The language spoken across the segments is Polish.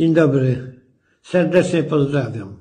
Dzień dobry. Serdecznie pozdrawiam.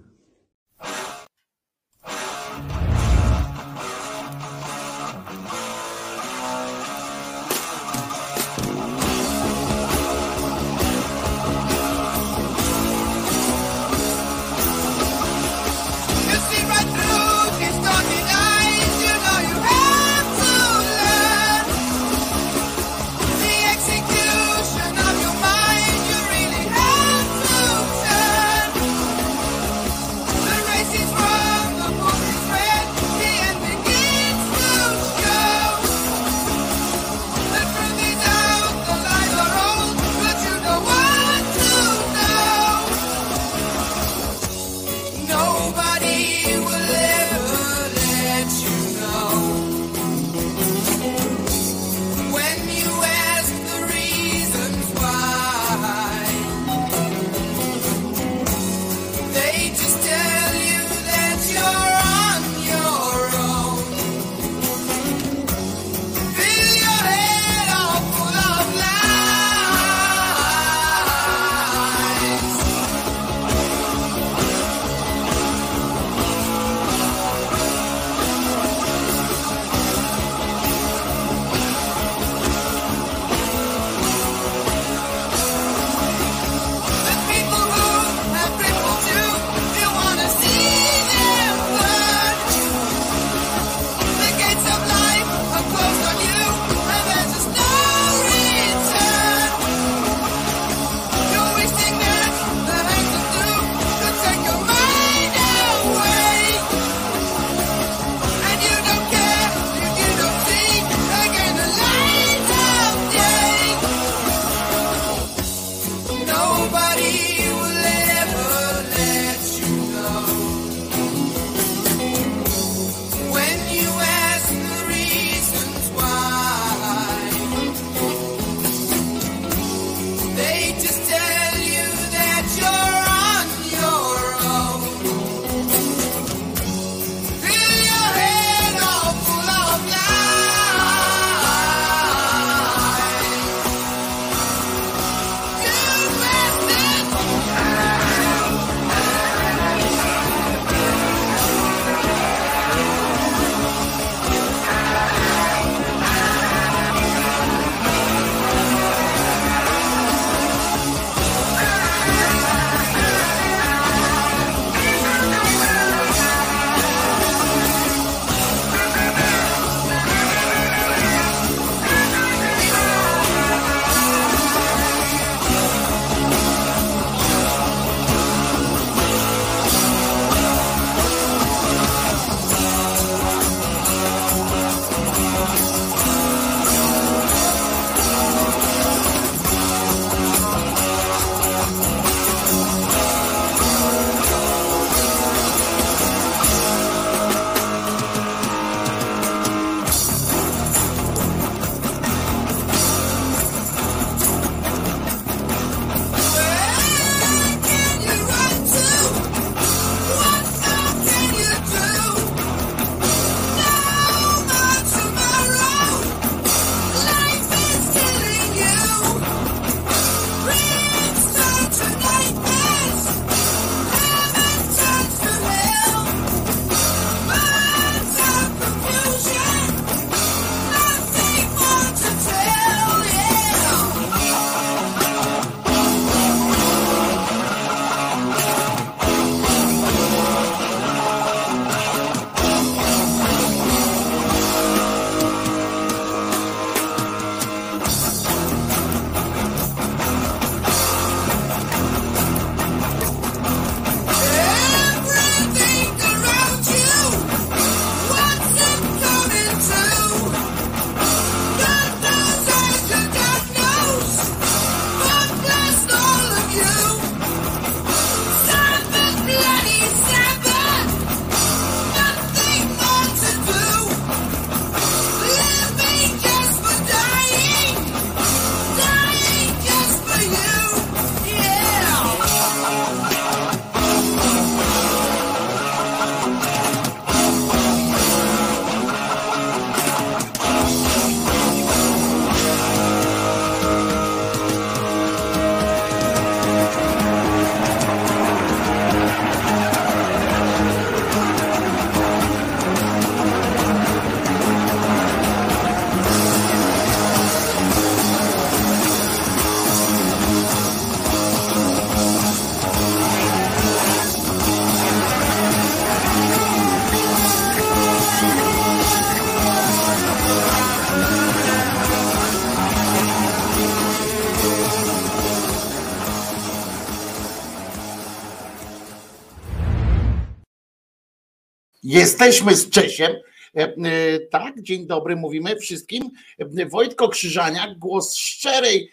Jesteśmy z Czesiem. E, e, tak, dzień dobry, mówimy wszystkim. E, Wojtko Krzyżaniak, głos szczerej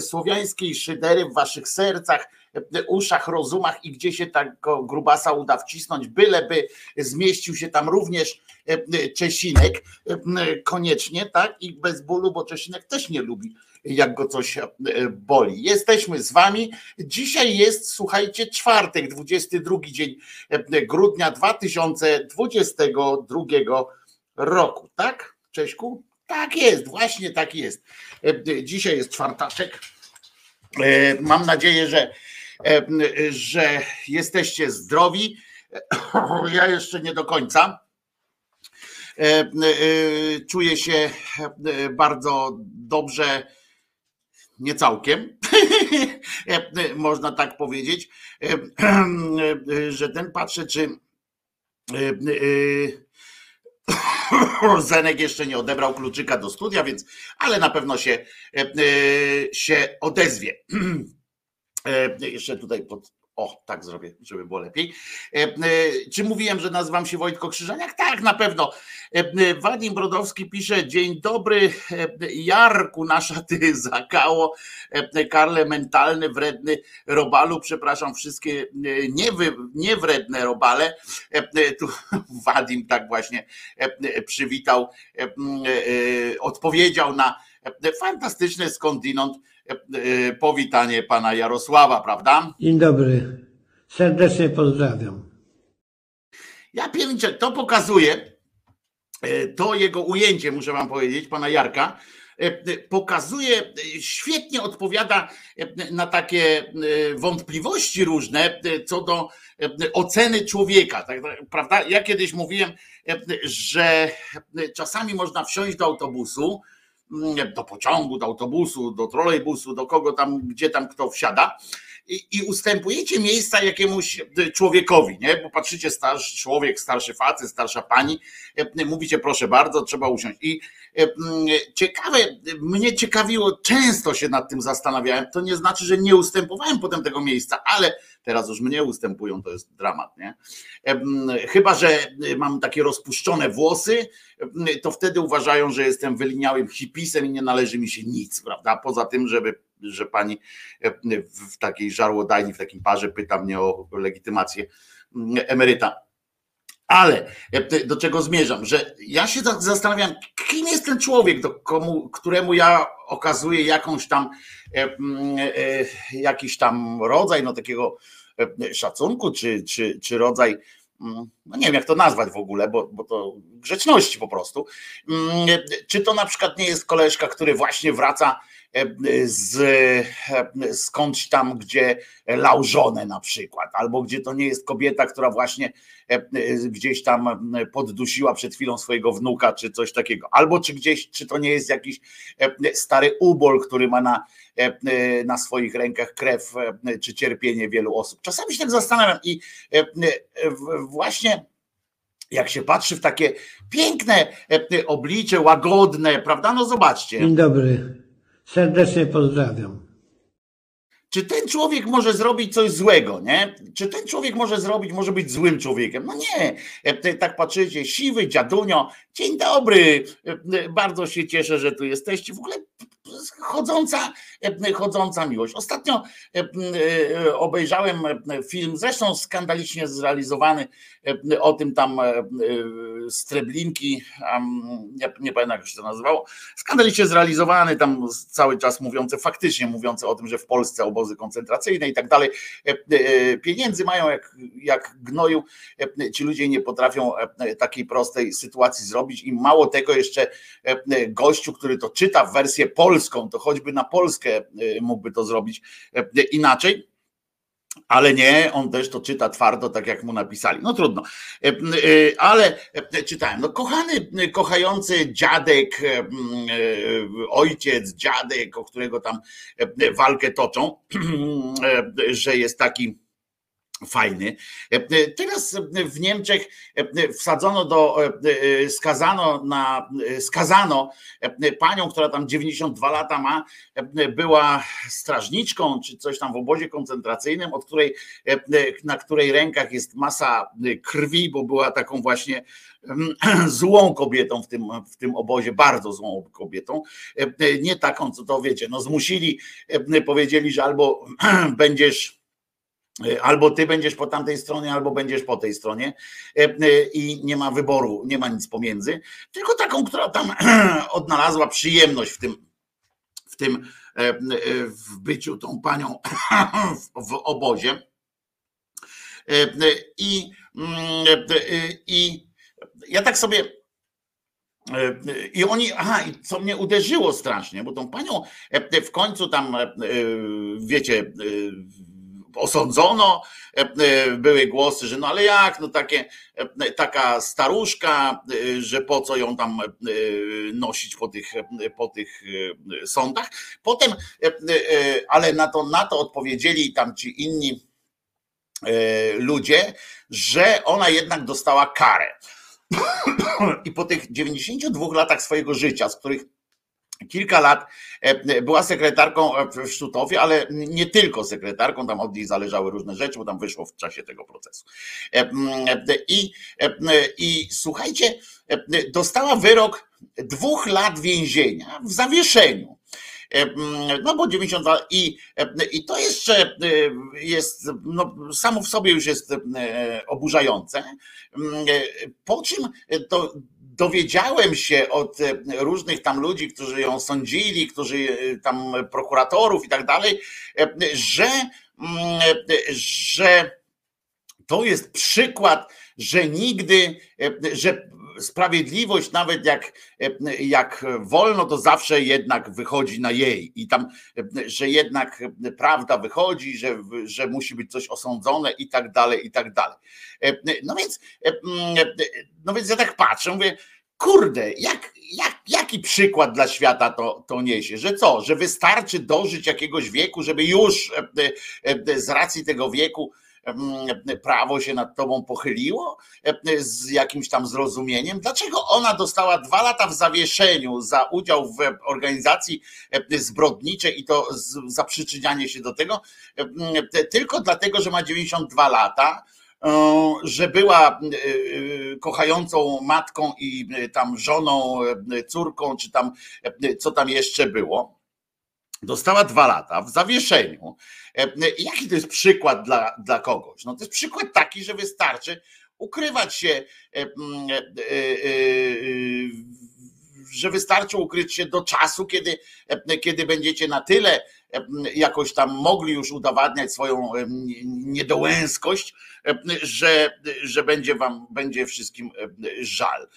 słowiańskiej szydery w waszych sercach, uszach, rozumach i gdzie się tak grubasa uda wcisnąć, byleby zmieścił się tam również Czesinek, koniecznie, tak, i bez bólu, bo Czesinek też nie lubi jak go coś boli. Jesteśmy z wami. Dzisiaj jest, słuchajcie, czwartek, 22 dzień grudnia 2022 roku, tak? Cześćku? Tak jest, właśnie tak jest. Dzisiaj jest czwartaszek. Mam nadzieję, że, że jesteście zdrowi. Ja jeszcze nie do końca. Czuję się bardzo dobrze nie całkiem, można tak powiedzieć, że ten patrzę, czy Zenek jeszcze nie odebrał kluczyka do studia, więc, ale na pewno się, się odezwie. Jeszcze tutaj pod, o, tak zrobię, żeby było lepiej. E, e, czy mówiłem, że nazywam się Wojtko Krzyżaniak? Tak, na pewno. E, Wadim Brodowski pisze: Dzień dobry, Jarku, nasza ty zakało, Karle mentalny, wredny robalu. Przepraszam, wszystkie niewredne robale. Tu Wadim tak właśnie przywitał, odpowiedział na fantastyczne skądinąd powitanie pana Jarosława, prawda? Dzień dobry. Serdecznie pozdrawiam. Ja pierniczę, to pokazuje, e, to jego ujęcie, muszę wam powiedzieć, pana Jarka, e, pokazuje, świetnie odpowiada na takie wątpliwości różne co do oceny człowieka, tak, tak, prawda? Ja kiedyś mówiłem, że czasami można wsiąść do autobusu, do pociągu, do autobusu, do trolejbusu, do kogo tam, gdzie tam kto wsiada. I, i ustępujecie miejsca jakiemuś człowiekowi, nie? Bo patrzycie, starszy człowiek, starszy facet, starsza pani, e, mówicie proszę bardzo, trzeba usiąść. I ciekawe, mnie ciekawiło, często się nad tym zastanawiałem, to nie znaczy, że nie ustępowałem potem tego miejsca, ale teraz już mnie ustępują, to jest dramat, nie? E, chyba, że mam takie rozpuszczone włosy, to wtedy uważają, że jestem wyliniałym hipisem i nie należy mi się nic, prawda? Poza tym, żeby, że pani w takiej żarłodajni, w takim parze pyta mnie o legitymację emeryta. Ale do czego zmierzam? Że ja się zastanawiam, kim jest ten człowiek, do komu, któremu ja okazuję jakąś tam, e, jakiś tam rodzaj no, takiego szacunku, czy, czy, czy rodzaj Mm, no nie wiem jak to nazwać w ogóle, bo, bo to grzeczności po prostu. Mm, czy to na przykład nie jest koleżka, który właśnie wraca e, z e, skądś tam, gdzie lał żonę na przykład, albo gdzie to nie jest kobieta, która właśnie e, gdzieś tam poddusiła przed chwilą swojego wnuka, czy coś takiego, albo czy gdzieś, czy to nie jest jakiś stary ubol, który ma na E, e, na swoich rękach krew e, czy cierpienie wielu osób. Czasami się tak zastanawiam i właśnie jak się patrzy w takie piękne oblicze, łagodne, prawda? No zobaczcie. Dzień dobry. Serdecznie pozdrawiam. Czy ten człowiek może zrobić coś złego, nie? Czy ten człowiek może zrobić, może być złym człowiekiem? No nie. Tak patrzycie, siwy dziadunio, dzień dobry. Bardzo się cieszę, że tu jesteście. W ogóle chodząca, e, chodząca miłość. Ostatnio e, e, obejrzałem film, zresztą skandalicznie zrealizowany, o tym tam Streblinki, nie, pamiętam jak się to nazywało, skandalicznie zrealizowany, tam cały czas mówiący, faktycznie mówiący o tym, że w Polsce obozy koncentracyjne i tak dalej, pieniędzy mają jak, jak gnoju, ci ludzie nie potrafią takiej prostej sytuacji zrobić i mało tego jeszcze gościu, który to czyta w wersję polską, polską, to choćby na Polskę y, mógłby to zrobić y, inaczej. Ale nie, on też to czyta twardo, tak jak mu napisali. No trudno. Y, ale czytałem. No kochany, kochający dziadek, ojciec, dziadek, o którego tam walkę toczą, że jest taki fajny. Teraz w Niemczech wsadzono do, skazano na, skazano panią, która tam 92 lata ma, była strażniczką czy coś tam w obozie koncentracyjnym, od której, na której rękach jest masa krwi, bo była taką właśnie złą kobietą w tym, w tym obozie, bardzo złą kobietą, nie taką, co to wiecie, no zmusili, powiedzieli, że albo będziesz Albo ty będziesz po tamtej stronie, albo będziesz po tej stronie i nie ma wyboru, nie ma nic pomiędzy, tylko taką, która tam odnalazła przyjemność w tym, w tym w byciu tą panią w obozie. I, i ja tak sobie i oni, aha, i co mnie uderzyło strasznie, bo tą panią w końcu tam, wiecie, osądzono, były głosy, że no ale jak, no takie, taka staruszka, że po co ją tam nosić po tych, po tych sądach. Potem, ale na to, na to odpowiedzieli tam ci inni ludzie, że ona jednak dostała karę. I po tych 92 latach swojego życia, z których kilka lat była sekretarką w Sztutowie, ale nie tylko sekretarką, tam od niej zależały różne rzeczy, bo tam wyszło w czasie tego procesu. I, i słuchajcie, dostała wyrok dwóch lat więzienia w zawieszeniu. No bo 92 i, i to jeszcze jest, no, samo w sobie już jest oburzające. Po czym to dowiedziałem się od różnych tam ludzi, którzy ją sądzili, którzy tam prokuratorów i tak dalej, że, że to jest przykład, że nigdy, że sprawiedliwość, nawet jak, jak wolno, to zawsze jednak wychodzi na jej. I tam, że jednak prawda wychodzi, że, że musi być coś osądzone i tak dalej, i tak dalej. No więc, no więc ja tak patrzę, mówię, kurde, jak, jak, jaki przykład dla świata to, to niesie? Że co, że wystarczy dożyć jakiegoś wieku, żeby już z racji tego wieku prawo się nad tobą pochyliło z jakimś tam zrozumieniem. Dlaczego ona dostała dwa lata w zawieszeniu za udział w organizacji zbrodniczej i to za przyczynianie się do tego, tylko dlatego, że ma 92 lata? że była kochającą matką i tam żoną, córką, czy tam co tam jeszcze było. Dostała dwa lata w zawieszeniu. Jaki to jest przykład dla, dla kogoś? No to jest przykład taki, że wystarczy ukrywać się, że wystarczy ukryć się do czasu, kiedy, kiedy będziecie na tyle jakoś tam mogli już udowadniać swoją niedołęskość, że, że będzie wam, będzie wszystkim żal.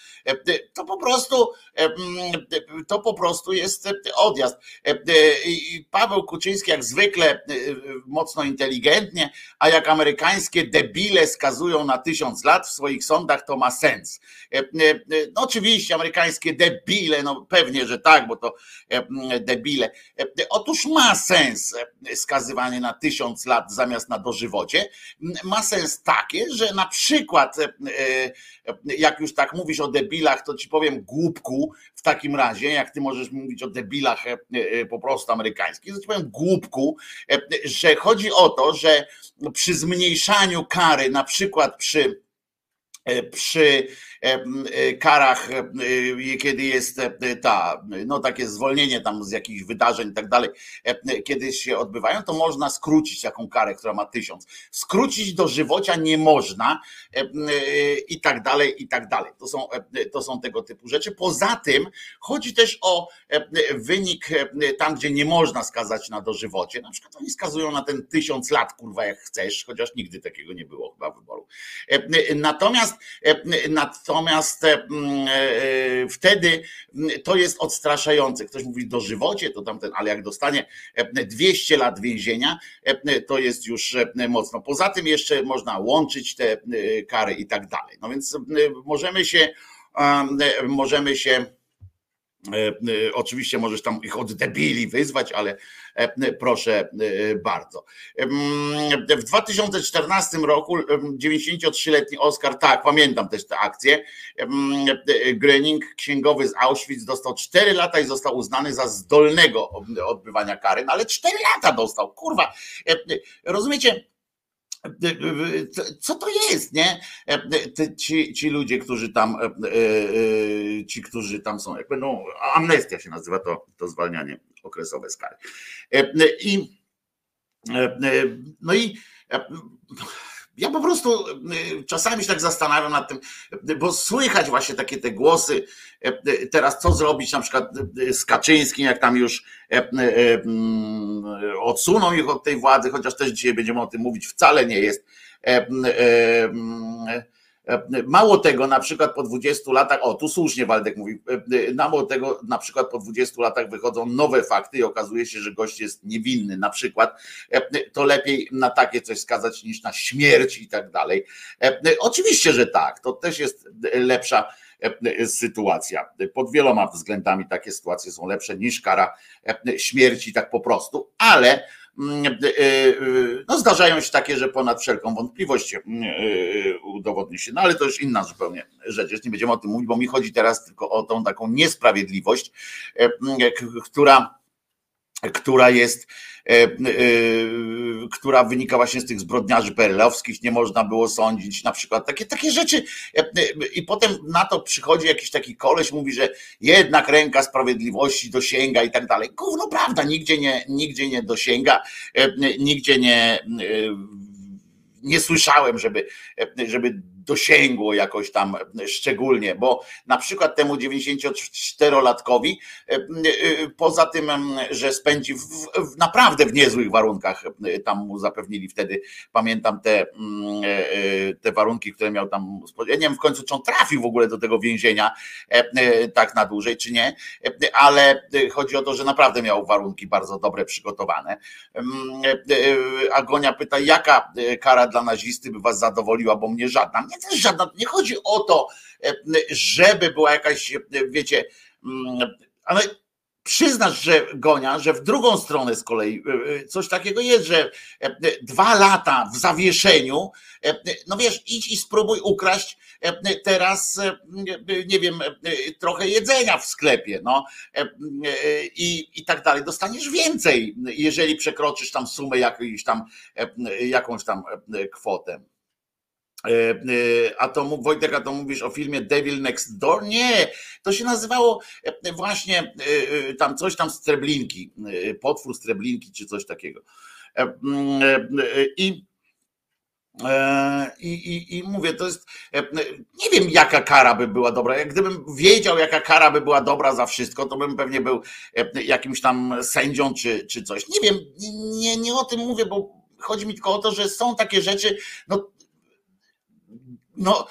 To po prostu, to po prostu jest odjazd. Paweł Kuczyński jak zwykle mocno inteligentnie, a jak amerykańskie debile skazują na tysiąc lat w swoich sądach, to ma sens. No oczywiście amerykańskie debile, no pewnie, że tak, bo to debile. Otóż ma sens skazywanie na tysiąc lat zamiast na dożywocie. Ma sens takie, że na przykład, e, e, jak już tak mówisz o debilach, to ci powiem głupku w takim razie, jak ty możesz mówić o debilach e, po prostu amerykańskich, to ci powiem głupku, że chodzi o to, że przy zmniejszaniu kary, na przykład przy przy karach, kiedy jest ta, no takie zwolnienie tam z jakichś wydarzeń i tak dalej, kiedy się odbywają, to można skrócić taką karę, która ma tysiąc. Skrócić do żywocia nie można i tak dalej, i tak dalej. To są, to są tego typu rzeczy. Poza tym chodzi też o wynik tam, gdzie nie można skazać na dożywocie. Na przykład oni skazują na ten tysiąc lat, kurwa, jak chcesz, chociaż nigdy takiego nie było chyba wyboru. Natomiast, natomiast Natomiast e, e, wtedy to jest odstraszające. Ktoś mówi dożywocie, to tamten, ale jak dostanie 200 lat więzienia, to jest już mocno. Poza tym jeszcze można łączyć te kary i tak dalej. No więc możemy się, możemy się Oczywiście możesz tam ich od debili wyzwać, ale proszę bardzo. W 2014 roku 93-letni Oskar, tak, pamiętam też tę akcję. Gröning, księgowy z Auschwitz, dostał 4 lata i został uznany za zdolnego odbywania kary, no ale 4 lata dostał, kurwa. Rozumiecie? Co to jest, nie? Ci, ci ludzie, którzy tam, ci, którzy tam są, jakby no, amnestia się nazywa to, to zwalnianie okresowe kary. I no i ja po prostu czasami się tak zastanawiam nad tym, bo słychać właśnie takie te głosy, teraz co zrobić na przykład z Kaczyńskim, jak tam już odsuną ich od tej władzy, chociaż też dzisiaj będziemy o tym mówić, wcale nie jest Mało tego, na przykład po 20 latach, o tu słusznie Waldek mówi, mało tego, na przykład po 20 latach wychodzą nowe fakty i okazuje się, że gość jest niewinny. Na przykład to lepiej na takie coś skazać niż na śmierć i tak dalej. Oczywiście, że tak, to też jest lepsza sytuacja. Pod wieloma względami takie sytuacje są lepsze niż kara śmierci, tak po prostu, ale e, e, no zdarzają się takie, że ponad wszelką wątpliwość e, udowodni się, no ale to już inna zupełnie rzecz, już nie będziemy o tym mówić, bo mi chodzi teraz tylko o tą taką niesprawiedliwość, która która jest, e, e, która wynika właśnie z tych zbrodniarzy perelowskich, nie można było sądzić, na przykład takie, takie rzeczy. E, I potem na to przychodzi jakiś taki koleś, mówi, że jednak ręka sprawiedliwości dosięga i tak dalej. Gówno prawda, nigdzie nie, nigdzie nie dosięga, nigdzie nie, nie słyszałem, żeby, żeby dosięgło jakoś tam szczególnie, bo na przykład temu 94-latkowi, e, e, poza tym, że spędzi w, w, naprawdę w niezłych warunkach, e, tam mu zapewnili wtedy, pamiętam te, te warunki, które miał tam, ja nie wiem w końcu, czy on trafił w ogóle do tego więzienia tak na dłużej, czy nie, ale chodzi o to, że naprawdę miał warunki bardzo dobre przygotowane. Agonia pyta, jaka kara dla nazisty by was zadowoliła, bo mnie żadna. Mnie też żadna, nie chodzi o to, e, żeby była jakaś, e, wiecie, mm, ale przyznasz, że Gonia, że w drugą stronę z kolei e, coś takiego jest, że dwa lata w zawieszeniu, no wiesz, idź i spróbuj ukraść teraz, nie wiem, trochę jedzenia w sklepie, no i, i tak dalej. Dostaniesz więcej, jeżeli przekroczysz tam sumę jakąś tam, jakąś tam kwotę. E, e, a to Wojtek, a to mówisz o filmie Devil Next Door? Nie, to się nazywało e, właśnie tam coś tam z Treblinki, potwór z Treblinki czy coś takiego. I i, i, I mówię, to jest. Nie wiem, jaka kara by była dobra. Jak gdybym wiedział, jaka kara by była dobra za wszystko, to bym pewnie był jakimś tam sędzią czy, czy coś. Nie wiem, nie, nie o tym mówię, bo chodzi mi tylko o to, że są takie rzeczy. No, no,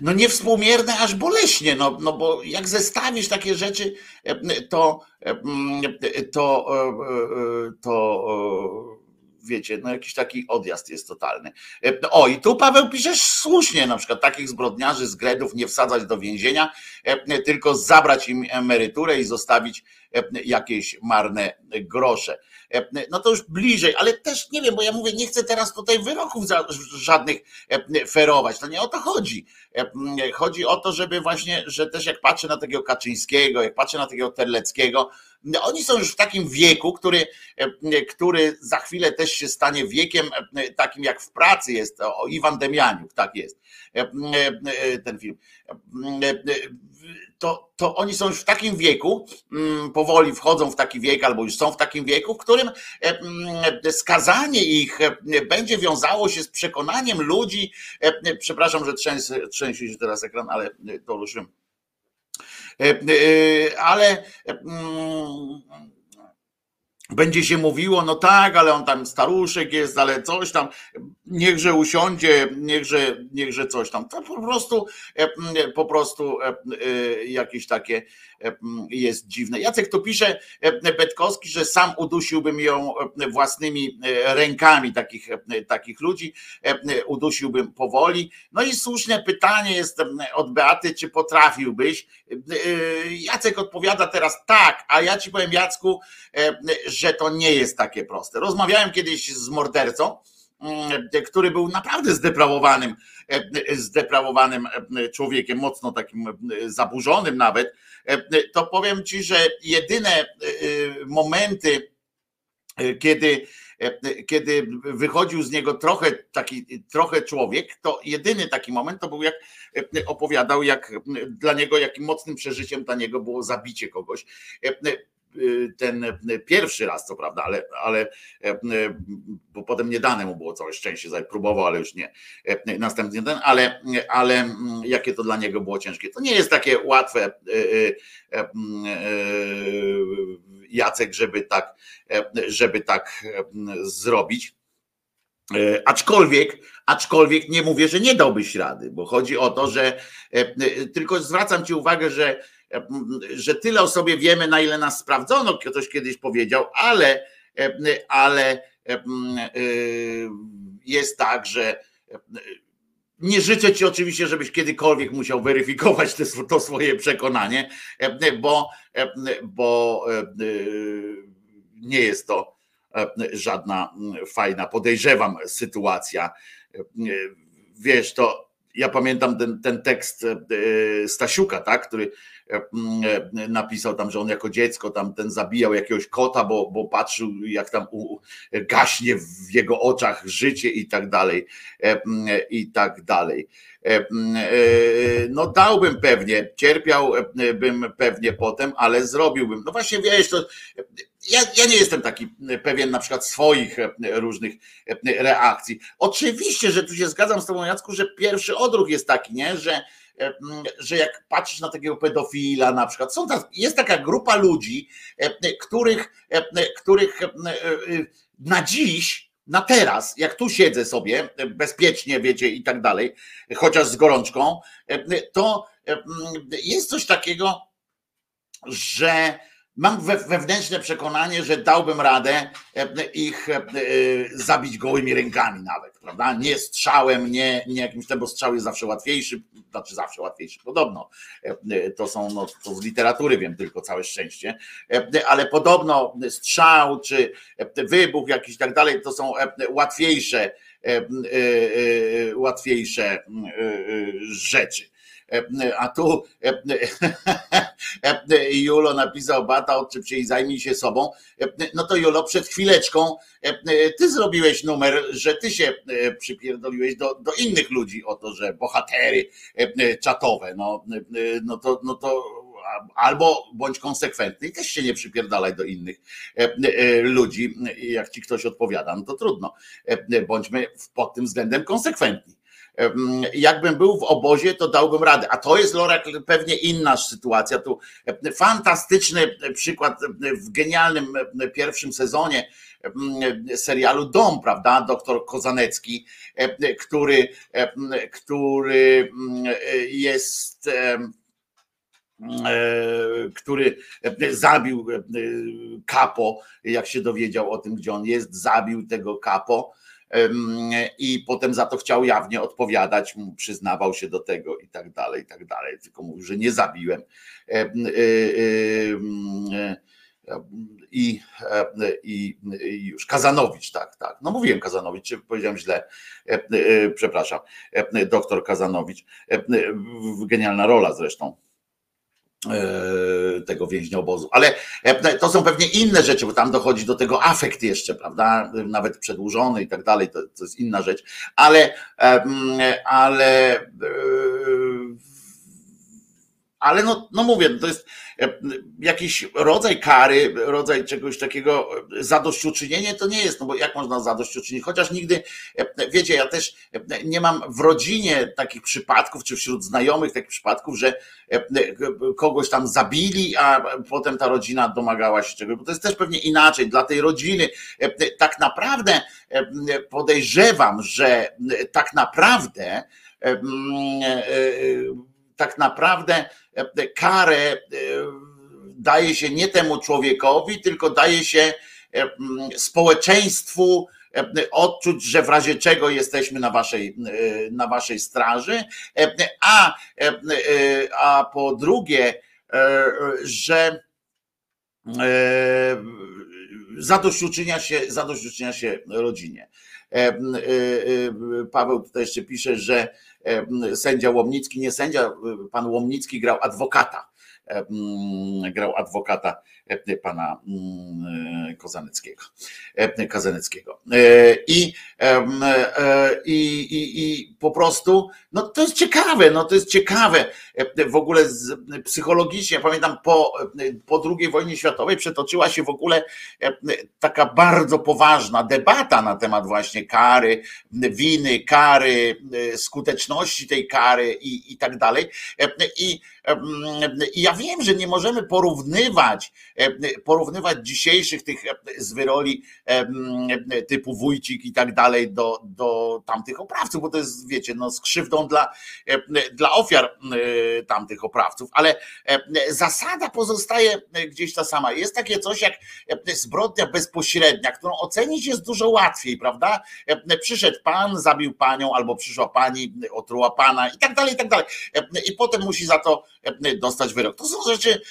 no niewspółmierne, aż boleśnie, no, no bo jak zestawisz takie rzeczy, to, to, to wiecie, no jakiś taki odjazd jest totalny. O, i tu Paweł piszesz słusznie, na przykład takich zbrodniarzy z Gredów nie wsadzać do więzienia, tylko zabrać im emeryturę i zostawić jakieś marne grosze. E, no to już bliżej, ale też nie wiem, bo ja mówię, nie chcę teraz tutaj wyroków żadnych e, ferować. To nie o to chodzi. E, chodzi o to, żeby właśnie, że też jak patrzę na takiego Kaczyńskiego, jak patrzę na takiego Terleckiego, oni są już w takim wieku, który, który za chwilę też się stanie wiekiem takim jak w pracy jest. O Iwan Demianiuk, tak jest ten film to, to oni są już w takim wieku, mm, powoli wchodzą w taki wiek, albo już są w takim wieku, w którym e, skazanie ich e, będzie wiązało się z przekonaniem ludzi. E, przepraszam, że trzęsie się teraz ekran, ale to ruszyłem. Ale mm, będzie się mówiło, no tak, ale on tam staruszek jest, ale coś tam, niechże usiądzie, niechże, niechże coś tam. To po prostu, e, po prostu e, e, jakieś takie jest dziwne. Jacek tu pisze, Betkowski, że sam udusiłbym ją własnymi rękami takich, takich ludzi, udusiłbym powoli. No i słuszne pytanie jest od Beaty, czy potrafiłbyś? Jacek odpowiada teraz tak, a ja ci powiem Jacku, że to nie jest takie proste. Rozmawiałem kiedyś z mordercą, który był naprawdę zdeprawowanym, e, zdeprawowanym e, człowiekiem, mocno takim e, zaburzonym nawet, to powiem ci, że jedyne momenty, kiedy, kiedy wychodził z niego trochę taki trochę człowiek, to jedyny taki moment to był jak opowiadał, jak dla niego jakim mocnym przeżyciem dla niego było zabicie kogoś ten y, pierwszy raz, co prawda, ale, ale y, bo potem nie dane mu było całe szczęście, próbował, ale już nie. Następnie ten, ale, ale mm, jakie to dla niego było ciężkie. To nie jest takie łatwe, Jacek, żeby tak, żeby tak zrobić. Aczkolwiek, aczkolwiek nie mówię, że nie dałbyś rady, bo chodzi o to, że tylko zwracam Ci uwagę, że że tyle o sobie wiemy, na ile nas sprawdzono, ktoś kiedyś powiedział, ale, ale jest tak, że nie życzę ci oczywiście, żebyś kiedykolwiek musiał weryfikować to swoje przekonanie, bo, bo nie jest to żadna fajna, podejrzewam, sytuacja. Wiesz, to ja pamiętam ten, ten tekst Stasiuka, tak, który E, e, napisał tam, że on jako dziecko tam ten zabijał jakiegoś kota, bo, bo patrzył jak tam u, gaśnie w jego oczach życie i tak dalej e, i tak dalej. No dałbym pewnie, cierpiałbym pewnie potem, ale zrobiłbym. No właśnie wiesz, to ja, ja nie jestem taki pewien na przykład swoich różnych reakcji. Oczywiście, że tu się zgadzam z tobą Jacku, że pierwszy odruch jest taki, nie, że E, że jak patrzysz na takiego pedofila na przykład, są ta, jest taka grupa ludzi, e, których, e, których na dziś, na teraz, jak tu siedzę sobie bezpiecznie, wiecie, i tak dalej, chociaż z gorączką, to jest coś takiego, że Mam wewnętrzne przekonanie, że dałbym radę e, ich e, zabić gołymi rękami nawet, prawda? Nie strzałem, nie, nie jakimś bo strzał jest zawsze łatwiejszy, znaczy zawsze łatwiejszy, podobno. E, to są, no, to z literatury wiem tylko, całe szczęście, ale podobno strzał czy wybuch jakiś tak dalej, to są łatwiejsze, łatwiejsze rzeczy. A tu Julo napisał Bata, odczep zajmij się sobą. No to Julo, przed chwileczką ty zrobiłeś numer, że ty się przypierdoliłeś do, do innych ludzi o to, że bohatery czatowe, no, no to, no to albo bądź konsekwentny i też się nie przypierdalaj do innych ludzi. Jak ci ktoś odpowiada, no to trudno. Bądźmy pod tym względem konsekwentni jakbym był w obozie, to dałbym radę. A to jest Lorek pewnie inna sytuacja. Tu fantastyczny przykład w genialnym pierwszym sezonie serialu Dom, prawda? Doktor Kozanecki, który, który jest który zabił kapo, jak się dowiedział o tym, gdzie on jest, zabił tego kapo i potem za to chciał jawnie odpowiadać, przyznawał się do tego i tak dalej, i tak dalej, tylko mówił, że nie zabiłem. E, e, I, i, i już Kazanowicz, tak, tak. No mówiłem Kazanowicz, powiedziałem źle, przepraszam, doktor Kazanowicz, genialna rola zresztą tego więźnia obozu. Ale e, to są pewnie inne rzeczy, bo tam dochodzi do tego afekt jeszcze, prawda? Nawet przedłużony i tak dalej, to, to jest inna rzecz. Ale, ale, e, ale no, no mówię, to jest e, jakiś rodzaj kary, rodzaj czegoś takiego, e, zadośćuczynienie to nie jest, no bo jak można zadośćuczynić, chociaż nigdy, e, wiecie, ja też nie mam w rodzinie takich przypadków, czy wśród znajomych takich przypadków, że kogoś tam zabili, a potem ta rodzina domagała się czegoś, bo to jest też pewnie inaczej dla tej rodziny. Tak naprawdę podejrzewam, że tak naprawdę tak naprawdę e, karę e, daje się nie temu człowiekowi, tylko daje się e, społeczeństwu odczuć, że w razie czego jesteśmy na waszej, na waszej straży, a, a po drugie, że zadośćuczynia się, zadośćuczynia się rodzinie. Paweł tutaj jeszcze pisze, że sędzia Łomnicki, nie sędzia, pan Łomnicki grał adwokata. Grał adwokata pana Kozaneckiego. Kazaneckiego. E, I, i, i, I po prostu, no to jest ciekawe, no to jest ciekawe w ogóle psychologicznie. Pamiętam po, po II wojnie światowej przetoczyła się w ogóle taka bardzo poważna debata na temat właśnie kary, winy, kary, skuteczności tej kary i, i tak dalej. I, I ja wiem, że nie możemy porównywać E, porównywać dzisiejszych tych e, z wyroli e, typu Wójcik i tak dalej do, do tamtych oprawców, bo to jest, wiecie, no z krzywdą dla, dla ofiar tamtych oprawców, ale zasada pozostaje gdzieś ta sama. Jest takie coś jak zbrodnia bezpośrednia, którą ocenić jest dużo łatwiej, prawda? Przyszedł pan, zabił panią, albo przyszła pani, otruła pana i tak dalej, i tak dalej. I potem musi za to dostać wyrok. To są rzeczy,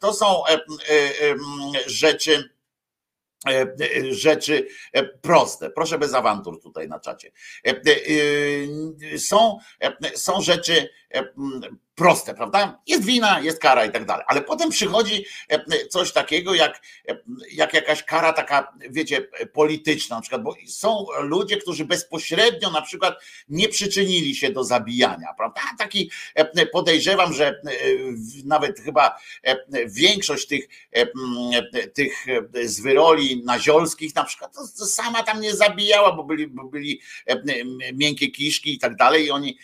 to są rzeczy e, rzeczy e, proste. Proszę bez awantur tutaj na czacie. E, są, są rzeczy proste, prawda? Jest wina, jest kara i tak dalej. Ale potem przychodzi e, coś takiego jak, e, jak jakaś kara taka, wiecie, polityczna na przykład, bo są ludzie, którzy bezpośrednio na przykład nie przyczynili się do zabijania, prawda? Taki e, podejrzewam, że nawet chyba większość tych, tych z wyroli naziolskich na przykład to sama tam nie zabijała, bo byli, bo byli miękkie kiszki i tak dalej i oni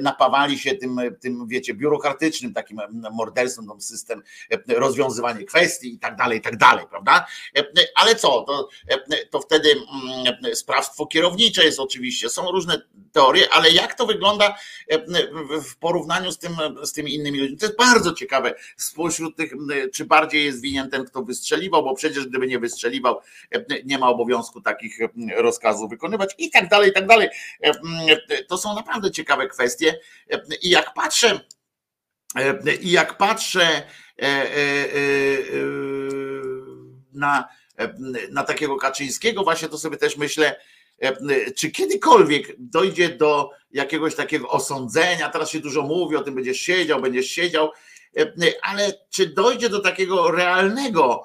napawali się tym, tym wiecie, biurokratycznym takim morderstwem, tam system rozwiązywanie kwestii i tak dalej, i tak dalej, prawda? Ale co, to, to wtedy mm, sprawstwo kierownicze jest oczywiście, są różne teorie, ale jak to wygląda w porównaniu z, tym, z tymi innymi ludźmi? To jest bardzo ciekawe spośród tych, czy bardziej jest winien ten, kto wystrzeliwał, bo przecież gdyby nie wystrzeliwał, nie ma obowiązku takich rozkazów wykonywać i tak dalej, i tak dalej. To są naprawdę ciekawe kwestie i jak patrzę, i jak patrzę e, e, na, na takiego Kaczyńskiego, właśnie to sobie też myślę, czy kiedykolwiek dojdzie do jakiegoś takiego osądzenia, teraz się dużo mówi o tym, będziesz siedział, będziesz siedział, ale czy dojdzie do takiego realnego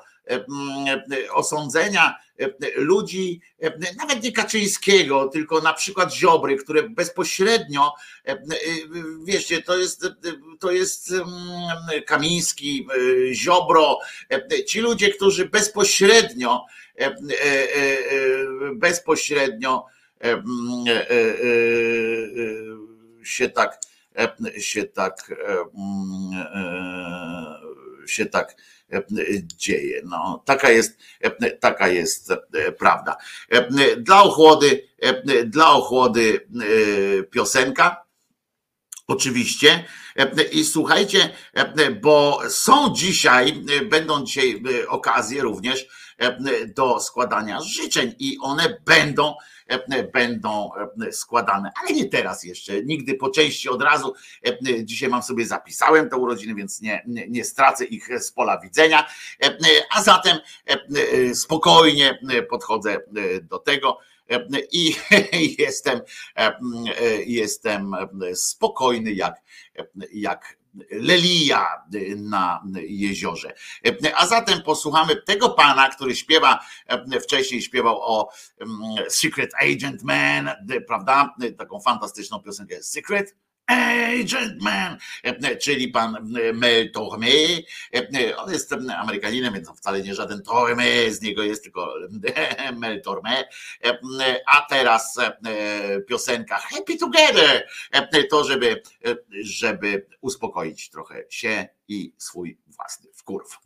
osądzenia ludzi, nawet nie Kaczyńskiego, tylko na przykład Ziobry, które bezpośrednio, wiecie, to jest, to jest Kamiński, Ziobro, ci ludzie, którzy bezpośrednio, bezpośrednio się tak, się tak, się tak dzieje. No, taka jest, taka jest prawda. Dla ochłody, dla ochłody piosenka. Oczywiście. I słuchajcie, bo są dzisiaj, będą dzisiaj okazje również do składania życzeń i one będą będą składane, ale nie teraz jeszcze, nigdy po części od razu. Dzisiaj mam sobie zapisałem te urodziny, więc nie, nie, nie stracę ich z pola widzenia. A zatem spokojnie podchodzę do tego i jestem, jestem spokojny jak, jak Lelia na jeziorze. A zatem posłuchamy tego pana, który śpiewa, wcześniej śpiewał o Secret Agent Man, prawda? Taką fantastyczną piosenkę Secret Agent e, czyli pan e, Mel Torme. E, on jest Amerykaninem, więc wcale nie żaden Torme z niego jest, tylko Mel Torme. A teraz piosenka Happy Together, to żeby, żeby uspokoić trochę się i swój własny wkurw.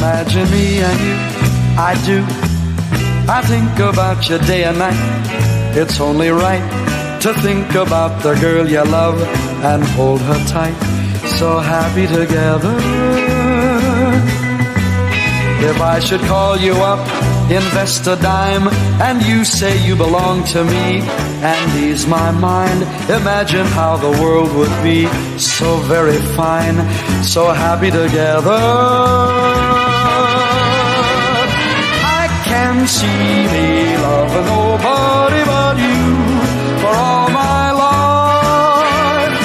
Imagine me and you, I do. I think about you day and night. It's only right to think about the girl you love and hold her tight. So happy together. If I should call you up, invest a dime, and you say you belong to me and ease my mind, imagine how the world would be so very fine, so happy together. Can see me loving nobody but you for all my life.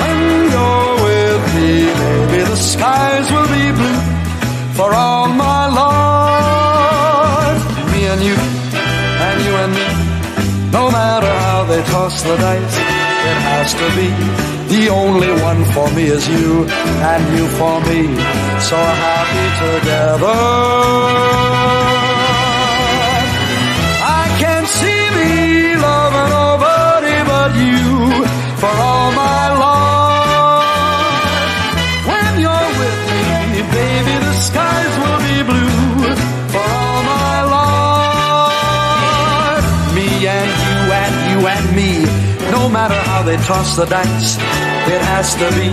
When you're with me, maybe the skies will be blue for all my life. Me and you, and you and me, no matter how they toss the dice, it has to be. The only one for me is you, and you for me, so happy together. For all my life. When you're with me, baby, the skies will be blue for all my life. Me and you and you and me, no matter how they toss the dice, it has to be.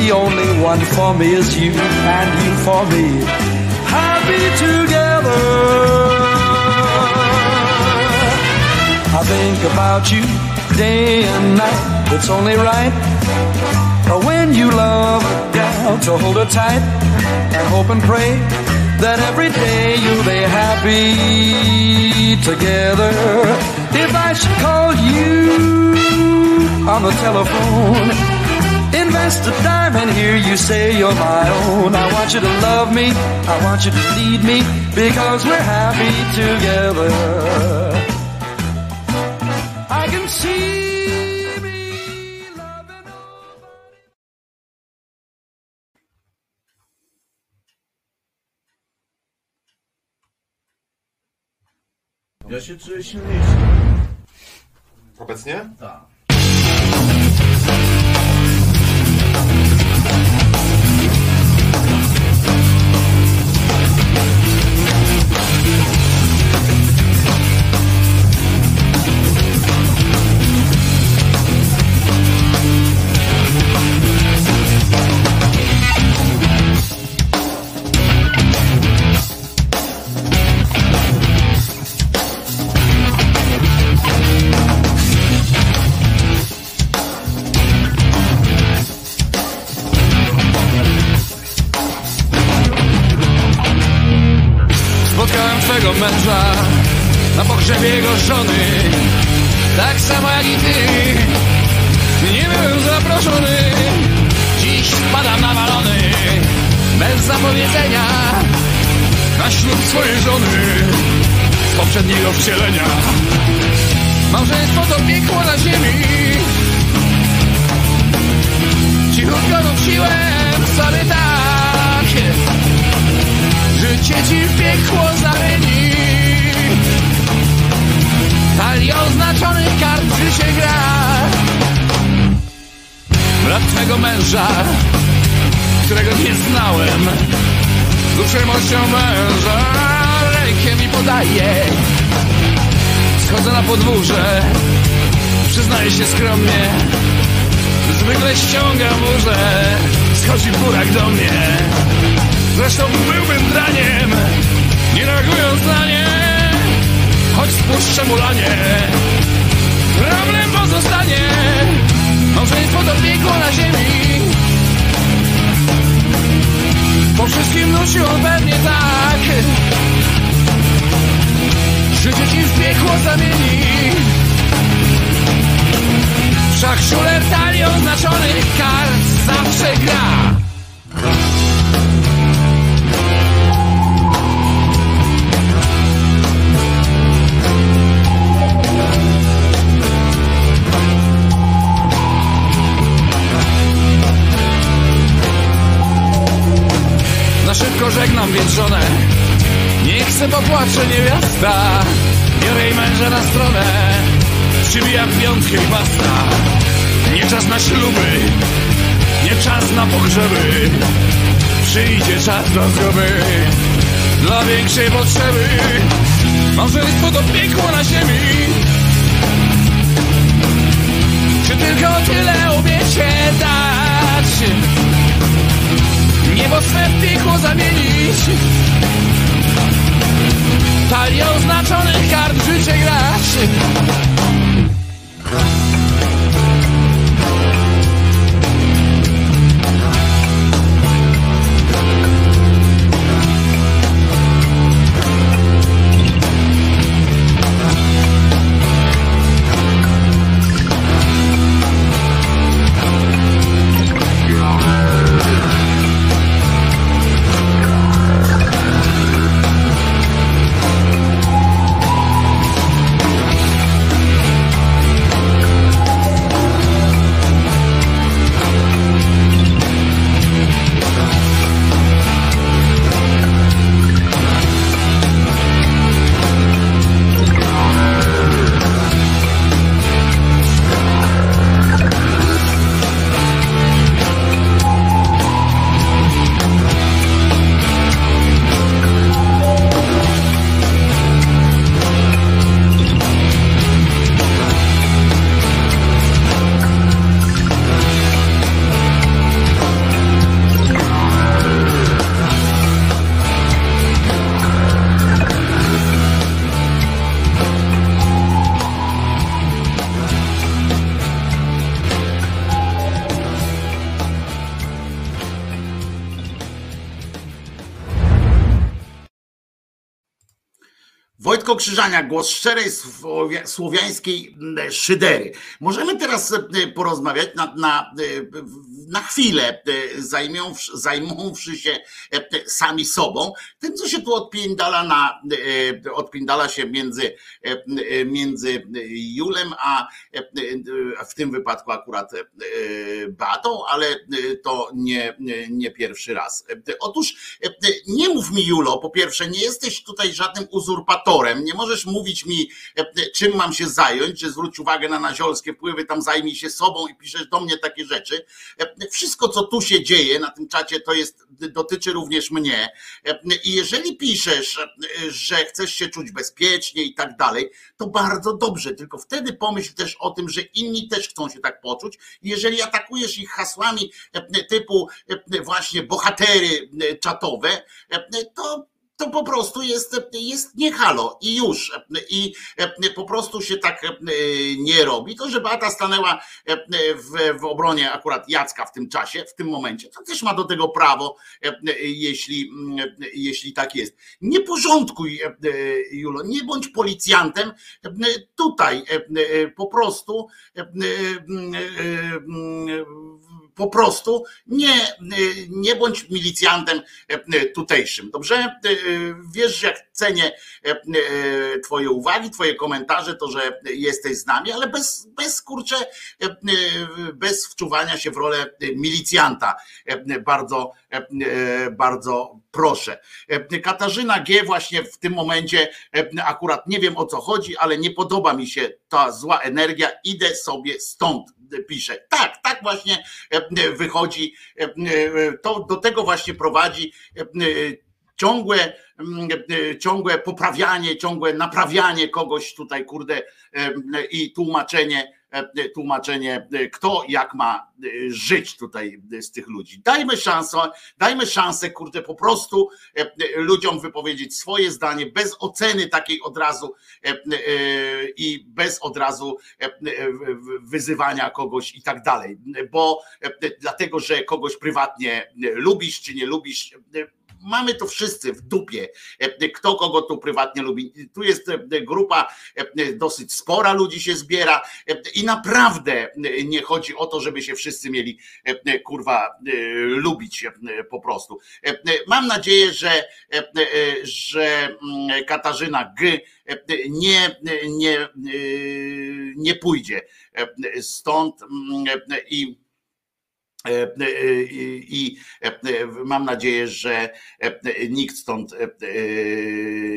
The only one for me is you and you for me. Happy together. I think about you day and night. It's only right uh, when you love a gal to hold her tight and hope and pray that every day you'll be happy together. If I should call you on the telephone, invest a dime and hear you say you're my own. I want you to love me, I want you to lead me because we're happy together. I can see Ja się czuję silniejszy. Obecnie? Tak. Wcielenia Małżeństwo to piekło na ziemi. Cichutko nuciłem sobie tak Życie ci w piekło zamieni. Talii oznaczonych kart życie gra. Brat twego męża Którego nie znałem Z uprzejmością męża Rękę mi podaje Schodzę na podwórze. Przyznaję się skromnie. Zwykle ściąga burzę. Schodzi burak do mnie. Zresztą byłbym draniem Nie reagując na nie. Choć spuszczę mulanie Problem pozostanie. Małżeństwo to piekło na ziemi. Po wszystkim nosiło pewnie tak Życie ci w piekło zamieni Wszak szule Talii oznaczonych kart zawsze gra. Na szybko żegnam więc żonę Chcę popłacze niewiasta Biorę jej męża na stronę. Przybijam piątkę i basta Nie czas na śluby Nie czas na pogrzeby. Przyjdzie czas zgoby Dla większej potrzeby. Małżeństwo to piekło na ziemi. Czy tylko tyle umiecie dać? Niebo swe w piekło zamienić Talię oznaczonych kart życie grać Krzyżania, głos szczerej słowia- słowiańskiej szydery. Możemy teraz e, porozmawiać na, na, e, na chwilę, e, zajmąwszy się e, sami sobą, tym, co się tu odpindala, na, e, odpindala się między, między Julem, a w tym wypadku akurat Beatą, ale to nie, nie pierwszy raz. Otóż nie mów mi, Julo, po pierwsze, nie jesteś tutaj żadnym uzurpatorem, nie możesz mówić mi, czym mam się zająć, że zwróć uwagę na naziolskie wpływy, tam zajmij się sobą i piszesz do mnie takie rzeczy. Wszystko, co tu się dzieje na tym czacie, to jest, dotyczy również mnie. I jeżeli piszesz, że chcesz się czuć bezpiecznie i tak dalej, to bardzo dobrze, tylko wtedy pomyśl też o tym, że inni też chcą się tak poczuć. Jeżeli atakujesz ich hasłami typu właśnie bohatery czatowe, to to po prostu jest, jest nie halo i już. I po prostu się tak nie robi. To, że Beata stanęła w, w obronie akurat Jacka w tym czasie, w tym momencie, to też ma do tego prawo, jeśli, jeśli tak jest. Nie porządkuj, Julo, nie bądź policjantem tutaj. Po prostu po prostu nie, nie bądź milicjantem tutejszym. Dobrze? Wiesz, że jak cenię Twoje uwagi, Twoje komentarze, to że jesteś z nami, ale bez, bez kurczę, bez wczuwania się w rolę milicjanta. Bardzo, bardzo proszę. Katarzyna G. właśnie w tym momencie akurat nie wiem o co chodzi, ale nie podoba mi się ta zła energia, idę sobie stąd pisze. Tak, tak właśnie wychodzi, to do tego właśnie prowadzi ciągłe, ciągłe poprawianie, ciągłe naprawianie kogoś tutaj, kurde, i tłumaczenie, tłumaczenie, kto jak ma żyć tutaj z tych ludzi. Dajmy szansę, dajmy szansę, kurde, po prostu ludziom wypowiedzieć swoje zdanie bez oceny takiej od razu i bez od razu wyzywania kogoś i tak dalej. Bo dlatego, że kogoś prywatnie lubisz czy nie lubisz, mamy to wszyscy w dupie, e, kto kogo tu prywatnie lubi. Tu jest e, grupa e, dosyć spora ludzi się zbiera e, i naprawdę e, nie chodzi o to, żeby się wszyscy mieli e, kurwa e, lubić e, po prostu. E, e, Mam nadzieję, że, e, e, że mm, Katarzyna G e, nie, nie, e, nie pójdzie e, stąd mm, e, i E, e, I, e, mam nadzieję, że e, nikt stąd e, e,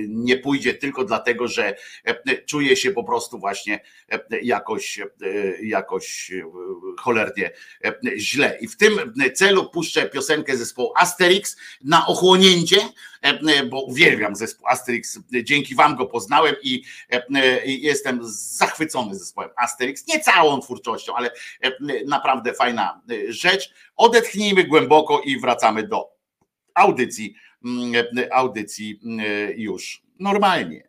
nie pójdzie tylko dlatego, że e, czuje się po prostu właśnie e, jakoś, e, jakoś e, cholernie e, źle. I w tym celu puszczę piosenkę zespołu Asterix na ochłonięcie, e, bo uwielbiam zespół Asterix. Dzięki Wam go poznałem i e, jestem zachwycony zespołem Asterix. Nie całą twórczością, ale e, naprawdę fajna e, rzecz. Odetchnijmy głęboko i wracamy do audycji, mm, audycji mm, już normalnie.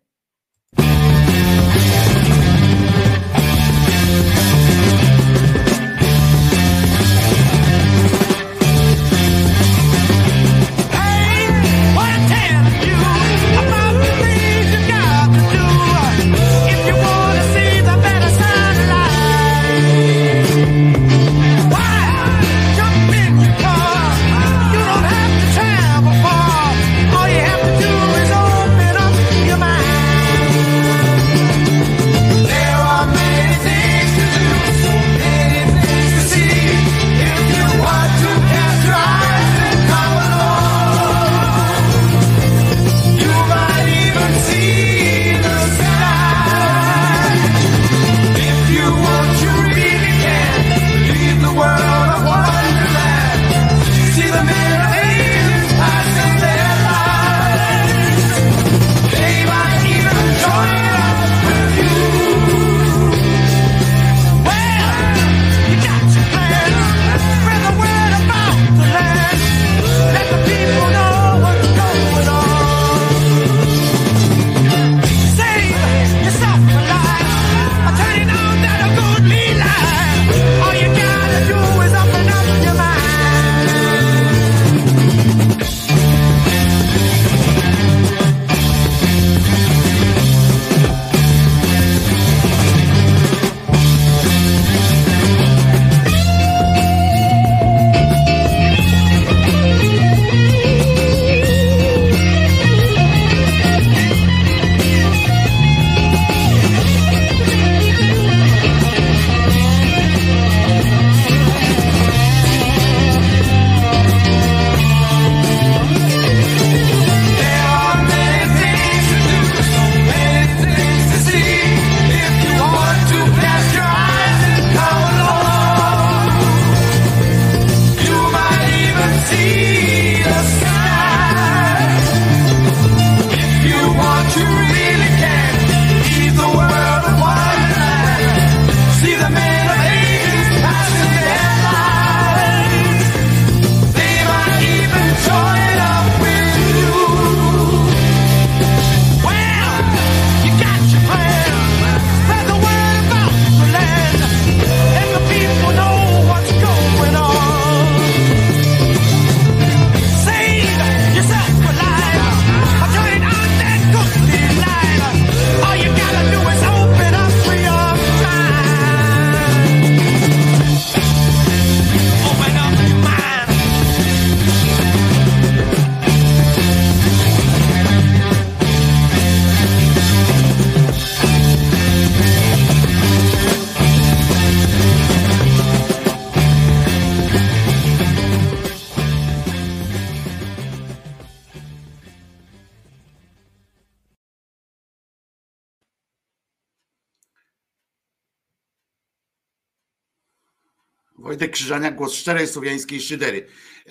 Wojtek Krzyżania, głos szczerej słowiańskiej szydery.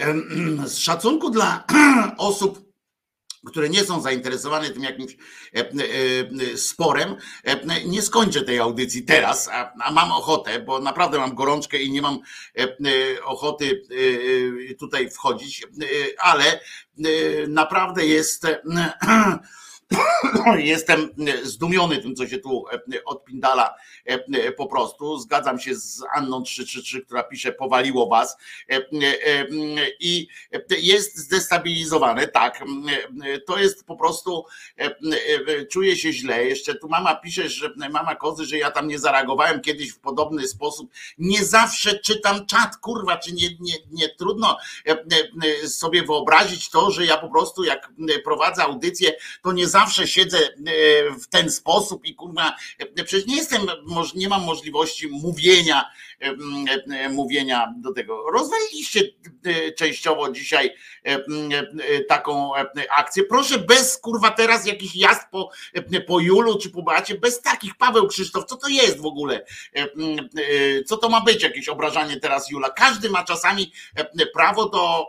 Z szacunku dla osób, które nie są zainteresowane tym jakimś e, e, sporem, e, nie skończę tej audycji teraz, a, mam ochotę, bo naprawdę mam gorączkę i nie mam ochoty tutaj wchodzić, ale naprawdę jest Jestem zdumiony tym, co się tu odpindala po prostu. Zgadzam się z Anną 333, która pisze, powaliło was i jest zdestabilizowane. Tak, to jest po prostu, czuję się źle. Jeszcze tu mama pisze, że mama kozy, że ja tam nie zareagowałem kiedyś w podobny sposób. Nie zawsze czytam czat, kurwa, czy nie, nie, nie trudno sobie wyobrazić to, że ja po prostu jak prowadzę audycję, to nie zawsze siedzę w ten sposób i kurwa, przecież nie jestem, nie mam możliwości mówienia, mówienia do tego. Rozwaliliście częściowo dzisiaj taką akcję. Proszę bez kurwa teraz jakiś jazd po, po Julu czy po Beacie, bez takich. Paweł Krzysztof, co to jest w ogóle? Co to ma być jakieś obrażanie teraz Jula? Każdy ma czasami prawo do,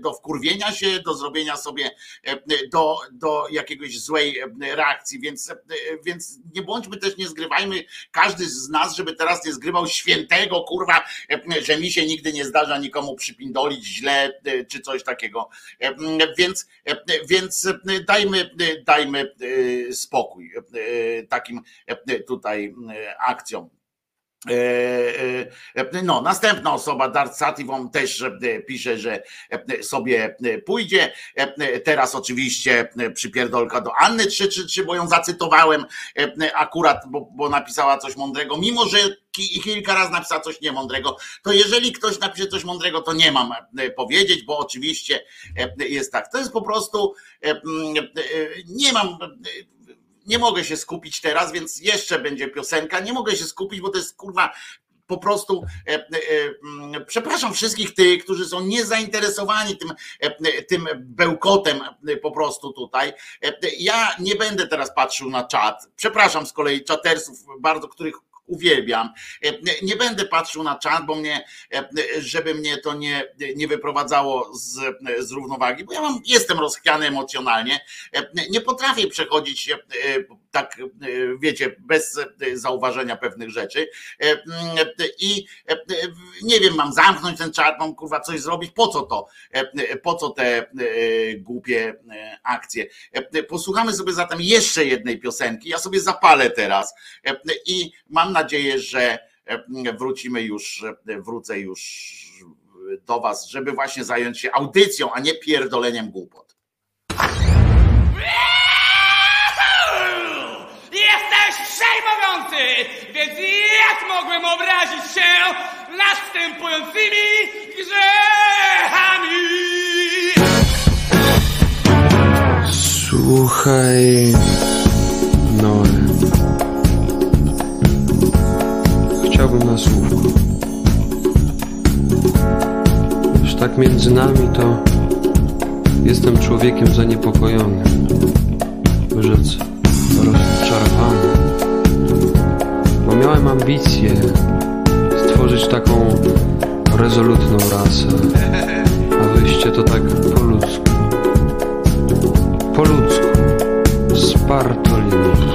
do wkurwienia się, do zrobienia sobie, do, do jakiegoś złej reakcji, więc, więc nie bądźmy też, nie zgrywajmy każdy z nas, żeby teraz nie zgrywał świętego, kurwa, że mi się nigdy nie zdarza nikomu przypindolić źle, czy coś takiego. Więc, więc dajmy, dajmy spokój takim tutaj akcjom. No, następna osoba, Dart Sativon też pisze, że sobie pójdzie. Teraz oczywiście przypierdolka do Anny 333, bo ją zacytowałem akurat, bo, bo napisała coś mądrego, mimo że kilka razy napisała coś niemądrego, to jeżeli ktoś napisze coś mądrego, to nie mam powiedzieć, bo oczywiście jest tak. To jest po prostu, nie mam nie mogę się skupić teraz, więc jeszcze będzie piosenka. Nie mogę się skupić, bo to jest kurwa po prostu e, e, e, przepraszam wszystkich tych, którzy są niezainteresowani tym, e, tym bełkotem e, po prostu tutaj. E, Ja nie będę teraz patrzył na czat. Przepraszam z kolei czatersów, bardzo których uwielbiam. E, Nie będę patrzył na czat, bo mnie, e, żeby mnie to nie, nie wyprowadzało z, z równowagi, bo ja mam, jestem rozchwiany emocjonalnie. E, Nie potrafię przechodzić tak, e, wiecie, bez e, zauważenia pewnych rzeczy. E, mm, I nie wiem, mam zamknąć ten czat, mam kurwa coś zrobić. Po co to? Po co te głupie akcje? Posłuchamy sobie zatem jeszcze jednej piosenki. Ja sobie zapalę teraz i mam nadzieję, że e, wrócimy już, wrócę już do Was, żeby właśnie zająć się audycją, a nie pierdoleniem głupot. Przejmujący, więc jak mogłem obrazić się następującymi grzechami? Słuchaj, Noe. Chciałbym na słówko. Już tak między nami to jestem człowiekiem zaniepokojonym. Rzec rozczarowany. Miałem ambicje stworzyć taką rezolutną rasę. A wyjście to tak po ludzku. Po ludzku. Jestem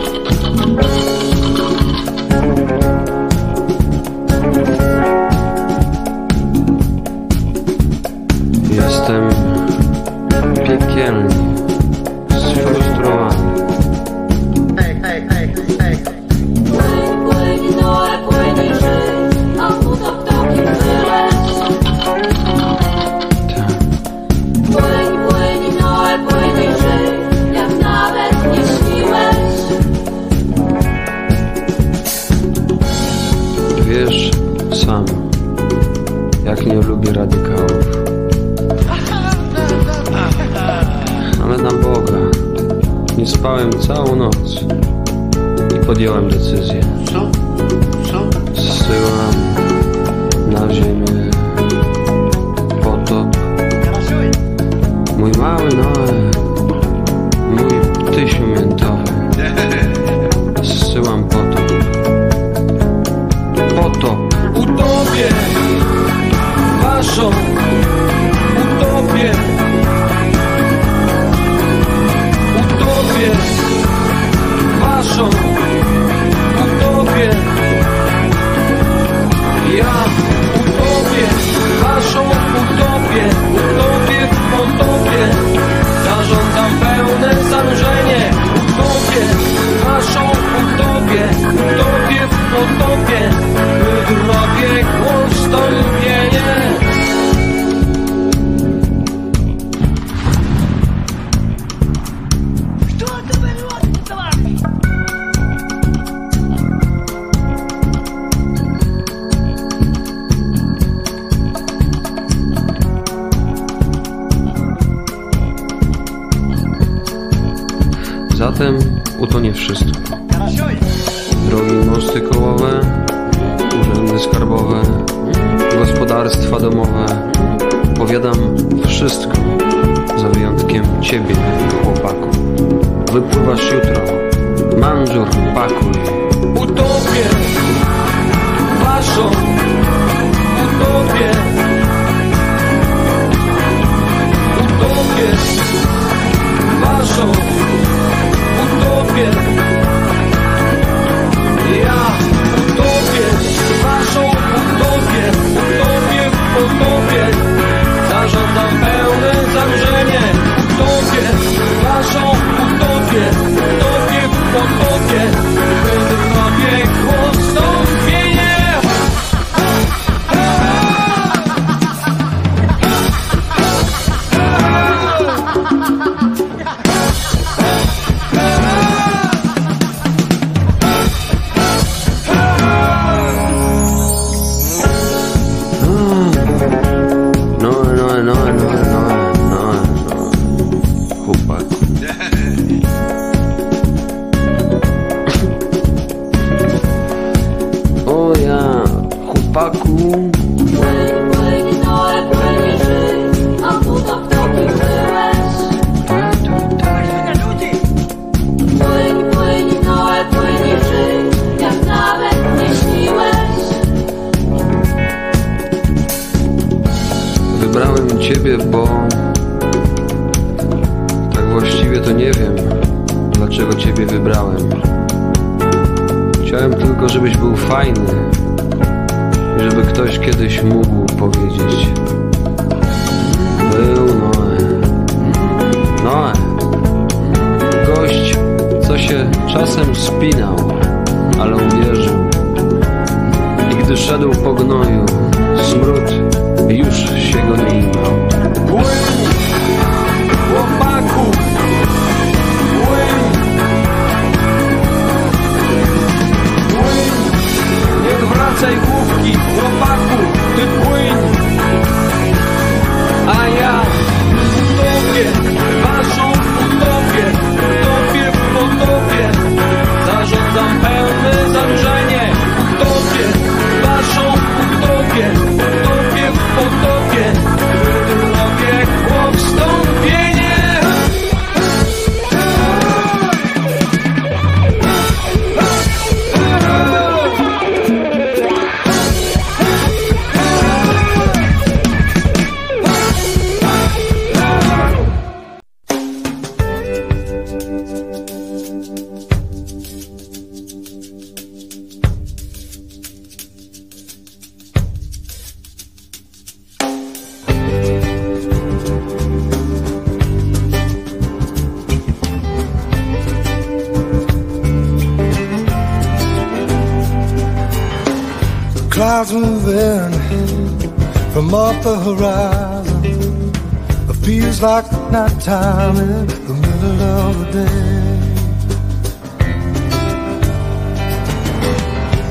It feels like nighttime in the middle of the day.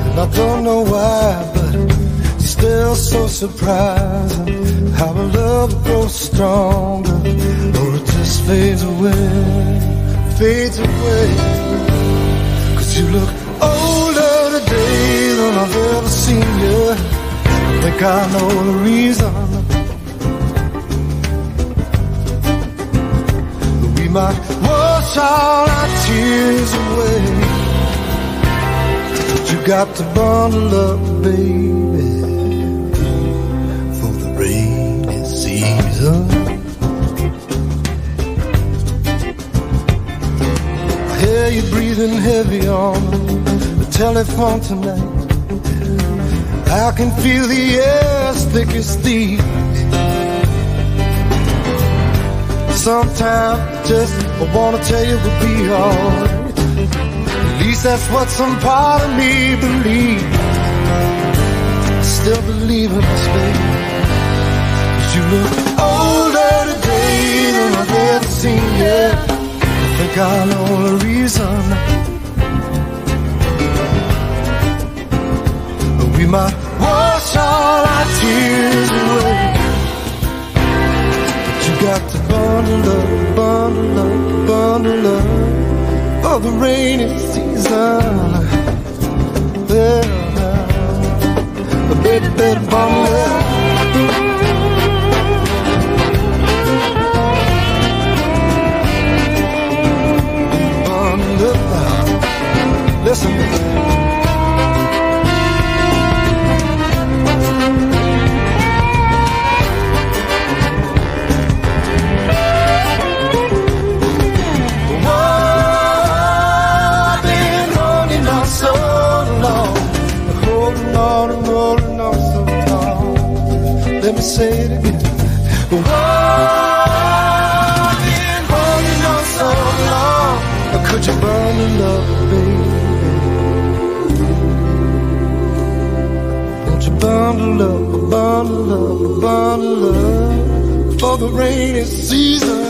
And I don't know why, but it's still so surprising how a love grows stronger or it just fades away, fades away. Cause you look older today than I've ever seen you. I think I know the reason. Might wash all our tears away. But you got to bundle up, baby, for the rainy season. I hear you breathing heavy on the telephone tonight. I can feel the air as thick as thieves. Sometimes just I wanna tell you we'll be alright. At least that's what some part of me believes. Still believe in us, baby. Cause you look older today than I've ever seen you. I think I know the reason. But we might wash all our tears away. But you got to bundle up, bundle up, bundle up. for the rainy season. Yeah, baby, better bundle. Listen. Say it again. Whoa, I've on so long. Could you burn the love, baby? Won't you bundle up, bundle up, bundle up for the rainy season?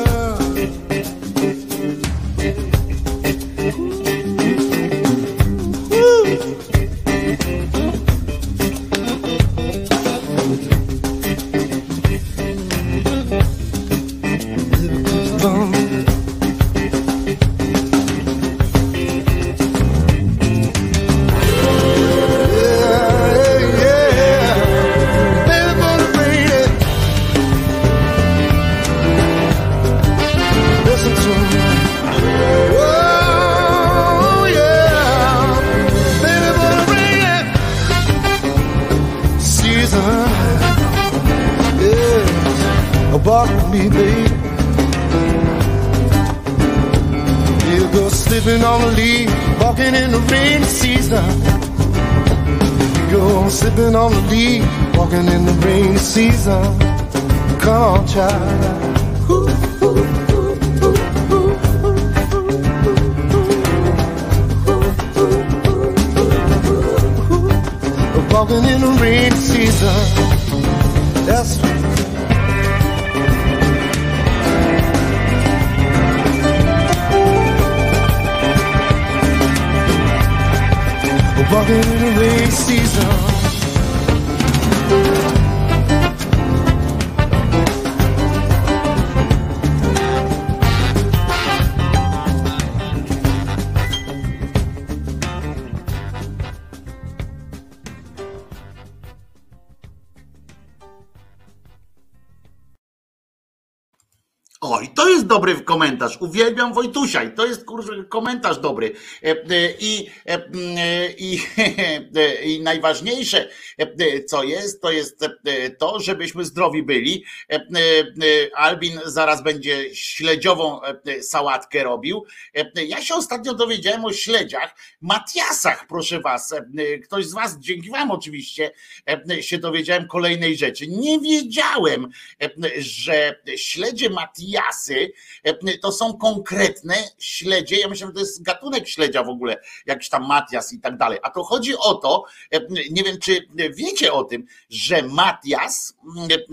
Uwielbiam Wojtusia i to jest komentarz dobry. E, e, I, e, i, e, I najważniejsze, co jest, to jest e, to, żebyśmy zdrowi byli. E, e, e, Albin zaraz będzie śledziową e, sałatkę robił. E, Ja się ostatnio dowiedziałem o śledziach, Matiasach, proszę was. E, Ktoś z was, dzięki wam oczywiście, e, się dowiedziałem kolejnej rzeczy. Nie wiedziałem, e, że śledzie Matiasy e, to są konkretne śledzie. Ja myślę, że to jest gatunek śledzia w ogóle, jakiś tam Matias i tak dalej. A to chodzi o to, e, nie wiem, czy wiecie o tym, że Matias,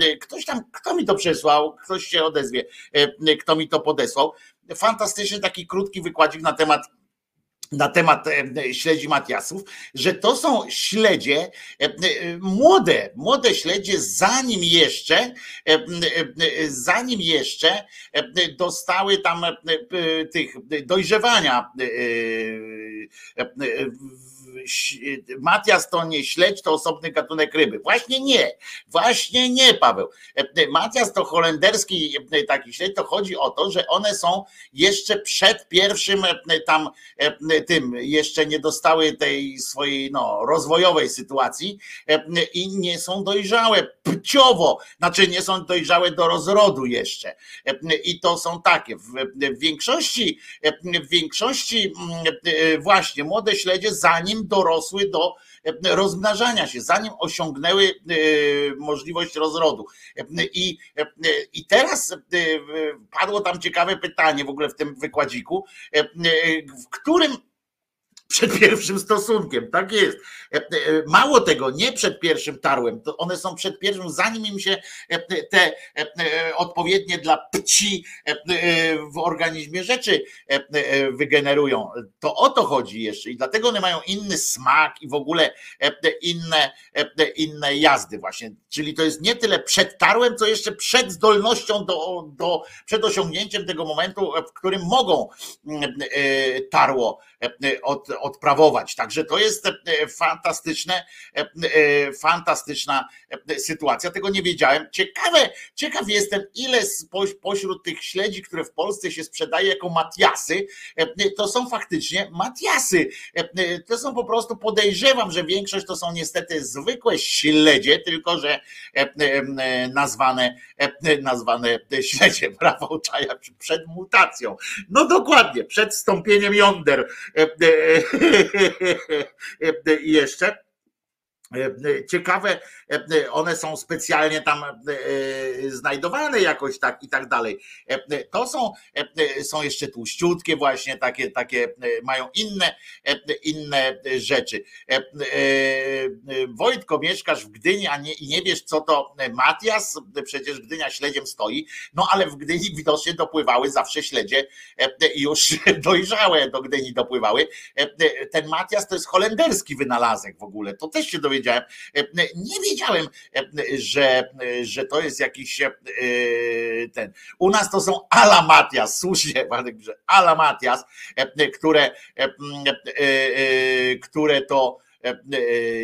e, ktoś tam, kto mi to przesłał, ktoś się odezwie, e, kto mi to podesłał. Fantastyczny taki krótki wykładzik na temat na temat e, śledzi Matiasów, że to są śledzie e, e, młode, młode śledzie, zanim jeszcze, e, e, zanim jeszcze e, dostały tam e, e, tych dojrzewania. E, e, e, ś- Matias to nie śledź, to osobny gatunek ryby. Właśnie nie, właśnie nie, Paweł. E, Matias to holenderski e, taki śledź, to chodzi o to, że one są jeszcze przed pierwszym e, tam e, tym, jeszcze nie dostały tej swojej no, rozwojowej sytuacji e, i nie są dojrzałe płciowo, znaczy nie są dojrzałe do rozrodu jeszcze. E, I to są takie. W, większości, e, w większości mm, e, właśnie młode śledzie, zanim dorosły do e, rozmnażania się, zanim osiągnęły e, możliwość rozrodu. E, I, i teraz padło tam ciekawe pytanie w ogóle w tym wykładziku, w którym przed pierwszym stosunkiem, tak jest. E, e, Mało tego, nie przed pierwszym tarłem, to one są przed pierwszym, zanim im się e, te odpowiednie dla pci w organizmie rzeczy wygenerują. To o to chodzi jeszcze i dlatego one mają inny smak i w ogóle inne, inne jazdy właśnie. Czyli to jest nie tyle przed tarłem, co jeszcze przed zdolnością do, do przed osiągnięciem tego momentu, w którym mogą mm, tarło od, odprawować. Także to jest e, fantastyczne, e, e, fantastyczna sytuacja. Tego nie wiedziałem. Ciekawe, ciekaw jestem, ile pośród tych śledzi, które w Polsce się sprzedaje jako matiasy, to są faktycznie matiasy. To są po prostu, podejrzewam, że większość to są niestety zwykłe śledzie, tylko że nazwane, nazwane śledzie. Brawo Czaja przed mutacją. No dokładnie, przed stąpieniem jąder. Jeszcze. E, Ciekawe, e, one są specjalnie tam e, znajdowane jakoś tak i tak dalej. E, To są, e, są jeszcze tłuściutkie właśnie, takie, takie e, mają inne, e, inne rzeczy. E, e, Wojtko, mieszkasz w Gdyni, a nie, i nie wiesz co to Matias, przecież Gdynia śledziem stoi, no ale w Gdyni widocznie dopływały zawsze śledzie e, już dojrzałe do Gdyni dopływały. E, Ten Matias to jest holenderski wynalazek w ogóle, to też się dowiedziałem. E, Nie wiedziałem, e, że, że to jest jakiś e, ten. U nas to są ala Matias, słusznie, ala Matias, e, które, e, e, e, które to e,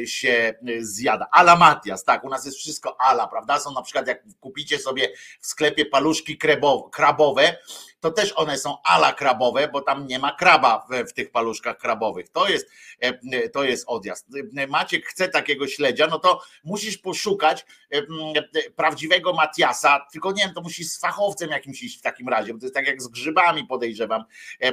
e, się zjada. Ala Matias, tak, u nas jest wszystko ala, prawda? Są na przykład, jak kupicie sobie w sklepie paluszki krebo- krabowe, to też one są ala krabowe, bo tam nie ma kraba w, w tych paluszkach krabowych. To jest, e, to jest odjazd. E, Maciek chce takiego śledzia, no to musisz poszukać e, e, prawdziwego Matiasa, tylko nie wiem, to musisz z fachowcem jakimś iść w takim razie, bo to jest tak jak z grzybami podejrzewam, e, e,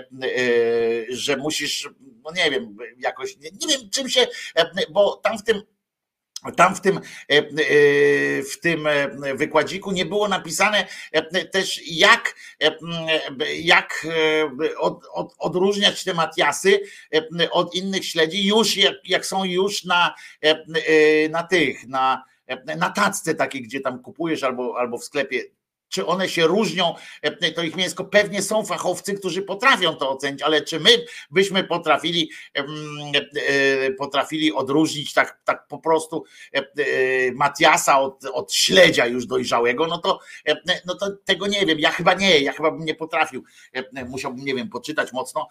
że musisz, no nie wiem, jakoś, nie, wiem czym się, e, bo tam w tym tam w tym, e, e, w tym e, wykładziku nie było napisane też jak, jak od, od, odróżniać te Matiasy od innych śledzi już jak, jak są już na, na tych, na, na tacce takiej, gdzie tam kupujesz albo, albo w sklepie czy one się różnią, e, to ich mięsko. Pewnie są fachowcy, którzy potrafią to ocenić, ale czy my byśmy potrafili, e, potrafili odróżnić tak, tak po prostu e, Matiasa od, od śledzia już dojrzałego, no to, no to tego nie wiem. Ja chyba nie, ja chyba bym nie potrafił. Musiałbym, nie wiem, poczytać mocno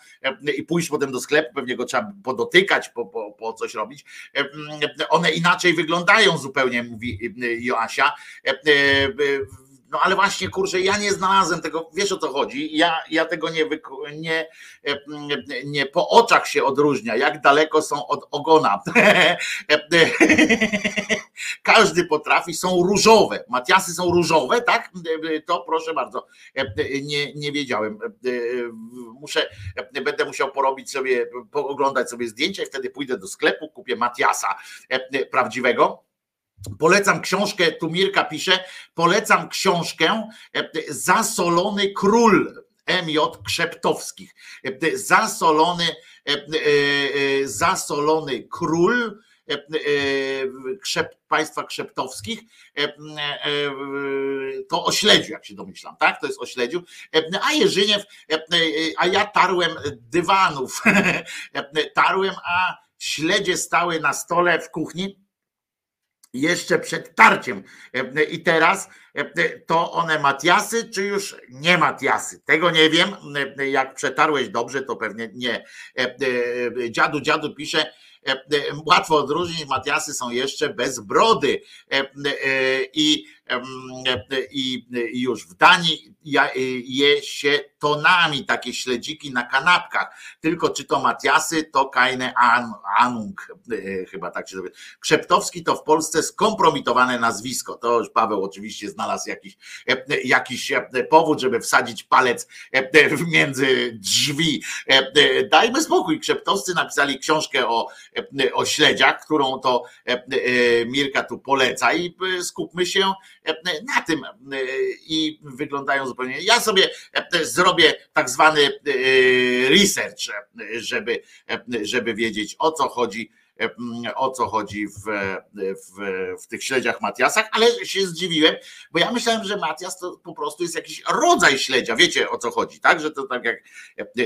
i pójść potem do sklepu, pewnie go trzeba podotykać, po, po, po coś robić. One inaczej wyglądają zupełnie, mówi Joasia. E, e, no ale właśnie, kurczę, ja nie znalazłem tego, wiesz o co chodzi, ja, ja tego nie, nie, e, nie po oczach się odróżnia, jak daleko są od ogona. Każdy potrafi, są różowe, Matiasy są różowe, tak? To proszę bardzo, nie, nie wiedziałem. Muszę, będę musiał porobić sobie, pooglądać sobie zdjęcia i wtedy pójdę do sklepu, kupię Matiasa prawdziwego. Polecam książkę, tu Mirka pisze, polecam książkę e, Zasolony Król MJ Krzeptowskich. E, Zasolony, e, e, e, zasolony Król e, e, państwa krzeptowskich, e, e, e, to o śledziu, jak się domyślam, tak? To jest o śledziu. E, A Jerzyniew, e, e, a ja tarłem dywanów, E, tarłem, a śledzie stały na stole w kuchni jeszcze przed tarciem. E, I teraz e, to one Matiasy, czy już nie Matiasy? Tego nie wiem. E, Jak przetarłeś dobrze, to pewnie nie. E, e, Dziadu, dziadu pisze, e, e, łatwo odróżnić, Matiasy są jeszcze bez brody. E, e, I, e, i już w Danii e, je się tonami takie śledziki na kanapkach. Tylko czy to Matiasy, to Kajne An, Anung, e, chyba tak się zrobi. Krzeptowski to w Polsce skompromitowane nazwisko. To już Paweł oczywiście znalazł jakiś, e, jakiś powód, żeby wsadzić palec między drzwi. Dajmy spokój. Krzeptowscy napisali książkę o, o śledziach, którą to Mirka tu poleca i skupmy się na tym. E, I wyglądają zupełnie. Ja sobie e, zrobię tak zwany e, research, żeby, żeby wiedzieć o co chodzi o co chodzi w, w, w tych śledziach Matiasach, ale się zdziwiłem, bo ja myślałem, że Matias to po prostu jest jakiś rodzaj śledzia. Wiecie o co chodzi, tak? Że to tak jak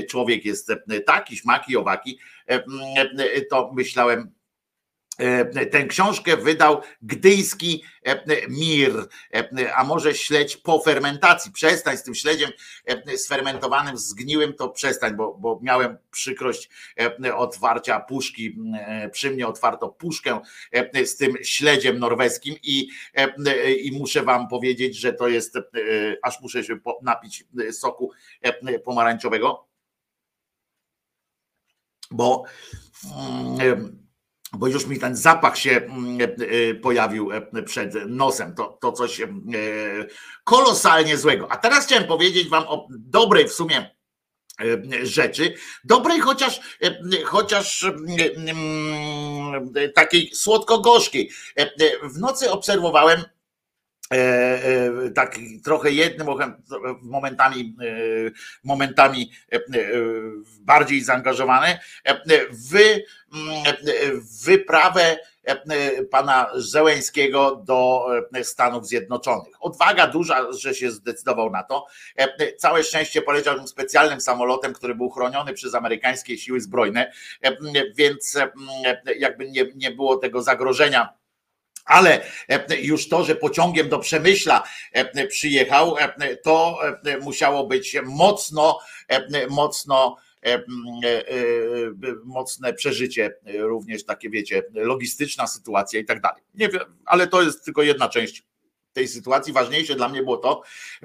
człowiek jest taki, śmaki, owaki, to myślałem, Tę książkę wydał gdyjski e, mir, e, a może śledź po fermentacji. Przestań z tym śledziem sfermentowanym, zgniłym, to przestań, bo, bo miałem przykrość otwarcia puszki. Przy mnie otwarto puszkę z tym śledziem norweskim i, i muszę wam powiedzieć, że to jest, aż muszę się napić soku pomarańczowego, bo bo już mi ten zapach się mm, e, pojawił e, przed nosem. To, to coś e, kolosalnie złego. A teraz chciałem powiedzieć Wam o dobrej w sumie rzeczy. Dobrej, chociaż, chociaż mm, takiej słodko-gorzkiej. W nocy obserwowałem tak trochę jednym momentami, momentami bardziej zaangażowany w wyprawę pana Zełęńskiego do Stanów Zjednoczonych. Odwaga duża, że się zdecydował na to. Całe szczęście poleciał tym specjalnym samolotem, który był chroniony przez amerykańskie siły zbrojne, więc jakby nie, nie było tego zagrożenia ale już to, że pociągiem do Przemyśla przyjechał, to musiało być mocno, mocno mocne przeżycie, również takie wiecie, logistyczna sytuacja i tak dalej. Nie wiem, ale to jest tylko jedna część tej sytuacji. Ważniejsze dla mnie było to,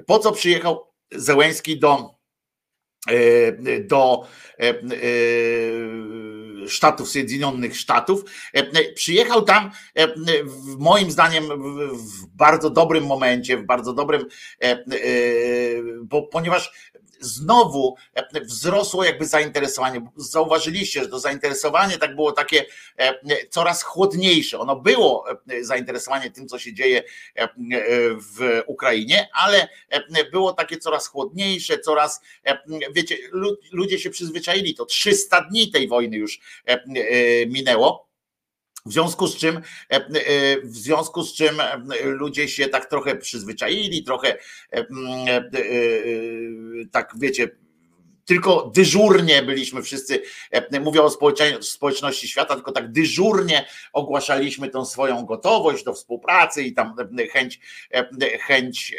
po co przyjechał Zełęński do do Stanów Zjednoczonych Sztatów. Przyjechał tam moim zdaniem w bardzo dobrym momencie, w bardzo dobrym, bo ponieważ znowu wzrosło jakby zainteresowanie. Zauważyliście, że to zainteresowanie tak było takie coraz chłodniejsze. Ono było zainteresowanie tym, co się dzieje w Ukrainie, ale było takie coraz chłodniejsze, coraz, wiecie, ludzie się przyzwyczaili. To 300 dni tej wojny już minęło. W związku z czym, w związku z czym ludzie się tak trochę przyzwyczaili, trochę tak wiecie, tylko dyżurnie byliśmy wszyscy, mówię o społeczności świata, tylko tak dyżurnie ogłaszaliśmy tą swoją gotowość do współpracy i tam chęć, chęć,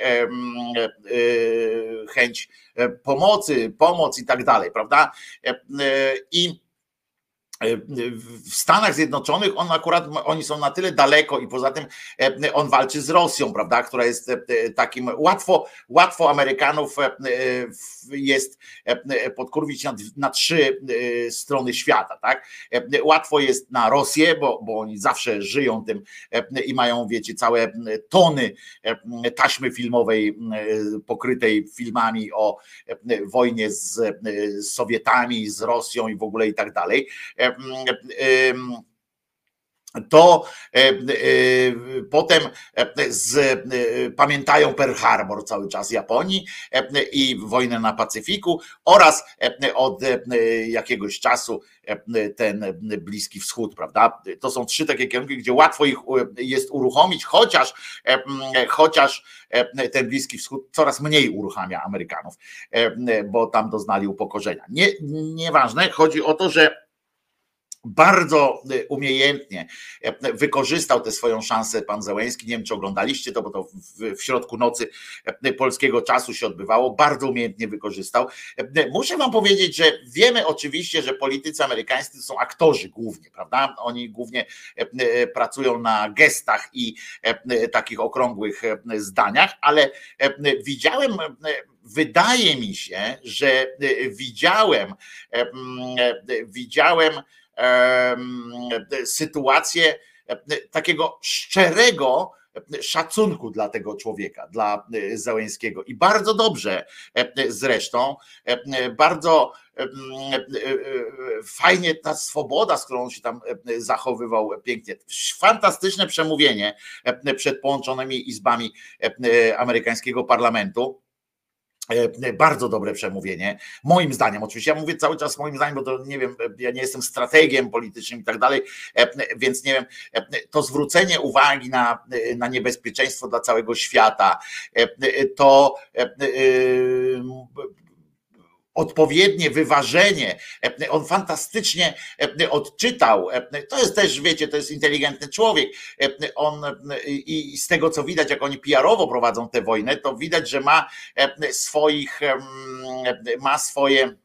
chęć pomocy, pomoc i tak dalej, prawda? I w Stanach Zjednoczonych on akurat, oni są na tyle daleko i poza tym on walczy z Rosją, prawda, która jest takim łatwo, łatwo Amerykanów jest podkurwić na, na trzy strony świata, tak? Łatwo jest na Rosję, bo, bo oni zawsze żyją tym i mają, wiecie, całe tony taśmy filmowej pokrytej filmami o wojnie z Sowietami, z Rosją i w ogóle i tak dalej to potem z, pamiętają Pearl Harbor cały czas Japonii i wojnę na Pacyfiku oraz od jakiegoś czasu ten Bliski Wschód, prawda? To są trzy takie kierunki, gdzie łatwo ich jest uruchomić, chociaż, chociaż ten Bliski Wschód coraz mniej uruchamia Amerykanów, bo tam doznali upokorzenia. Nie, nieważne, chodzi o to, że bardzo umiejętnie wykorzystał tę swoją szansę pan Zełęński. Nie wiem, czy oglądaliście to, bo to w, środku nocy polskiego czasu się odbywało. Bardzo umiejętnie wykorzystał. Muszę wam powiedzieć, że wiemy oczywiście, że politycy amerykańscy to są aktorzy głównie, prawda? Oni głównie pracują na gestach i takich okrągłych zdaniach, ale widziałem wydaje mi się, że widziałem, widziałem sytuację takiego szczerego szacunku dla tego człowieka, dla Załęskiego. I bardzo dobrze zresztą, bardzo fajnie ta swoboda, z którą on się tam zachowywał pięknie. Fantastyczne przemówienie przed połączonymi izbami amerykańskiego parlamentu. E, Bardzo dobre przemówienie, moim zdaniem. Oczywiście ja mówię cały czas moim zdaniem, bo to nie wiem, ja nie jestem strategiem politycznym i tak dalej, e, więc nie wiem, e, to zwrócenie uwagi na, na niebezpieczeństwo dla całego świata, to odpowiednie wyważenie. On fantastycznie odczytał. To jest też, wiecie, to jest inteligentny człowiek. On i z tego co widać, jak oni PR-owo prowadzą tę wojnę, to widać, że ma swoich, ma swoje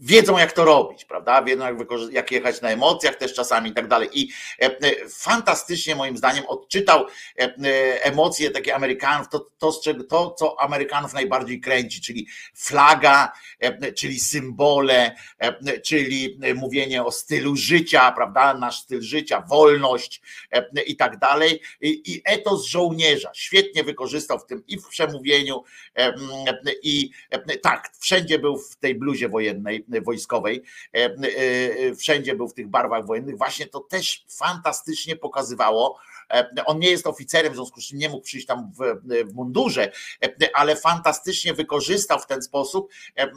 wiedzą jak to robić, prawda? Wiedzą jak, jak jechać na emocjach też czasami i tak dalej. I e, e, fantastycznie moim zdaniem odczytał e, emocje takie Amerykanów, to, to, to co Amerykanów najbardziej kręci, czyli flaga, czyli symbole, czyli mówienie o stylu życia, prawda? Nasz styl życia, wolność i tak dalej. I, etos żołnierza świetnie wykorzystał w tym i w przemówieniu, i tak, wszędzie był w tej bluzie wojennej, wojskowej, e, e, wszędzie był w tych barwach wojennych. Właśnie to też fantastycznie pokazywało. E, On nie jest oficerem, w związku z czym nie mógł przyjść tam w, w mundurze, e, ale fantastycznie wykorzystał w ten sposób, e,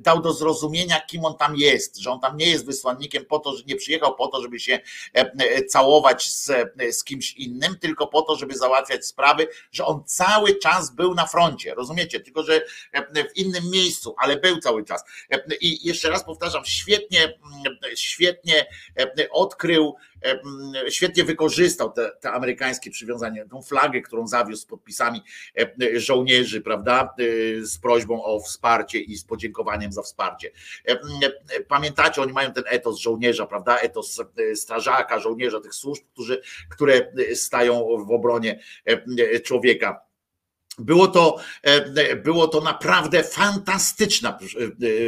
dał do zrozumienia, kim on tam jest, że on tam nie jest wysłannikiem po to, że nie przyjechał po to, żeby się całować z, z kimś innym, tylko po to, żeby załatwiać sprawy, że on cały czas był na froncie, rozumiecie? Tylko, że w innym miejscu, ale był cały czas. I jeszcze raz powtarzam, świetnie, świetnie odkrył, świetnie wykorzystał te, te amerykańskie przywiązanie, tą flagę, którą zawiózł z podpisami e, żołnierzy, prawda, e, z prośbą o wsparcie i z podziękowaniem za wsparcie. E, mm, e, Pamiętacie, oni mają ten etos żołnierza, prawda, etos e, strażaka, żołnierza, tych służb, którzy, które stają w obronie e, człowieka. Było to, e, było to naprawdę fantastyczna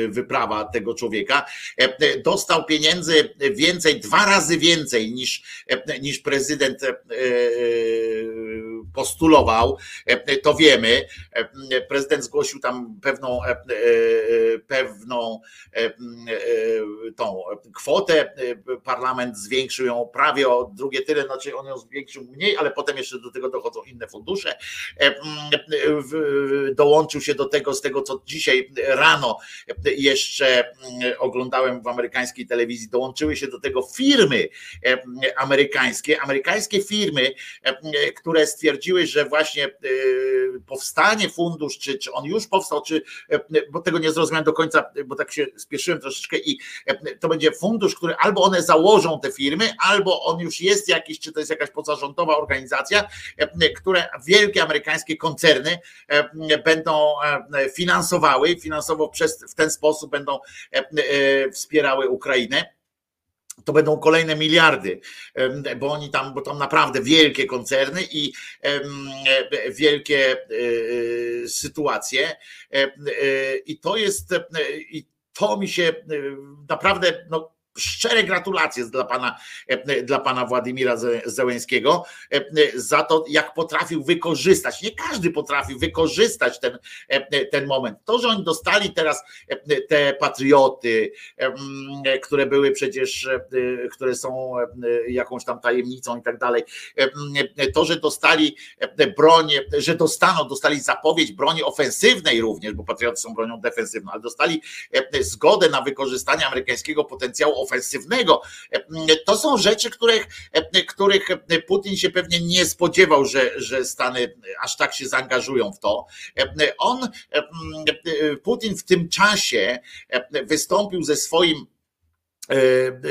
e, wyprawa tego człowieka. E, Dostał pieniędzy więcej, dwa razy więcej niż, e, niż prezydent e, postulował. E, To wiemy. E, Prezydent zgłosił tam pewną, e, e, pewną e, e, tą kwotę. Parlament zwiększył ją prawie o drugie tyle, znaczy on ją zwiększył mniej, ale potem jeszcze do tego dochodzą inne fundusze. E, dołączył się do tego, z tego co dzisiaj rano jeszcze oglądałem w amerykańskiej telewizji, dołączyły się do tego firmy e, amerykańskie, amerykańskie firmy, e, które stwierdziły, że właśnie e, powstanie fundusz, czy, czy on już powstał, czy, e, bo tego nie zrozumiałem do końca, bo tak się spieszyłem troszeczkę i e, to będzie fundusz, który albo one założą te firmy, albo on już jest jakiś, czy to jest jakaś pozarządowa organizacja, które wielkie amerykańskie koncerny będą finansowały, finansowo przez, w ten sposób będą wspierały Ukrainę to będą kolejne miliardy, bo oni tam, bo tam naprawdę wielkie koncerny i e, wielkie e, sytuacje. E, I to jest, i to mi się naprawdę, no, szczere gratulacje dla pana, e, dla pana Władimira Ze- Zełęskiego e, za to, jak potrafił wykorzystać. Nie każdy potrafi wykorzystać ten, e, ten moment. To, że oni dostali teraz e, te patrioty, em, które były przecież, e, które są e, jakąś tam tajemnicą i tak dalej. Em, To, że dostali e, broń, że dostaną, dostali zapowiedź broni ofensywnej również, bo patrioty są bronią defensywną, ale dostali e, zgodę na wykorzystanie amerykańskiego potencjału ofensywnego. E, To są rzeczy, których, e, których Putin się pewnie nie spodziewał, że, że Stany aż tak się zaangażują w to. E, On, Putin w tym czasie wystąpił ze swoim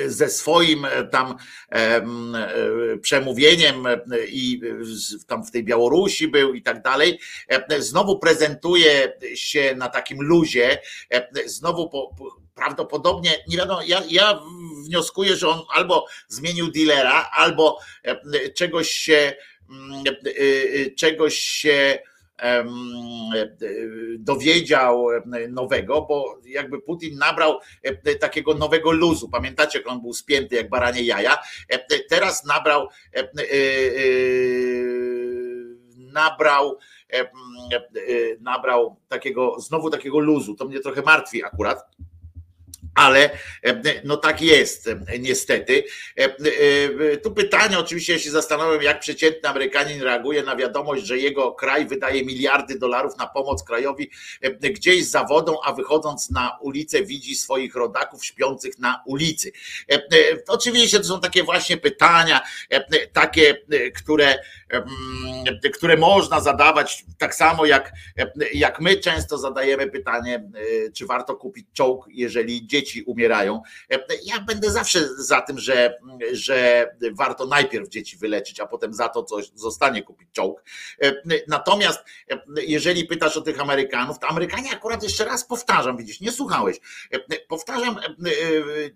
ze swoim tam em, przemówieniem i tam w tej Białorusi był i tak dalej. Znowu prezentuje się na takim luzie, znowu po, prawdopodobnie, nie wiadomo, ja, ja wnioskuję, że on albo zmienił dealera, albo czegoś się mm, e, e, czegoś się e, dowiedział nowego, bo jakby Putin nabrał takiego nowego luzu. Pamiętacie, jak on był spięty jak baranie jaja? Teraz nabrał nabrał nabrał takiego znowu takiego luzu. To mnie trochę martwi akurat. Ale e, no tak jest, niestety. E, e, Tu pytanie, oczywiście, ja się zastanawiam, jak przeciętny Amerykanin reaguje na wiadomość, że jego kraj wydaje miliardy dolarów na pomoc krajowi gdzieś za wodą, a wychodząc na ulicę widzi swoich rodaków śpiących na ulicy. Oczywiście to są takie właśnie pytania, takie, które, które można zadawać tak samo jak, jak my często zadajemy pytanie, czy warto kupić czołg, jeżeli dzieci umierają. Ja będę zawsze za tym, że, że warto najpierw dzieci wyleczyć, a potem za to coś zostanie kupić czołg. Natomiast jeżeli pytasz o tych Amerykanów, to Amerykanie akurat jeszcze raz powtarzam, widzisz, nie słuchałeś. Powtarzam, e,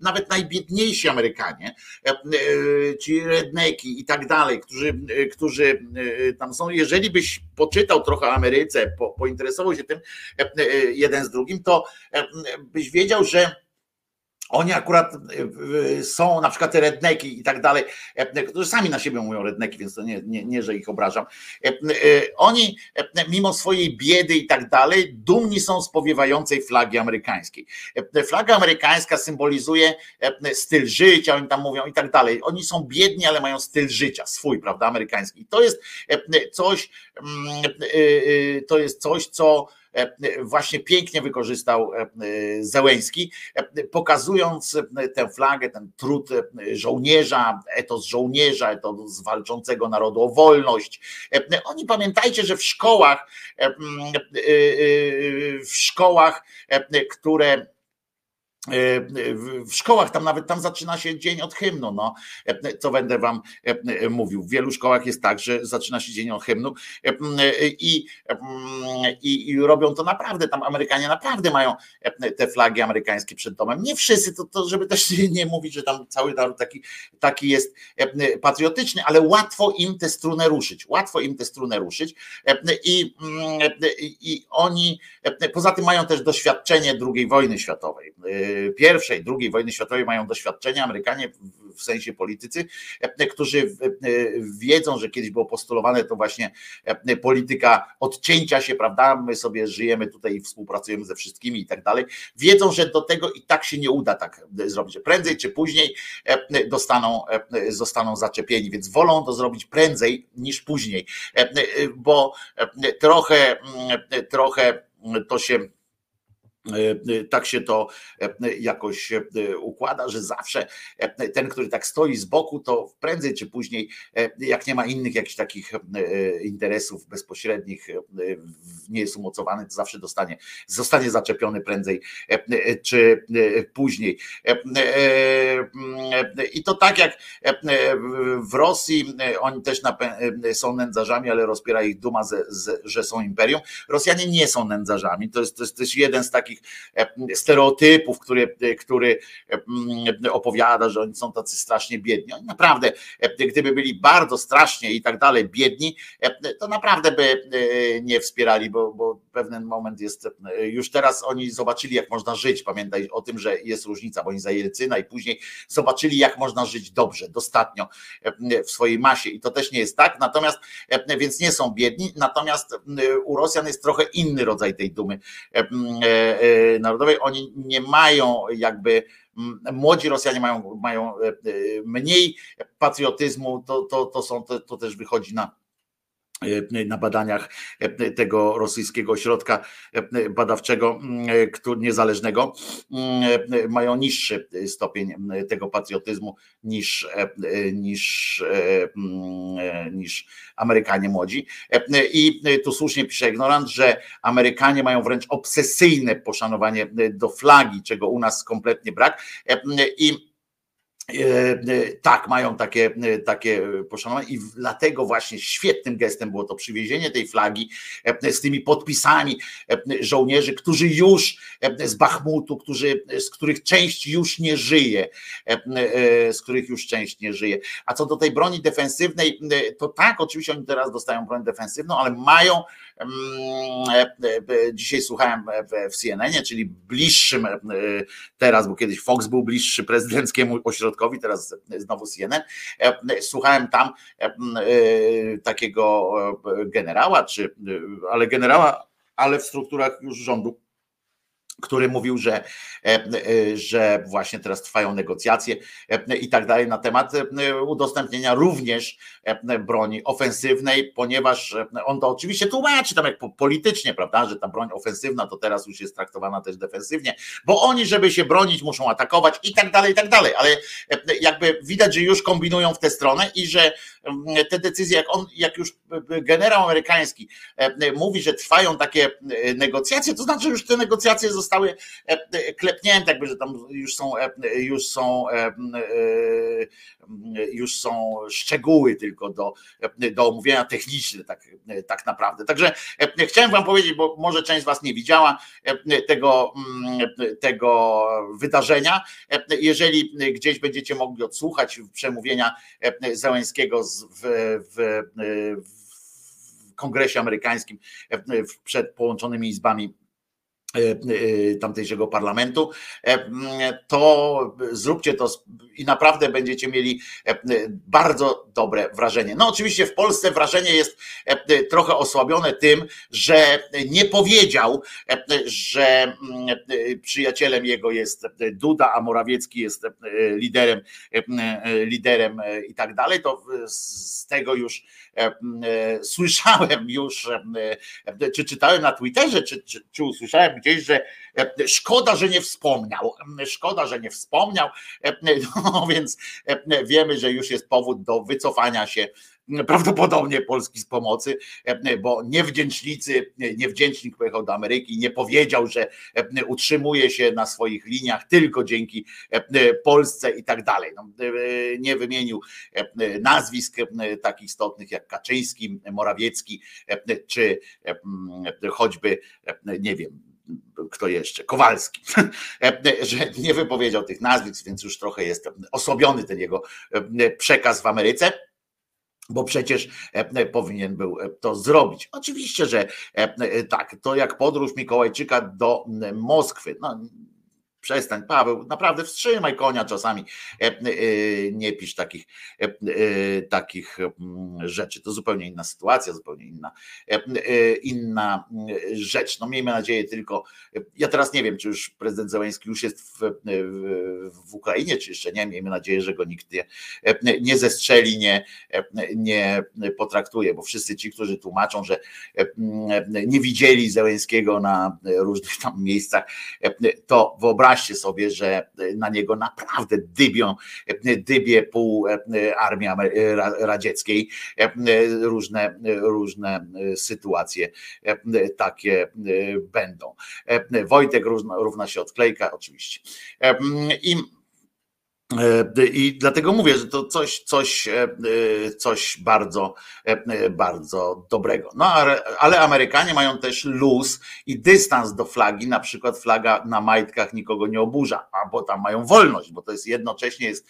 nawet najbiedniejsi Amerykanie, e, ci redneki i tak dalej, którzy, e, którzy e, tam są, jeżeli byś poczytał trochę o Ameryce, po, pointeresował się tym e, e, jeden z drugim, to e, byś wiedział, że oni akurat e, są, na przykład te redneki i tak dalej, e, którzy sami na siebie mówią redneki, więc to nie, nie, nie że ich obrażam. E, e, Oni, e, mimo swojej biedy i tak dalej, dumni są z powiewającej flagi amerykańskiej. E, Flaga amerykańska symbolizuje e, styl życia, oni tam mówią i tak dalej. Oni są biedni, ale mają styl życia swój, prawda, amerykański. I to jest e, coś, mm, e, e, to jest coś, co e, właśnie pięknie wykorzystał e, Zełęński, e, pokazując e, tę flagę, ten trud e, żołnierza, etos żołnierza, etos walczącego narodu o wolność. E, Oni pamiętajcie, że w szkołach, e, e, e, w szkołach, e, które w w szkołach, tam nawet tam zaczyna się dzień od hymnu, no, co będę wam e, mówił. W wielu szkołach jest tak, że zaczyna się dzień od hymnu e, i, i, i robią to naprawdę, tam Amerykanie naprawdę mają e, te flagi amerykańskie przed domem. Nie wszyscy, to, to żeby też nie mówić, że tam cały naród taki, taki jest e, patriotyczny, ale łatwo im tę strunę ruszyć, łatwo im tę strunę ruszyć e, i, i, i oni e, poza tym mają też doświadczenie II wojny światowej. Pierwszej, II wojny światowej mają doświadczenie Amerykanie w- sensie politycy, e, którzy e, wiedzą, że kiedyś było postulowane to właśnie e, polityka odcięcia się, prawda? My sobie żyjemy tutaj i współpracujemy ze wszystkimi i tak dalej. Wiedzą, że do tego i tak się nie uda tak zrobić. Prędzej czy później dostaną, zostaną zaczepieni, więc wolą to zrobić prędzej niż później, bo trochę, mm, trochę to się tak się to e, jakoś e, układa, że zawsze e, ten, który tak stoi z boku, to prędzej czy później, e, jak nie ma innych jakichś takich e, interesów bezpośrednich, e, nie jest umocowany, to zawsze dostanie, zostanie zaczepiony prędzej e, e, czy e, później. E, e, e, I to tak jak e, w Rosji, e, oni też e, są nędzarzami, ale rozpiera ich duma, że są imperium. Rosjanie nie są nędzarzami. To jest, to jest też jeden z takich e, stereotypów, który, e, który e, mm, opowiada, że oni są tacy strasznie biedni. Oni naprawdę, gdyby byli bardzo strasznie i tak dalej biedni, to naprawdę by nie wspierali, bo, bo pewien moment jest, już teraz oni zobaczyli, jak można żyć. Pamiętaj o tym, że jest różnica, bo oni za Jelcyna i później zobaczyli, jak można żyć dobrze, dostatnio w swojej masie i to też nie jest tak, natomiast, więc nie są biedni, natomiast u Rosjan jest trochę inny rodzaj tej dumy narodowej. Oni nie mają jakby młodzi Rosjanie mają, mają e, e, mniej patriotyzmu, to, to, to, są, to, to też wychodzi na na badaniach e, tego rosyjskiego ośrodka e, badawczego niezależnego e, mają niższy stopień tego patriotyzmu niż, e, e, niż, e, m, e, niż Amerykanie młodzi. E, I tu słusznie pisze ignorant, że Amerykanie mają wręcz obsesyjne poszanowanie do flagi, czego u nas kompletnie brak. E, I Tak, mają takie, takie poszanowanie i dlatego właśnie świetnym gestem było to przywiezienie tej flagi z tymi podpisami żołnierzy, którzy już z Bachmutu, którzy, z których część już nie żyje, z których już część nie żyje. A co do tej broni defensywnej, to tak, oczywiście oni teraz dostają broń defensywną, ale mają dzisiaj słuchałem w CNN-ie, czyli bliższym teraz, bo kiedyś Fox był bliższy prezydenckiemu ośrodkowi, teraz znowu CNN. Słuchałem tam takiego generała, czy ale generała, ale w strukturach już rządu który mówił, że, że właśnie teraz trwają negocjacje i tak dalej na temat udostępnienia również broni ofensywnej, ponieważ on to oczywiście tłumaczy tam jak politycznie, prawda, że ta broń ofensywna to teraz już jest traktowana też defensywnie, bo oni, żeby się bronić, muszą atakować i tak dalej, i tak dalej, ale jakby widać, że już kombinują w tę stronę i że te decyzje, jak on, jak już generał amerykański mówi, że trwają takie negocjacje, to znaczy już te negocjacje zostały klepnięte, jakby, że tam już są, już są, już są szczegóły tylko do, do omówienia techniczne, tak, tak naprawdę. Także chciałem wam powiedzieć, bo może część z was nie widziała tego, tego wydarzenia. Jeżeli gdzieś będziecie mogli odsłuchać przemówienia Załęskiego w, w, w Kongresie Amerykańskim przed połączonymi izbami tamtejszego parlamentu, to zróbcie to i naprawdę będziecie mieli bardzo dobre wrażenie. No oczywiście w Polsce wrażenie jest trochę osłabione tym, że nie powiedział, że przyjacielem jego jest Duda, a Morawiecki jest liderem, liderem i tak dalej, to z tego już słyszałem już, czy czytałem na Twitterze, czy, czy, czy usłyszałem gdzieś, że szkoda, że nie wspomniał. Szkoda, że nie wspomniał. No więc wiemy, że już jest powód do wycofania się prawdopodobnie Polski z pomocy, bo niewdzięcznicy, niewdzięcznik pojechał do Ameryki, nie powiedział, że utrzymuje się na swoich liniach tylko dzięki Polsce i tak dalej. No, nie wymienił nazwisk tak istotnych jak Kaczyński, Morawiecki, czy choćby, nie wiem, kto jeszcze, Kowalski, że nie wypowiedział tych nazwisk, więc już trochę jest osłabiony ten jego przekaz w Ameryce bo przecież powinien był to zrobić. Oczywiście, że tak, to jak podróż Mikołajczyka do Moskwy. No, przestań, Paweł, naprawdę wstrzymaj konia czasami, nie pisz takich, takich rzeczy. To zupełnie inna sytuacja, zupełnie inna, inna rzecz. No miejmy nadzieję tylko, ja teraz nie wiem, czy już prezydent Zełański już jest w, w Ukrainie, czy jeszcze nie, miejmy nadzieję, że go nikt nie, nie zestrzeli, nie, nie potraktuje, bo wszyscy ci, którzy tłumaczą, że nie widzieli Zełańskiego na różnych tam miejscach, to wyobraźcie sobie, że na niego naprawdę dybią, dybie pół armii radzieckiej, różne, różne sytuacje takie będą. Wojtek równa, się odklejka, oczywiście. I i dlatego mówię, że to coś, coś, coś bardzo, bardzo dobrego. No ale Amerykanie mają też luz i dystans do flagi, na przykład flaga na majtkach nikogo nie oburza, bo tam mają wolność, bo to jest jednocześnie jest,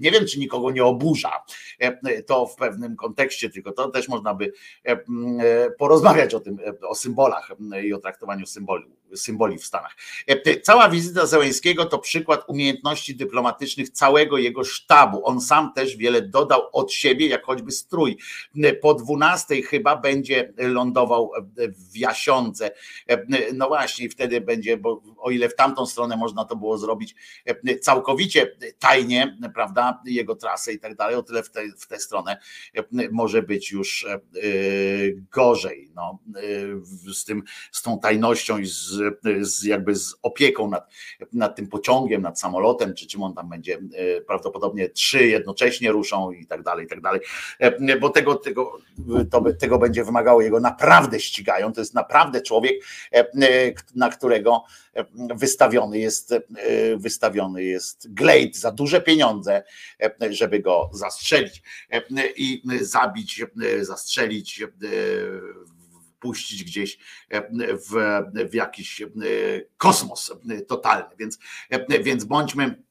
nie wiem czy nikogo nie oburza, to w pewnym kontekście, tylko to też można by porozmawiać o tym, o symbolach i o traktowaniu symboli, symboli w Stanach. Cała wizyta Zełęńskiego to przykład umiejętności dyplomatycznych całego jego sztabu. On sam też wiele dodał od siebie, jak choćby strój. Po 12 chyba będzie lądował w Jasiące. No właśnie, wtedy będzie, bo o ile w tamtą stronę można to było zrobić całkowicie tajnie, prawda, jego trasę i tak dalej, o tyle w, te, w tę stronę może być już gorzej. No, z tym, z tą tajnością i z z, jakby z opieką nad, nad tym pociągiem, nad samolotem, czy czym on tam będzie, e, prawdopodobnie trzy jednocześnie ruszą i tak dalej, i tak dalej, E, bo tego, tego, to, tego będzie wymagało jego naprawdę ścigają, to jest naprawdę człowiek, e, e, na którego e, wystawiony jest, e, wystawiony jest glejt za duże pieniądze, e, żeby go zastrzelić e, i zabić, zastrzelić, puścić gdzieś w, w jakiś kosmos totalny. Więc, więc bądźmy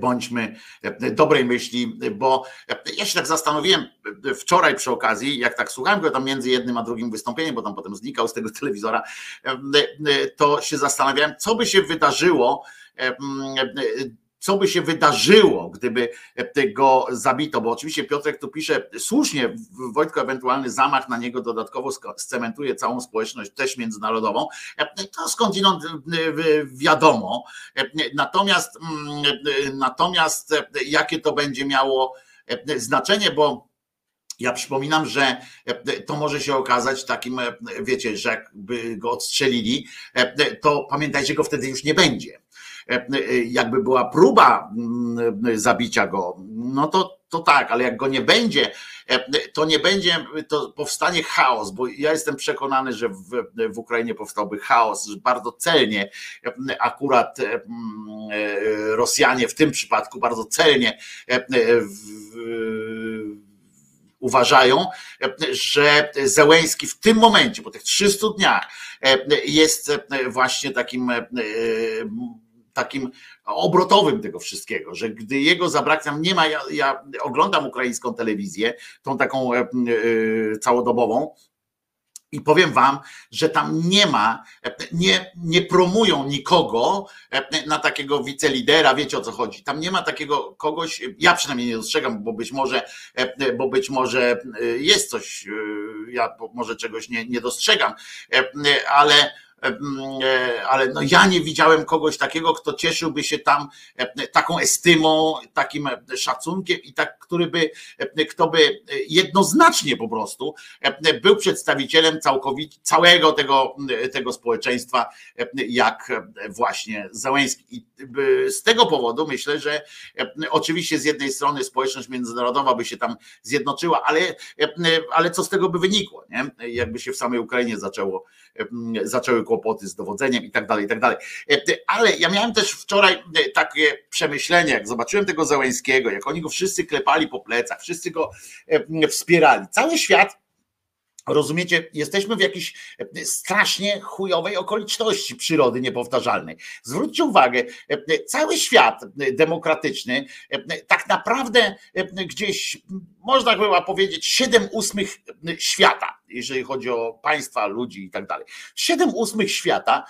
bądźmy e, dobrej myśli, bo e, ja się tak zastanowiłem e, wczoraj przy okazji, jak tak słuchałem go tam między jednym a drugim wystąpieniem, bo tam potem znikał z tego telewizora, e, e, to się zastanawiałem, co by się wydarzyło, e, e, co by się wydarzyło, gdyby go zabito, bo oczywiście Piotrek tu pisze słusznie, Wojtko ewentualny zamach na niego dodatkowo scementuje całą społeczność też międzynarodową, to skądinąd wiadomo, natomiast mm, natomiast jakie to będzie miało znaczenie, bo ja przypominam, że to może się okazać takim, wiecie, że jakby go odstrzelili, to pamiętajcie, go wtedy już nie będzie. Jakby była próba mm, zabicia go, no to, to tak, ale jak go nie będzie, to nie będzie, to powstanie chaos, bo ja jestem przekonany, że w, w Ukrainie powstałby chaos, że bardzo celnie akurat mm, e, Rosjanie w tym przypadku bardzo celnie e, w- uważają, że Zełęński w tym momencie, po tych 300 dniach jest właśnie takim takim obrotowym tego wszystkiego, że gdy jego zabraknie, nie ma, ja, ja oglądam ukraińską telewizję, tą taką e, e, całodobową, i powiem wam, że tam nie ma, nie, nie promują nikogo na takiego wicelidera, wiecie o co chodzi. Tam nie ma takiego kogoś, ja przynajmniej nie dostrzegam, bo być może, bo być może jest coś, ja może czegoś nie, nie dostrzegam, ale ale no ja nie widziałem kogoś takiego, kto cieszyłby się tam taką estymą, takim szacunkiem i tak, który by, kto by jednoznacznie po prostu był przedstawicielem całkowicie całego tego, tego społeczeństwa, jak właśnie Załęski. I z tego powodu myślę, że oczywiście z jednej strony społeczność międzynarodowa by się tam zjednoczyła, ale, ale co z tego by wynikło, nie? Jakby się w samej Ukrainie zaczęło, zaczęły kłopoty z dowodzeniem i tak dalej, i tak dalej. Ale ja miałem też wczoraj takie przemyślenie, jak zobaczyłem tego Załęskiego, jak oni go wszyscy klepali po plecach, wszyscy go wspierali. Cały świat Rozumiecie, jesteśmy w jakiejś strasznie chujowej okoliczności przyrody niepowtarzalnej. Zwróćcie uwagę, cały świat demokratyczny tak naprawdę gdzieś można chyba powiedzieć 7 ósmych świata, jeżeli chodzi o państwa, ludzi i tak dalej. 7 ósmych świata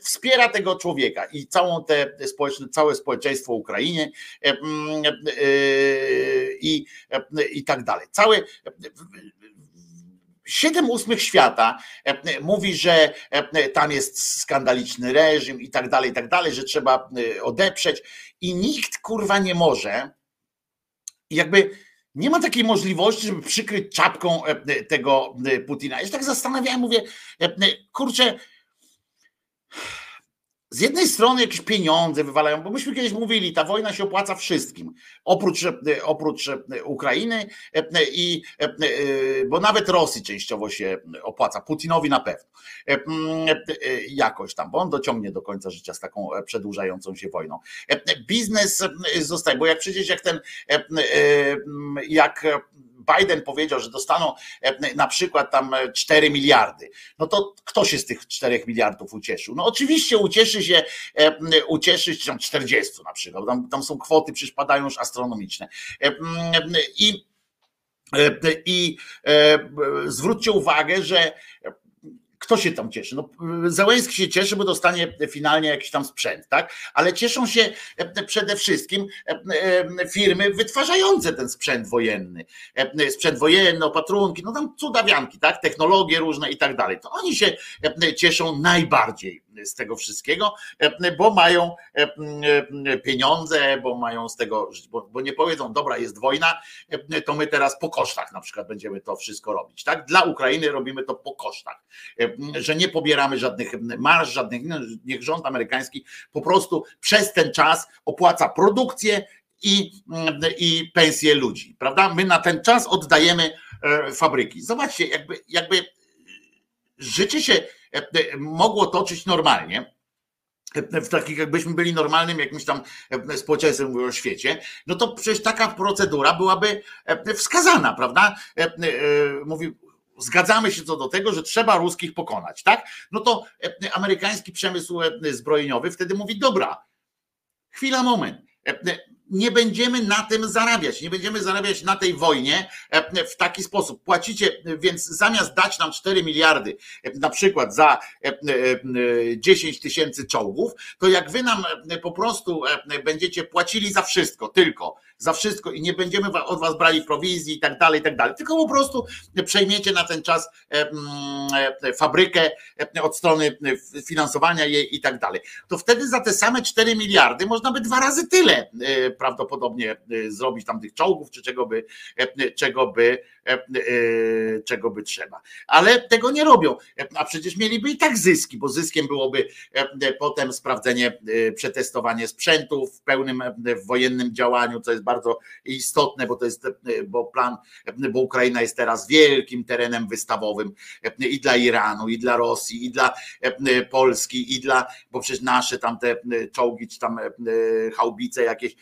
wspiera tego człowieka i całą te społeczne, całe społeczeństwo Ukrainie i, i tak dalej. Całe Siedem ósmych świata e, mówi, że e, tam jest skandaliczny reżim i tak dalej, i tak dalej, że trzeba e, odeprzeć i nikt kurwa nie może, jakby nie ma takiej możliwości, żeby przykryć czapką tego Putina. Ja się tak zastanawiałem, mówię, kurczę, z jednej strony jakieś pieniądze wywalają, bo myśmy kiedyś mówili, ta wojna się opłaca wszystkim, oprócz, oprócz Ukrainy i bo nawet Rosji częściowo się opłaca, Putinowi na pewno. Jakoś tam, bo on dociągnie do końca życia z taką przedłużającą się wojną. Biznes zostaje, bo jak przecież jak ten jak Biden powiedział, że dostaną na przykład tam 4 miliardy, no to kto się z tych 4 miliardów ucieszył? No oczywiście ucieszy się, ucieszy się tam 40 na przykład, tam, tam są kwoty, przecież padają już astronomiczne. I, i zwróćcie uwagę, że kto się tam cieszy? No, Zełenski się cieszy, bo dostanie finalnie jakiś tam sprzęt, tak? Ale cieszą się przede wszystkim firmy wytwarzające ten sprzęt wojenny. Sprzęt wojenny, opatrunki, no tam cudawianki, tak? Technologie różne i tak dalej. To oni się cieszą najbardziej z tego wszystkiego, e, bo mają e, e, pieniądze, bo mają z tego, bo, nie powiedzą, dobra, jest wojna, to my teraz po kosztach na przykład będziemy to wszystko robić. Tak? Dla Ukrainy robimy to po kosztach, że nie pobieramy żadnych marsz, żadnych, no, niech rząd amerykański po prostu przez ten czas opłaca produkcję i, i pensje ludzi, prawda? My na ten czas oddajemy fabryki. Zobaczcie, jakby, jakby życie się mogło toczyć normalnie, e, w takich jakbyśmy byli normalnym jakimś tam e, społeczeństwem mówię o świecie, no to przecież taka procedura byłaby e, wskazana, prawda? E, e, Mówi, zgadzamy się co do tego, że trzeba ruskich pokonać, tak? No to e, amerykański przemysł e, zbrojeniowy wtedy mówi, dobra, chwila, moment. Nie będziemy na tym zarabiać, nie będziemy zarabiać na tej wojnie e, w taki sposób. Płacicie, więc zamiast dać nam 4 miliardy, e, na przykład za e, e, 10 tysięcy czołgów, to jak wy nam po prostu będziecie płacili za wszystko, tylko za wszystko i nie będziemy od was brali prowizji i tak dalej, i tak dalej, tylko po prostu przejmiecie na ten czas e, fabrykę e, od strony e, finansowania jej i tak dalej. To wtedy za te same 4 miliardy można by dwa razy tyle prawdopodobnie zrobić tam tych czołgów, czy czego by, czego by, czego by trzeba. Ale tego nie robią. A przecież mieliby i tak zyski, bo zyskiem byłoby potem sprawdzenie, przetestowanie sprzętów w pełnym w wojennym działaniu, co jest bardzo istotne, bo to jest, e, bo plan, e, bo Ukraina jest teraz wielkim terenem wystawowym e, i dla Iranu, i dla Rosji, i dla Polski, i dla, bo przecież nasze tam te czołgi, czy tam haubice jakieś,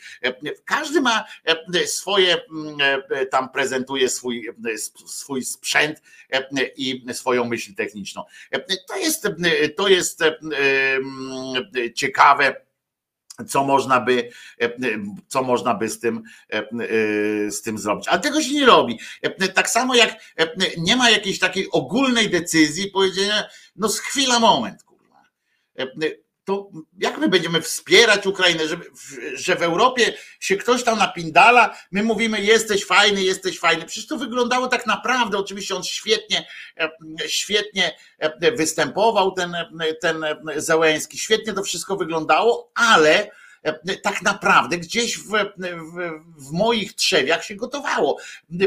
każdy ma swoje, mm, tam prezentuje swój, swój sprzęt i swoją myśl techniczną. To jest, to jest mm, ciekawe co można by, e, co można by z tym, e, e, z tym zrobić. Ale tego się nie robi. E, Tak samo jak e, nie ma jakiejś takiej ogólnej decyzji, powiedzenia, no z chwila, moment, kurwa. E, To jak my będziemy wspierać Ukrainę, że, że w Europie się ktoś tam napindala, my mówimy jesteś fajny, jesteś fajny. Przecież to wyglądało tak naprawdę, oczywiście on świetnie, e, świetnie e, występował, ten, ten Zełęński, świetnie to wszystko wyglądało, ale e, tak naprawdę gdzieś w, w, w moich trzewiach się gotowało,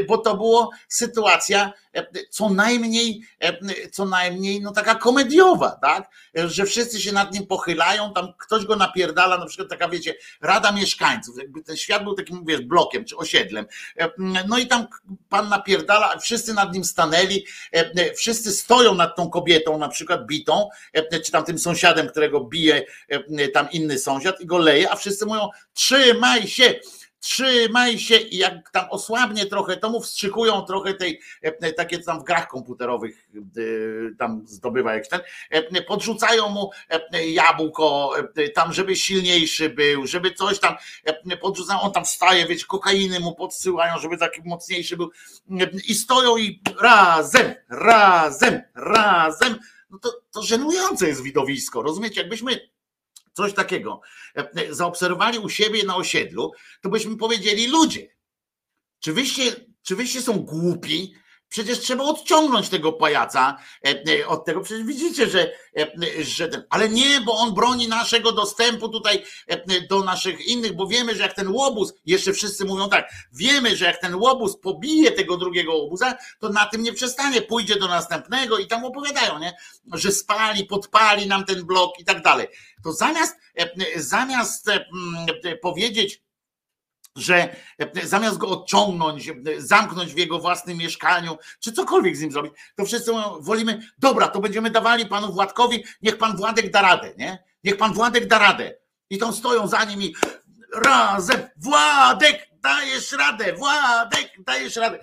bo to było sytuacja e, co najmniej, e, co najmniej no taka komediowa, tak? Że wszyscy się nad nim pochylają, tam ktoś go napierdala, na przykład taka wiecie, rada mieszkańców, jakby ten świat był takim wiesz, blokiem czy osiedlem. E, No i tam pan napierdala, wszyscy nad nim stanęli, e, wszyscy stoją nad tą kobietą, na przykład bitą, e, czy tam tym sąsiadem, którego bije e, tam inny sąsiad i go leje, a wszyscy mówią trzymaj się, trzymaj się. I jak tam osłabnie trochę, to mu wstrzykują trochę tej, e, takie tam w grach komputerowych e, tam zdobywa jakiś ten, e, podrzucają mu jabłko tam, żeby silniejszy był, żeby coś tam podrzucają, on tam wstaje, wiecie, kokainy mu podsyłają, żeby taki mocniejszy był. I stoją i razem, razem, razem, no to, to żenujące jest widowisko, rozumiecie, jakbyśmy coś takiego e, zaobserwowali u siebie na osiedlu, to byśmy powiedzieli ludzie, czy wyście, czy wyście są głupi? Przecież trzeba odciągnąć tego pajaca e, e, od tego. Przecież widzicie, że, e, że ten, ale nie, bo on broni naszego dostępu tutaj do naszych innych, bo wiemy, że jak ten łobuz, jeszcze wszyscy mówią tak, wiemy, że jak ten łobuz pobije tego drugiego łobuza, to na tym nie przestanie, pójdzie do następnego i tam opowiadają, nie? że spali, podpali nam ten blok i tak dalej. To zamiast, zamiast mm, powiedzieć, że e, zamiast go odciągnąć, e, zamknąć w jego własnym mieszkaniu, czy cokolwiek z nim zrobić, to wszyscy wolimy, dobra, to będziemy dawali panu Władkowi, niech pan Władek da radę, nie? Niech pan Władek da radę. I tam stoją za nim i razem, Władek, dajesz radę, Władek, dajesz radę.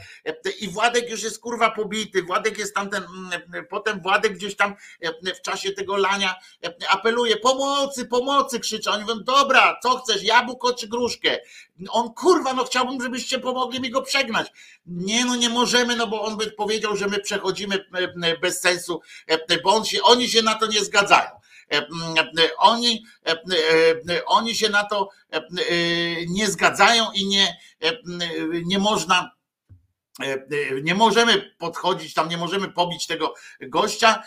I Władek już jest kurwa pobity, Władek jest tamten, mm, potem Władek gdzieś tam e, w czasie tego lania e, apeluje, pomocy, pomocy, krzyczy. Oni mówią, dobra, co chcesz, jabłko czy gruszkę? On kurwa, no chciałbym, żebyście pomogli mi go przegnać. Nie, no nie możemy, no bo on by powiedział, że my przechodzimy bez sensu, bo on się, oni się na to nie zgadzają. E, e, Oni, e, oni się na to nie zgadzają i nie, nie można. Nie możemy podchodzić tam, nie możemy pobić tego gościa,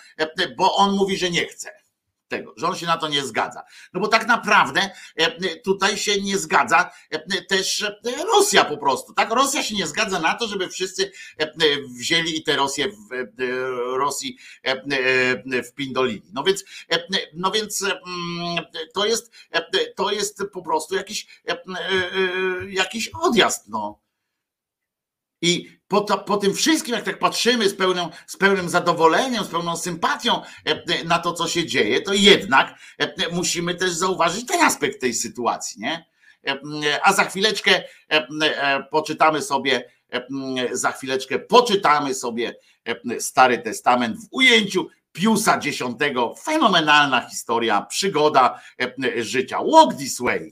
bo on mówi, że nie chce tego, że on się na to nie zgadza. No bo tak naprawdę tutaj się nie zgadza też Rosja po prostu. Tak, Rosja się nie zgadza na to, żeby wszyscy wzięli i te Rosję Rosji w Pindolini. No więc, no więc to jest to jest po prostu jakiś jakiś odjazd. No. I po, to, po tym wszystkim, jak tak patrzymy z, pełną, z pełnym zadowoleniem, z pełną sympatią e, e, na to, co się dzieje, to jednak e, musimy też zauważyć ten aspekt tej sytuacji, nie? A za chwileczkę poczytamy sobie, za chwileczkę poczytamy sobie Stary Testament w ujęciu Piusa X. Fenomenalna historia, przygoda życia. Walk this way.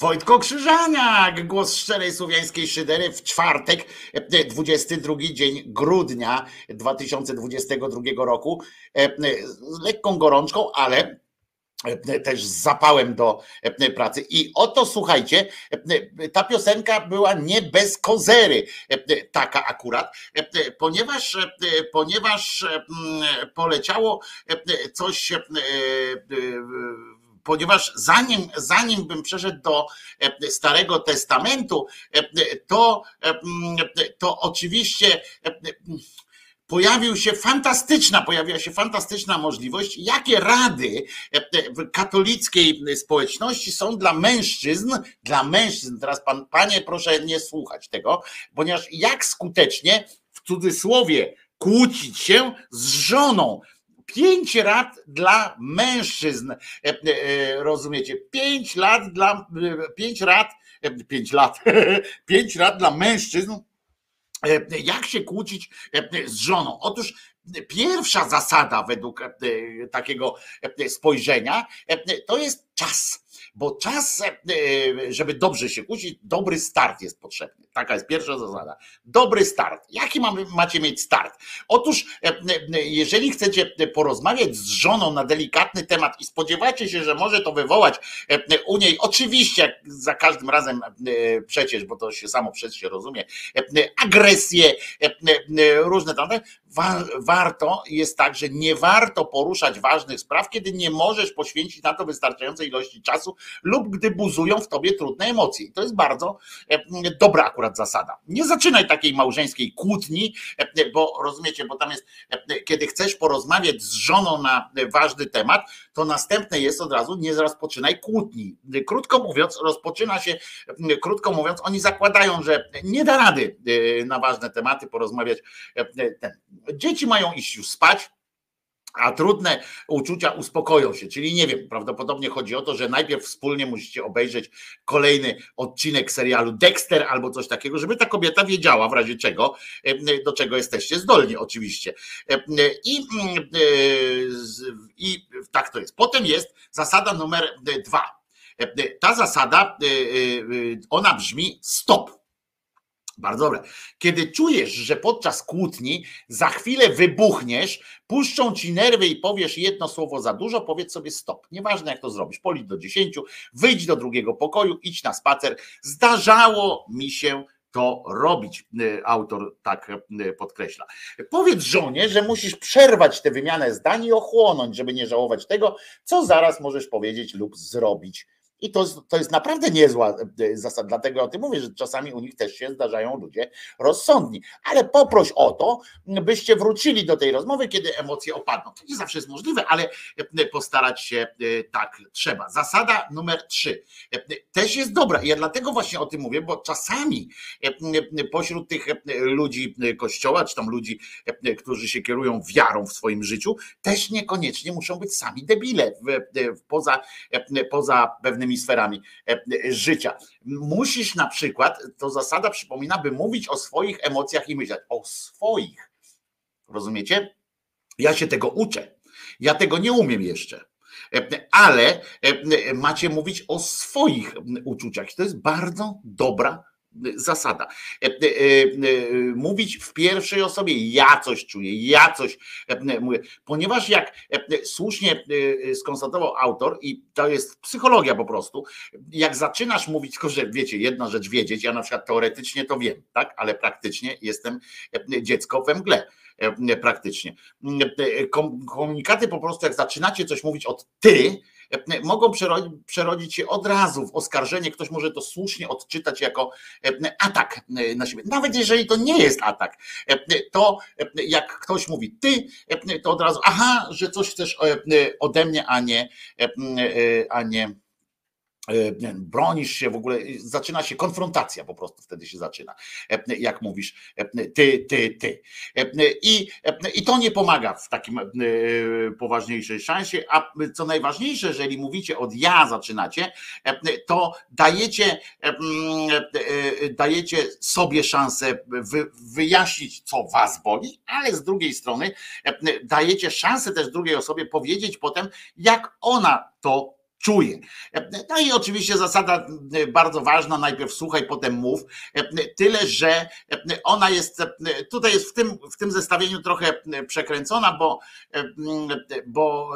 Wojtko Krzyżaniak, głos szczerej słowiańskiej szydery w czwartek, e, 22 dzień grudnia 2022 roku. E, Z lekką gorączką, ale e, też z zapałem do e, pracy. I oto słuchajcie, e, ta piosenka była nie bez kozery, e, taka akurat, e, ponieważ, e, ponieważ e, poleciało e, coś, e, e, ponieważ zanim, zanim bym przeszedł do e, Starego Testamentu, e, to, e, to oczywiście pojawił się fantastyczna, pojawiła się fantastyczna możliwość, jakie rady katolickiej społeczności są dla mężczyzn, dla mężczyzn, teraz pan, panie proszę nie słuchać tego, ponieważ jak skutecznie, w cudzysłowie, kłócić się z żoną, Pięć rad dla mężczyzn. E, e, Rozumiecie? Pięć lat dla pięć rad, e, pięć lat, pięć rad dla mężczyzn. Jak się kłócić z żoną? Otóż pierwsza zasada według takiego spojrzenia to jest czas. Bo czas, e, żeby dobrze się kłócić, dobry start jest potrzebny. Taka jest pierwsza zasada. Dobry start. Jaki mamy, macie mieć start? Otóż, e, e, jeżeli chcecie porozmawiać z żoną na delikatny temat i spodziewacie się, że może to wywołać u niej, oczywiście, jak za każdym razem przecież, bo to się samo przecież się rozumie, agresję, różne tam, wa- warto jest tak, że nie warto poruszać ważnych spraw, kiedy nie możesz poświęcić na to wystarczającej ilości czasu lub gdy buzują w tobie trudne emocje. I to jest bardzo e, dobra akurat zasada. Nie zaczynaj takiej małżeńskiej kłótni, e, bo rozumiecie, bo tam jest, e, kiedy chcesz porozmawiać z żoną na ważny temat, to następne jest od razu, nie rozpoczynaj kłótni. Krótko mówiąc, rozpoczyna się, krótko mówiąc, oni zakładają, że nie da rady na ważne tematy porozmawiać. Dzieci mają iść już spać, a trudne uczucia uspokoją się. Czyli nie wiem, prawdopodobnie chodzi o to, że najpierw wspólnie musicie obejrzeć kolejny odcinek serialu Dexter albo coś takiego, żeby ta kobieta wiedziała w razie czego, e, do czego jesteście zdolni oczywiście. E, I, e, z- i tak to jest. Potem jest zasada numer dwa. Ta zasada, ona brzmi stop. Bardzo dobre. Kiedy czujesz, że podczas kłótni za chwilę wybuchniesz, puszczą ci nerwy i powiesz jedno słowo za dużo, powiedz sobie stop. Nieważne jak to zrobisz. Policz do 10, wyjdź do drugiego pokoju, idź na spacer. Zdarzało mi się to robić. Y, Autor tak y, podkreśla. Powiedz żonie, że musisz przerwać tę wymianę zdań i ochłonąć, żeby nie żałować tego, co zaraz możesz powiedzieć lub zrobić. I to, to jest naprawdę niezła e, zasada, dlatego o tym mówię, że czasami u nich też się zdarzają ludzie rozsądni. Ale poproś o to, byście wrócili do tej rozmowy, kiedy emocje opadną. To nie zawsze jest możliwe, ale e, postarać się e, tak trzeba. Zasada numer trzy też jest dobra. Ja dlatego właśnie o tym mówię, bo czasami pośród tych ludzi kościoła, czy tam ludzi, którzy się kierują wiarą w swoim życiu, też niekoniecznie muszą być sami debile poza, poza pewnymi sferami e, życia. Musisz na przykład, to zasada przypomina, by mówić o swoich emocjach i myśleć o swoich. Rozumiecie? Ja się tego uczę. Ja tego nie umiem jeszcze. E, Ale e, macie mówić o swoich uczuciach. To jest bardzo dobra zasada. E, e, e, Mówić w pierwszej osobie, ja coś czuję, ja coś mówię, ponieważ jak słusznie skonstatował autor, i to jest psychologia po prostu, jak zaczynasz mówić, tylko że wiecie, jedna rzecz wiedzieć, ja na przykład teoretycznie to wiem, tak, ale praktycznie jestem dziecko we mgle praktycznie. Kom- Komunikaty po prostu, jak zaczynacie coś mówić od ty, mogą przerodzić, się od razu w oskarżenie. Ktoś może to słusznie odczytać jako e, atak e, na siebie. Nawet jeżeli to nie jest atak, e, to e, jak ktoś mówi ty, e, to od razu, aha, że coś chcesz e, ode mnie, a nie, e, e, a e, nie wiem, bronisz się w ogóle, zaczyna się konfrontacja po prostu wtedy się zaczyna, e, jak mówisz e, ty, ty, ty. E, I, e, I to nie pomaga w takim e, poważniejszej szansie, a co najważniejsze, jeżeli mówicie od ja zaczynacie, e, to dajecie, e, e, dajecie sobie szansę wy, wyjaśnić, co was boli, ale z drugiej strony e, dajecie szansę też drugiej osobie powiedzieć potem, jak ona to czuje. No i oczywiście zasada e, bardzo ważna, najpierw słuchaj, potem mów. E, Tyle, że e, ona jest tutaj jest w tym, w tym zestawieniu trochę przekręcona, bo, bo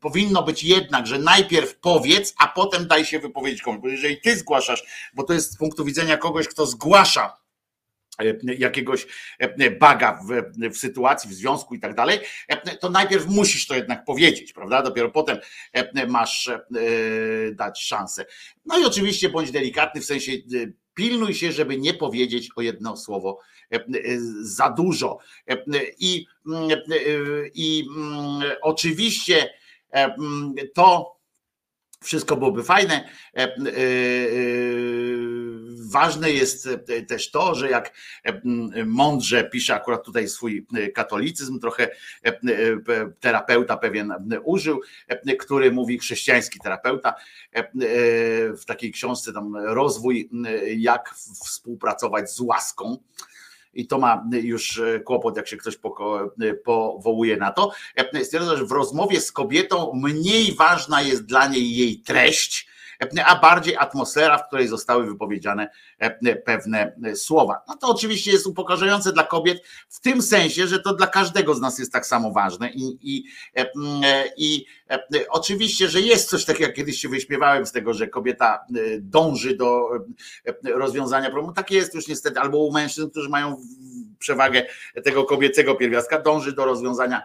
powinno być jednak, że najpierw powiedz, a potem daj się wypowiedzieć komuś. Bo jeżeli ty zgłaszasz, bo to jest z punktu widzenia kogoś, kto zgłasza jakiegoś baga w, w sytuacji, w związku i tak dalej, to najpierw musisz to jednak powiedzieć, prawda? Dopiero potem masz e, dać szansę. No i oczywiście bądź delikatny, w sensie e, pilnuj się, żeby nie powiedzieć o jedno słowo e, za dużo. I, i oczywiście to wszystko byłoby fajne. Ważne jest też to, że jak mądrze pisze akurat tutaj swój katolicyzm, trochę terapeuta pewien użył, który mówi chrześcijański terapeuta w takiej książce tam rozwój, jak współpracować z łaską i to ma już kłopot, jak się ktoś powołuje na to. Stwierdza, że w rozmowie z kobietą mniej ważna jest dla niej jej treść, a bardziej atmosfera, w której zostały wypowiedziane pewne słowa. No to oczywiście jest upokarzające dla kobiet w tym sensie, że to dla każdego z nas jest tak samo ważne i, i, i oczywiście, że jest coś takiego, jak kiedyś się wyśmiewałem z tego, że kobieta dąży do rozwiązania problemu. Tak jest już niestety, albo u mężczyzn, którzy mają przewagę tego kobiecego pierwiastka, dąży do rozwiązania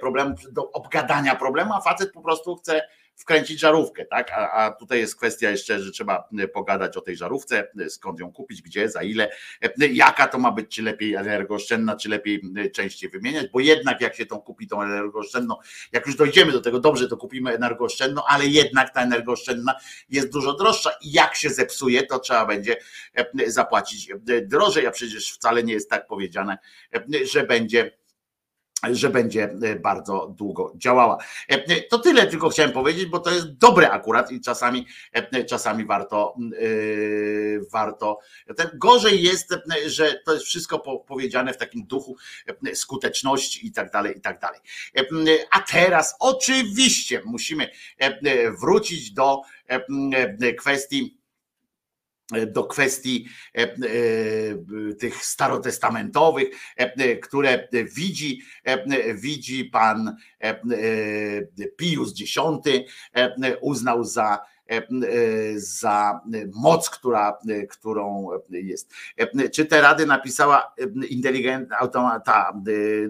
problemu, do obgadania problemu, a facet po prostu chce wkręcić żarówkę, tak? A, a tutaj jest kwestia jeszcze, że trzeba pogadać o tej żarówce, skąd ją kupić, gdzie, za ile, jaka to ma być, czy lepiej energooszczędna, czy lepiej częściej wymieniać, bo jednak jak się tą kupi tą energooszczędną, jak już dojdziemy do tego, dobrze, to kupimy energooszczędną, ale jednak ta energooszczędna jest dużo droższa i jak się zepsuje, to trzeba będzie zapłacić drożej, a przecież wcale nie jest tak powiedziane, że będzie że będzie e, bardzo długo działała. E, to tyle tylko chciałem powiedzieć, bo to jest dobre akurat i czasami, e, czasami warto, warto. Gorzej jest, że to jest wszystko powiedziane w takim duchu skuteczności i tak dalej, i tak dalej. A teraz oczywiście musimy wrócić do kwestii do kwestii e, e, tych starotestamentowych, e, które widzi, widzi pan Pius X, uznał za za moc, która, którą jest. Czy te rady napisała inteligent, automata,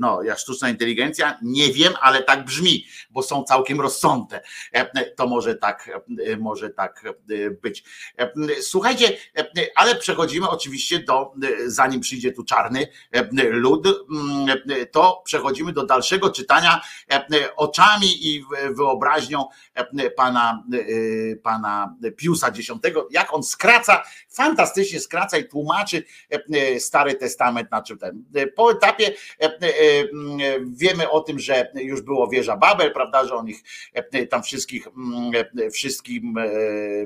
no, ja sztuczna inteligencja? Nie wiem, ale tak brzmi, bo są całkiem rozsądne. To może tak, może tak być. Słuchajcie, ale przechodzimy oczywiście do, zanim przyjdzie tu czarny lud, to przechodzimy do dalszego czytania oczami i wyobraźnią pana, pana Piusa X, jak on skraca, fantastycznie skraca i tłumaczy Stary Testament na czym ten. Po etapie wiemy o tym, że już było wieża Babel, prawda, że on ich tam wszystkich, wszystkim,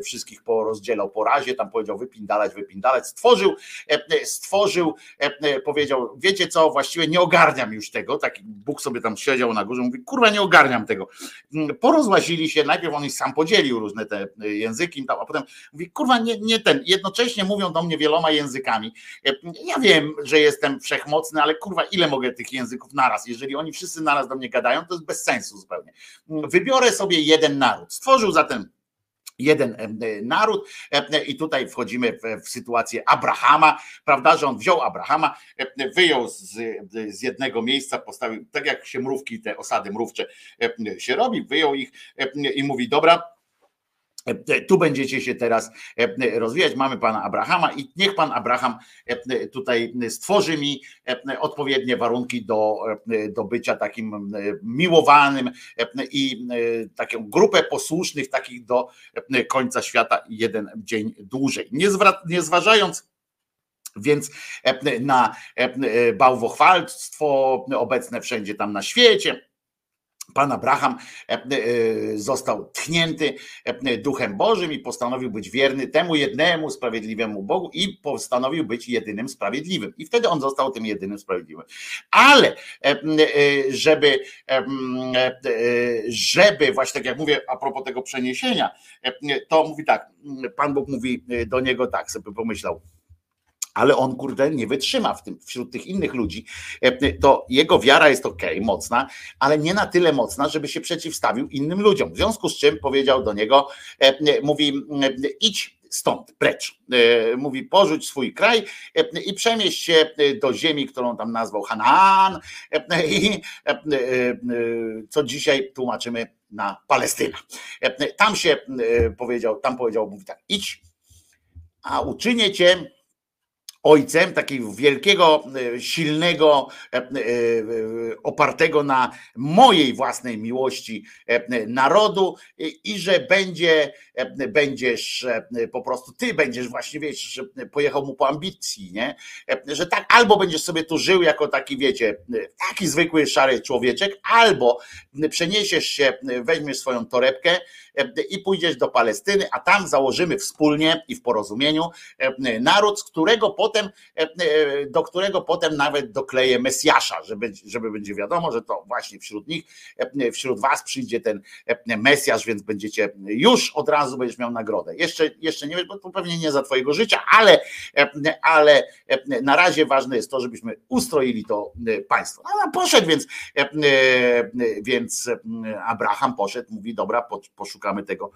wszystkich porozdzielał po razie, tam powiedział wypindalać, wypindalać, stworzył, stworzył, powiedział, wiecie co, właściwie nie ogarniam już tego, taki Bóg sobie tam siedział na górze, mówi, kurwa nie ogarniam tego. Porozłazili się, najpierw on ich sam podzielił różne te języki, a potem mówi, kurwa nie, nie ten, jednocześnie mówią do mnie wieloma językami. Ja wiem, że jestem wszechmocny, ale kurwa ile mogę tych języków naraz? Jeżeli oni wszyscy naraz do mnie gadają, to jest bez sensu zupełnie. Wybiorę sobie jeden naród. Stworzył zatem jeden naród i tutaj wchodzimy w, sytuację Abrahama, prawda, że on wziął Abrahama, wyjął z, z jednego miejsca, postawił, tak jak się mrówki, te osady mrówcze się robi, wyjął ich i mówi, dobra, tu będziecie się teraz rozwijać. Mamy pana Abrahama i niech pan Abraham tutaj stworzy mi odpowiednie warunki do, do bycia takim miłowanym i taką grupę posłusznych, takich do końca świata jeden dzień dłużej. Nie, nie zważając więc na bałwochwalstwo obecne wszędzie tam na świecie, Pan Abraham e, e, został tchnięty e, duchem Bożym i postanowił być wierny temu jednemu sprawiedliwemu Bogu i postanowił być jedynym sprawiedliwym. I wtedy on został tym jedynym sprawiedliwym. Ale żeby, żeby właśnie tak jak mówię a propos tego przeniesienia, to mówi tak, Pan Bóg mówi do niego tak, sobie pomyślał, ale on kurde nie wytrzyma w tym, wśród tych innych ludzi, E, to jego wiara jest ok, mocna, ale nie na tyle mocna, żeby się przeciwstawił innym ludziom. W związku z czym powiedział do niego, e, e, mówi idź stąd, precz. Mówi porzuć swój kraj i przemieść się do ziemi, którą tam nazwał Hanaan e, i co dzisiaj tłumaczymy na Palestyna. Tam się powiedział, tam powiedział, mówi tak, idź, a uczynię cię ojcem takiego wielkiego, e, silnego, e, e, opartego na mojej własnej miłości narodu i że będzie, będziesz po prostu, ty będziesz właśnie, wiesz, pojechał mu po ambicji, nie? Że tak, albo będziesz sobie tu żył jako taki, wiecie, taki zwykły szary człowieczek, albo przeniesiesz się, weźmiesz swoją torebkę i pójdziesz do Palestyny, a tam założymy wspólnie i w porozumieniu naród, z którego potem, e, e, do którego potem nawet dokleję Mesjasza, żeby, żeby będzie wiadomo, że to właśnie wśród nich, e, wśród was przyjdzie ten Mesjasz, więc będziecie już od razu będziesz miał nagrodę. Jeszcze, jeszcze nie wiesz, bo to pewnie nie za twojego życia, ale, ale na razie ważne jest to, żebyśmy ustroili to państwo. A poszedł, więc, więc Abraham poszedł, mówi, dobra, po- poszukamy tego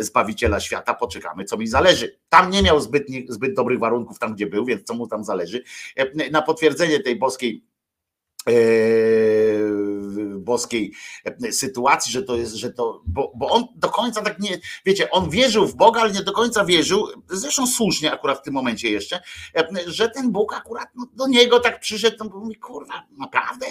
Zbawiciela świata, poczekamy, co mi zależy. Tam nie miał zbyt, zbyt dobrych warunków, tam gdzie był, więc co mu tam zależy. E, Na potwierdzenie tej boskiej boskiej e, sytuacji, że to jest, że to, bo, bo on do końca tak nie, wiecie, on wierzył w Boga, ale nie do końca wierzył, zresztą słusznie akurat w tym momencie jeszcze, e, że ten Bóg akurat no, do niego tak przyszedł, no, mówi, kurwa, naprawdę?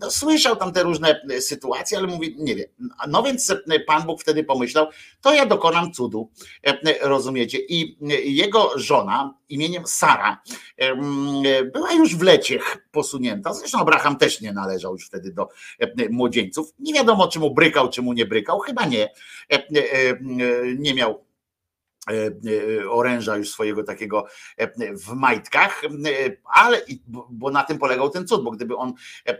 No, słyszał tam te różne e, sytuacje, ale mówi, nie wiem. No więc e, Pan Bóg wtedy pomyślał, to ja dokonam cudu, e, rozumiecie? I e, jego żona imieniem Sara e, była już w leciech posunięta, zresztą Abraham też nie należał już wtedy do e, młodzieńców. Nie wiadomo, czy mu brykał, czy mu nie brykał, chyba nie. E, e, e, Nie miał e, e, oręża już swojego takiego e, w majtkach, e, ale bo- na tym polegał ten cud, bo gdyby on e,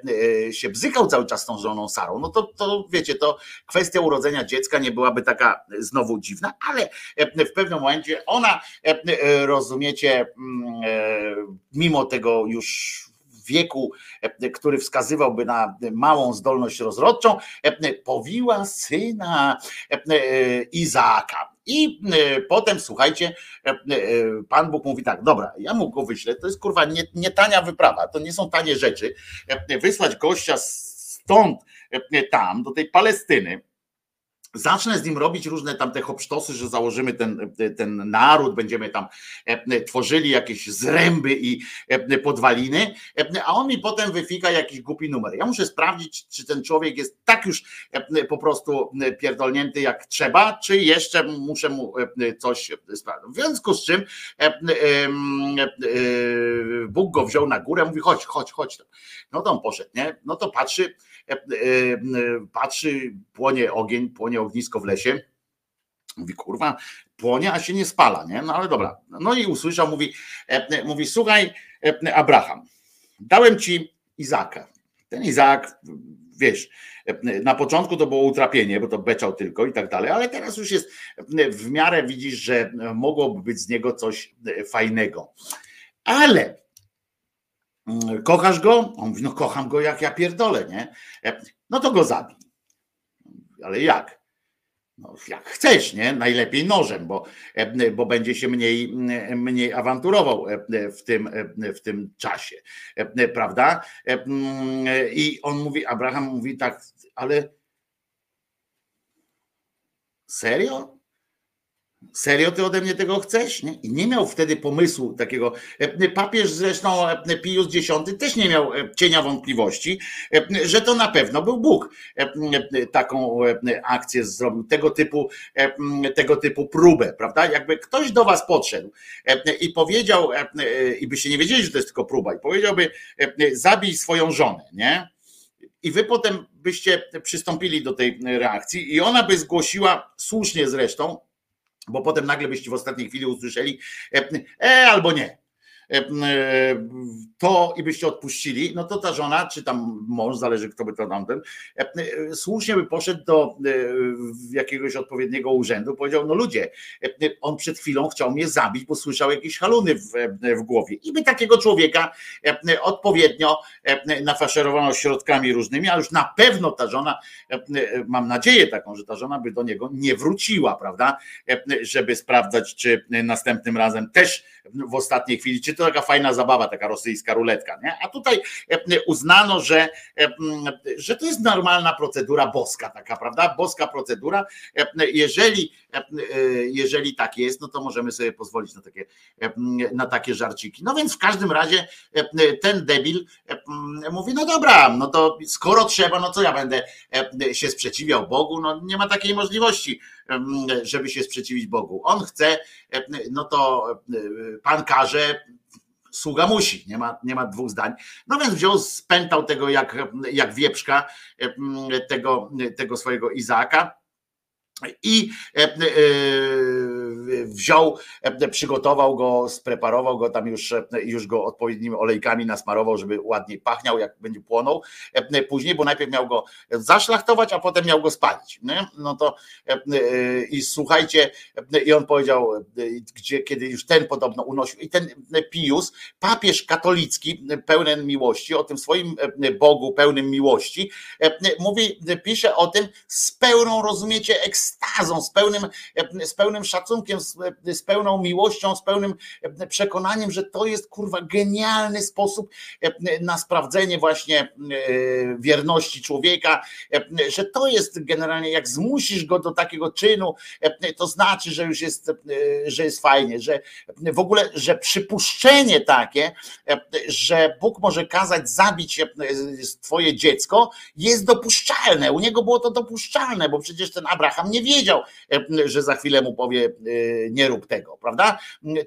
e, się bzykał cały czas z tą żoną Sarą, no to, to wiecie, to kwestia urodzenia dziecka nie byłaby taka znowu dziwna, ale e, w pewnym momencie ona, e, e, rozumiecie, mm, e, mimo tego już wieku, e, który wskazywałby na małą zdolność rozrodczą, e, powiła syna e, Izaaka. I potem, słuchajcie, Pan Bóg mówi tak, dobra, ja mu go wyślę, to jest kurwa nie, nie tania wyprawa, to nie są tanie rzeczy, wysłać gościa stąd tam, do tej Palestyny, zacznę z nim robić różne tam te hopsztosy, że założymy ten, ten naród, będziemy tam e, tworzyli jakieś zręby i e, podwaliny, e, a on mi potem wyfika jakiś głupi numer. Ja muszę sprawdzić, czy ten człowiek jest tak już e, po prostu pierdolnięty jak trzeba, czy jeszcze muszę mu e, coś sprawdzić. W związku z czym e, e, e, Bóg go wziął na górę, mówi chodź, chodź, chodź. No to on poszedł, nie? No to patrzy, e, e, patrzy, płonie ogień, płonie ognisko w lesie. Mówi, kurwa, płonie, a się nie spala, nie? No ale dobra. No i usłyszał, mówi, e, mówi słuchaj, e, Abraham, dałem ci Izaka. Ten Izak, wiesz, e, na początku to było utrapienie, bo to beczał tylko i tak dalej, ale teraz już jest e, w miarę widzisz, że mogłoby być z niego coś e, fajnego. Ale kochasz go? On mówi, no kocham go jak ja pierdolę, nie? E, No to go zabij. Ale jak? No, jak chcesz, nie? Najlepiej nożem, bo, e, bo będzie się mniej, mniej awanturował e, w tym, e, w tym czasie, e, prawda? E, mm, I on mówi, Abraham mówi tak, ale serio? Serio ty ode mnie tego chcesz? Nie? I nie miał wtedy pomysłu takiego. E, Papież zresztą e, Pius X też nie miał e, cienia wątpliwości, e, że to na pewno był Bóg. E, e, Taką e, akcję zrobił, tego typu, e, tego typu próbę, prawda? Jakby ktoś do was podszedł e, i powiedział, e, e, i byście nie wiedzieli, że to jest tylko próba, i powiedziałby, e, zabij swoją żonę, nie? i wy potem byście przystąpili do tej reakcji i ona by zgłosiła, słusznie zresztą, bo potem nagle byście w ostatniej chwili usłyszeli e, e albo nie. E, e, To i byście odpuścili, no to ta żona, czy tam mąż, zależy kto by to tamten, e, słusznie by poszedł do jakiegoś odpowiedniego urzędu, powiedział, no ludzie, on przed chwilą chciał mnie zabić, bo słyszał jakieś haluny w, w głowie. I by takiego człowieka odpowiednio nafaszerowano środkami różnymi, a już na pewno ta żona, mam nadzieję taką, że ta żona by do niego nie wróciła, prawda, żeby sprawdzać, czy następnym razem też w ostatniej chwili, czy to taka fajna zabawa, taka rosyjska ruletka, nie? A tutaj e, uznano, że, e, że to jest normalna procedura boska, taka, prawda? Boska procedura. E, Jeżeli, jeżeli tak jest, no to możemy sobie pozwolić na takie, na takie żarciki. No więc w każdym razie ten debil mówi, no dobra, no to skoro trzeba, no co ja będę się sprzeciwiał Bogu, no nie ma takiej możliwości, żeby się sprzeciwić Bogu. On chce, no to Pan każe, sługa musi, nie ma, nie ma dwóch zdań. No więc wziął, spętał tego jak, jak wieprzka, tego, tego swojego Izaaka i e, e, wziął, e, przygotował go, spreparował go tam już, e, już go odpowiednimi olejkami nasmarował, żeby ładniej pachniał, jak będzie płonął. E, Później, bo najpierw miał go zaszlachtować, a potem miał go spalić. Nie? No to i słuchajcie, i on powiedział, gdzie kiedy już ten podobno unosił, i ten Pius, papież katolicki, pełen miłości, o tym swoim Bogu pełnym miłości, mówi, pisze o tym z pełną, rozumiecie, ekstazą, z pełnym, z pełnym szacunkiem, z, z pełną miłością, z pełnym e, przekonaniem, że to jest kurwa genialny sposób e, na sprawdzenie właśnie e, wierności człowieka, że to jest generalnie, jak zmusisz go do takiego czynu, to znaczy, że już jest, że jest fajnie, że w ogóle, że przypuszczenie takie, że Bóg może kazać zabić twoje dziecko, jest dopuszczalne. U niego było to dopuszczalne, bo przecież ten Abraham nie wiedział, że za chwilę mu powie, nie rób tego, prawda?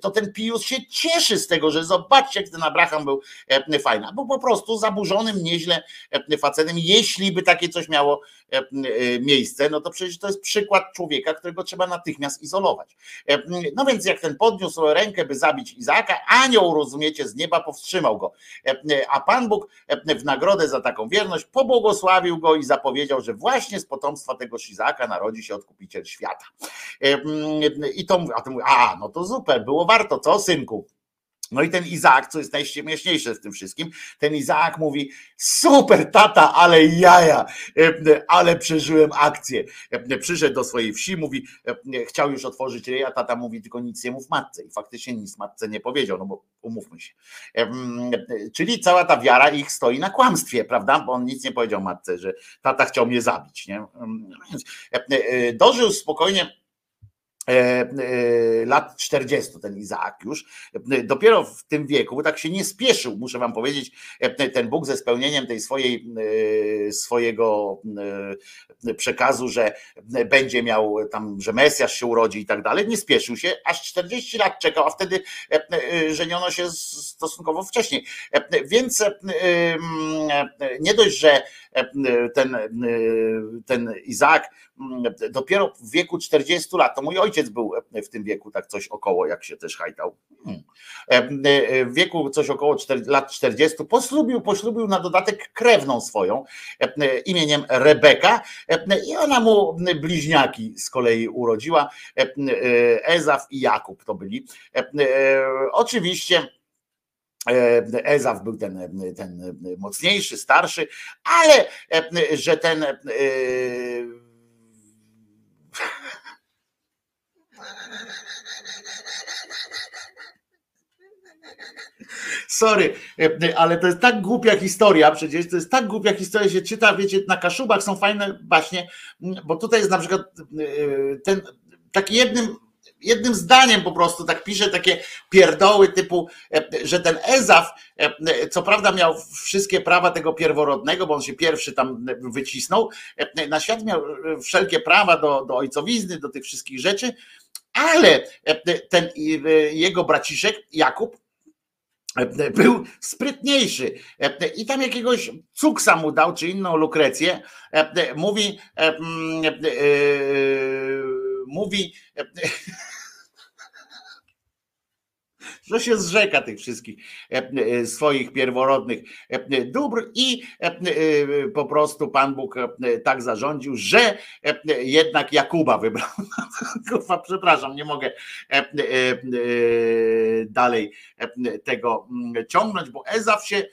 To ten Pius się cieszy z tego, że zobaczcie, jak ten Abraham był e, fajny, bo po prostu zaburzonym nieźle e, facetem, jeśli by takie coś miało e, miejsce, no to przecież to jest przykład człowieka, którego trzeba natychmiast izolować. No więc jak ten podniósł rękę, by zabić Izaaka, anioł, rozumiecie, z nieba powstrzymał go. A Pan Bóg w nagrodę za taką wierność pobłogosławił go i zapowiedział, że właśnie z potomstwa tego Izaaka narodzi się odkupiciel świata. E, To mówi, a to mówi, a no to super, było warto, co synku? No i ten Izaak, co jest najśmieszniejsze z tym wszystkim, ten Izaak mówi: Super, tata, ale jaja, e, ale przeżyłem akcję. E, Przyszedł do swojej wsi, mówi: e, Chciał już otworzyć ryj, a tata mówi: Tylko nic nie mów matce. I faktycznie nic matce nie powiedział, no bo umówmy się. E, e, Czyli cała ta wiara ich stoi na kłamstwie, prawda? Bo on nic nie powiedział matce, że tata chciał mnie zabić. Nie? E, e, Dożył spokojnie e, e, lat 40 ten Izaak już, E, dopiero w tym wieku, tak się nie spieszył, muszę wam powiedzieć, e, ten Bóg ze spełnieniem tej swojej, e, swojego e, przekazu, że będzie miał tam, że Mesjasz się urodzi i tak dalej, nie spieszył się, aż 40 lat czekał, a wtedy e, e, żeniono się stosunkowo wcześniej. E, Więc e, e, nie dość, że e, ten, e, ten Izaak dopiero w wieku 40 lat, to mój ojciec był w tym wieku tak coś około, jak się też hajtał. Hmm. E, e, W wieku coś około 4, lat 40 poślubił, poślubił na dodatek krewną swoją e, imieniem Rebeka e, i ona mu bliźniaki z kolei urodziła. E, e, Ezaf i Jakub to byli. E, e, Oczywiście E, Ezaf był ten, ten mocniejszy, starszy, ale e, że ten Sorry, e, ale to jest tak głupia historia, przecież to jest tak głupia historia, się czyta, wiecie, na Kaszubach są fajne baśnie, bo tutaj jest na przykład e, ten taki jednym jednym zdaniem po prostu tak pisze takie pierdoły typu, e, że ten Ezaf, e, co prawda miał wszystkie prawa tego pierworodnego, bo on się pierwszy tam wycisnął, e, na świat miał wszelkie prawa do, do ojcowizny, do tych wszystkich rzeczy, ale ten jego braciszek Jakub e, był sprytniejszy. I tam jakiegoś cuksa mu dał, czy inną lukrecję, mówi e, mówi że się zrzeka tych wszystkich e, e, swoich pierworodnych e, dóbr i po prostu Pan Bóg tak zarządził, że jednak Jakuba wybrał. Kurwa, przepraszam, nie mogę dalej tego mm, ciągnąć, bo Ezaf się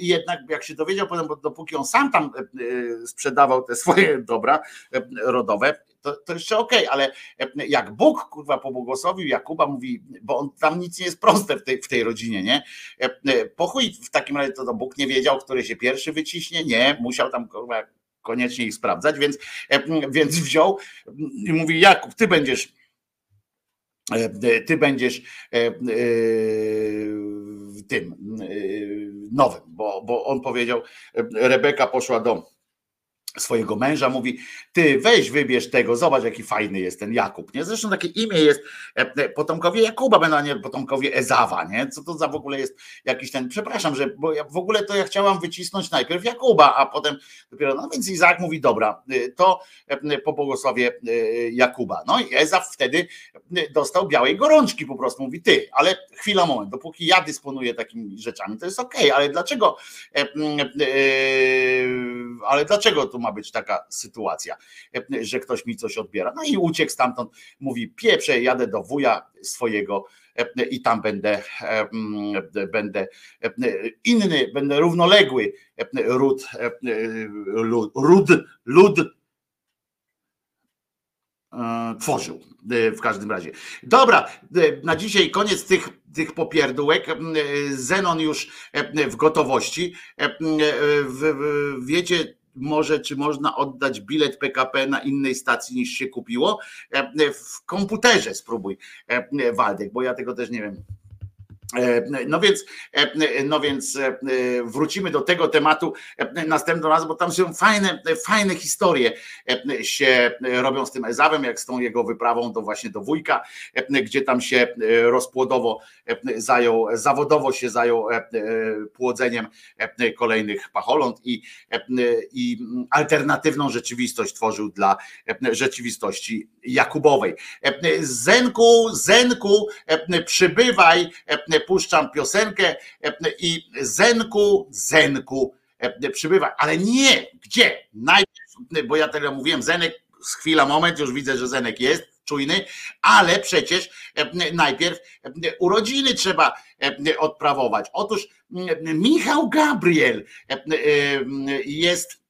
jednak, jak się dowiedział potem, bo dopóki on sam tam e, e, sprzedawał te swoje dobra e, rodowe, to, to jeszcze okej, ale e, jak Bóg kurwa pobłogosławił Jakuba, mówi, bo on tam nic nie jest proste w tej, w tej rodzinie, nie? E, e, Po chuj w takim razie to, to Bóg nie wiedział, który się pierwszy wyciśnie, nie, musiał tam kurwa koniecznie ich sprawdzać, więc, więc wziął i mówi Jakub, ty będziesz ty będziesz e, tym e, nowym, bo, bo on powiedział, Rebeka poszła do swojego męża, mówi, ty weź wybierz tego, zobacz jaki fajny jest ten Jakub, nie? Zresztą takie imię jest, e, e, potomkowie Jakuba będą, nie potomkowie Ezawa, nie? Co to za w ogóle jest jakiś ten, przepraszam, że, bo ja w ogóle to ja chciałam wycisnąć najpierw Jakuba, a potem dopiero, no więc Izaak mówi, dobra, y, to e, po błogosławie Jakuba. No i Ezaf wtedy dostał białej gorączki po prostu, mówi, ty, ale chwila, moment, dopóki ja dysponuję takimi rzeczami, to jest okej, ale dlaczego, e, e, ale dlaczego tu ma być taka sytuacja, e, że ktoś mi coś odbiera? No i uciekł stamtąd, mówi, pieprze, jadę do wuja swojego e, i tam będę, e, mm, będę inny, będę równoległy ród, lud, lud e, tworzył w każdym razie. Dobra, na dzisiaj koniec tych, tych popierdółek. Zenon już w gotowości. Wiecie, może czy można oddać bilet PKP na innej stacji niż się kupiło? E, W komputerze spróbuj, e, Waldek, bo ja tego też nie wiem. E, No więc, e, no więc e, wrócimy do tego tematu następnym razem, bo tam są fajne, fajne historie się robią z tym Ezawem, jak z tą jego wyprawą do właśnie do wujka, gdzie tam się rozpłodowo zajął, zawodowo się zajął płodzeniem kolejnych pacholąt i, i alternatywną rzeczywistość tworzył dla rzeczywistości Jakubowej. Zenku, Zenku, przybywaj, puszczam piosenkę e, i Zenku, Zenku, e, przybywaj, ale nie, gdzie? Najpierw, bo ja tyle mówiłem, Zenek, z chwila, moment, już widzę, że Zenek jest, czujny, ale przecież e, najpierw e, urodziny trzeba e, odprawować. Otóż Michał Gabriel e, e, jest e,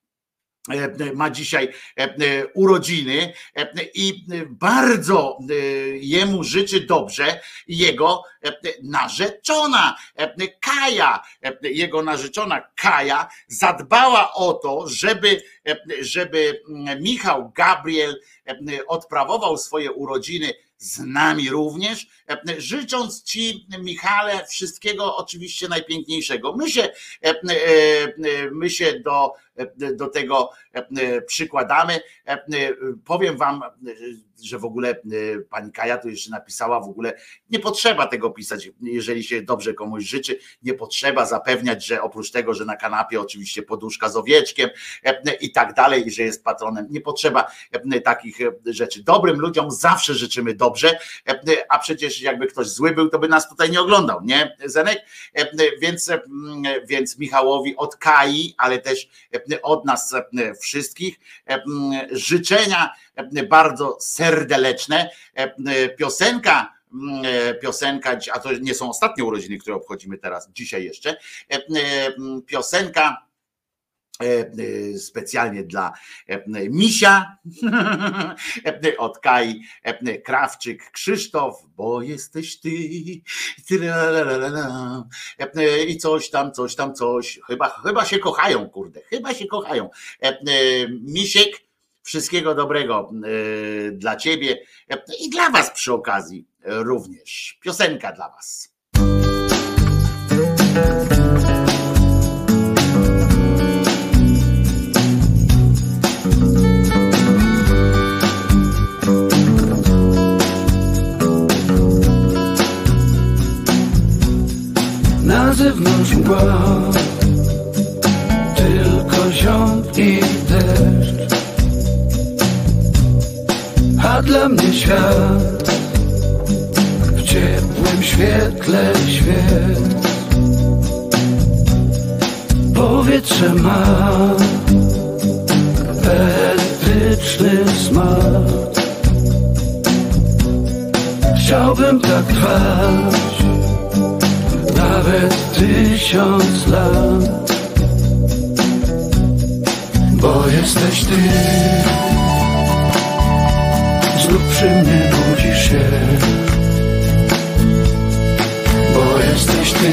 ma dzisiaj e, e, urodziny e, i bardzo e, jemu życzy dobrze jego e, narzeczona e, Kaja, e, jego narzeczona Kaja zadbała o to, żeby, e, żeby mm, Michał Gabriel e, odprawował swoje urodziny z nami również, e, życząc Ci, Michale, wszystkiego oczywiście najpiękniejszego. My się, e, e, my się do, do tego e, przykładamy. E, Powiem Wam, że w ogóle e, pani Kaja tu jeszcze napisała, w ogóle nie potrzeba tego pisać, jeżeli się dobrze komuś życzy, nie potrzeba zapewniać, że oprócz tego, że na kanapie oczywiście poduszka z owieczkiem e, i tak dalej, i że jest patronem, nie potrzeba e, takich e, rzeczy. Dobrym ludziom zawsze życzymy dobrze, e, a przecież jakby ktoś zły był, to by nas tutaj nie oglądał, nie, Zenek? E, Więc, e, więc Michałowi od Kai, ale też e, od nas e, wszystkich e, życzenia e, bardzo serdeczne. E, Piosenka e, piosenka, a to nie są ostatnie urodziny, które obchodzimy teraz, dzisiaj jeszcze. E, e, Piosenka e, e, specjalnie dla e, Misia od Kai e, Krawczyk Krzysztof, bo jesteś ty. E, i coś tam, coś tam, coś chyba, chyba się kochają, kurde, chyba się kochają. E, e, Misiek, wszystkiego dobrego e, dla ciebie e, i dla was przy okazji również. Piosenka dla was. Mgła Tylko ziąb i deszcz. A dla mnie świat W ciepłym świetle świec. Powietrze ma Elektryczny smak. Chciałbym tak trwać Nawet tysiąc lat. Bo jesteś ty. Znów przy mnie budzisz się. Bo jesteś ty.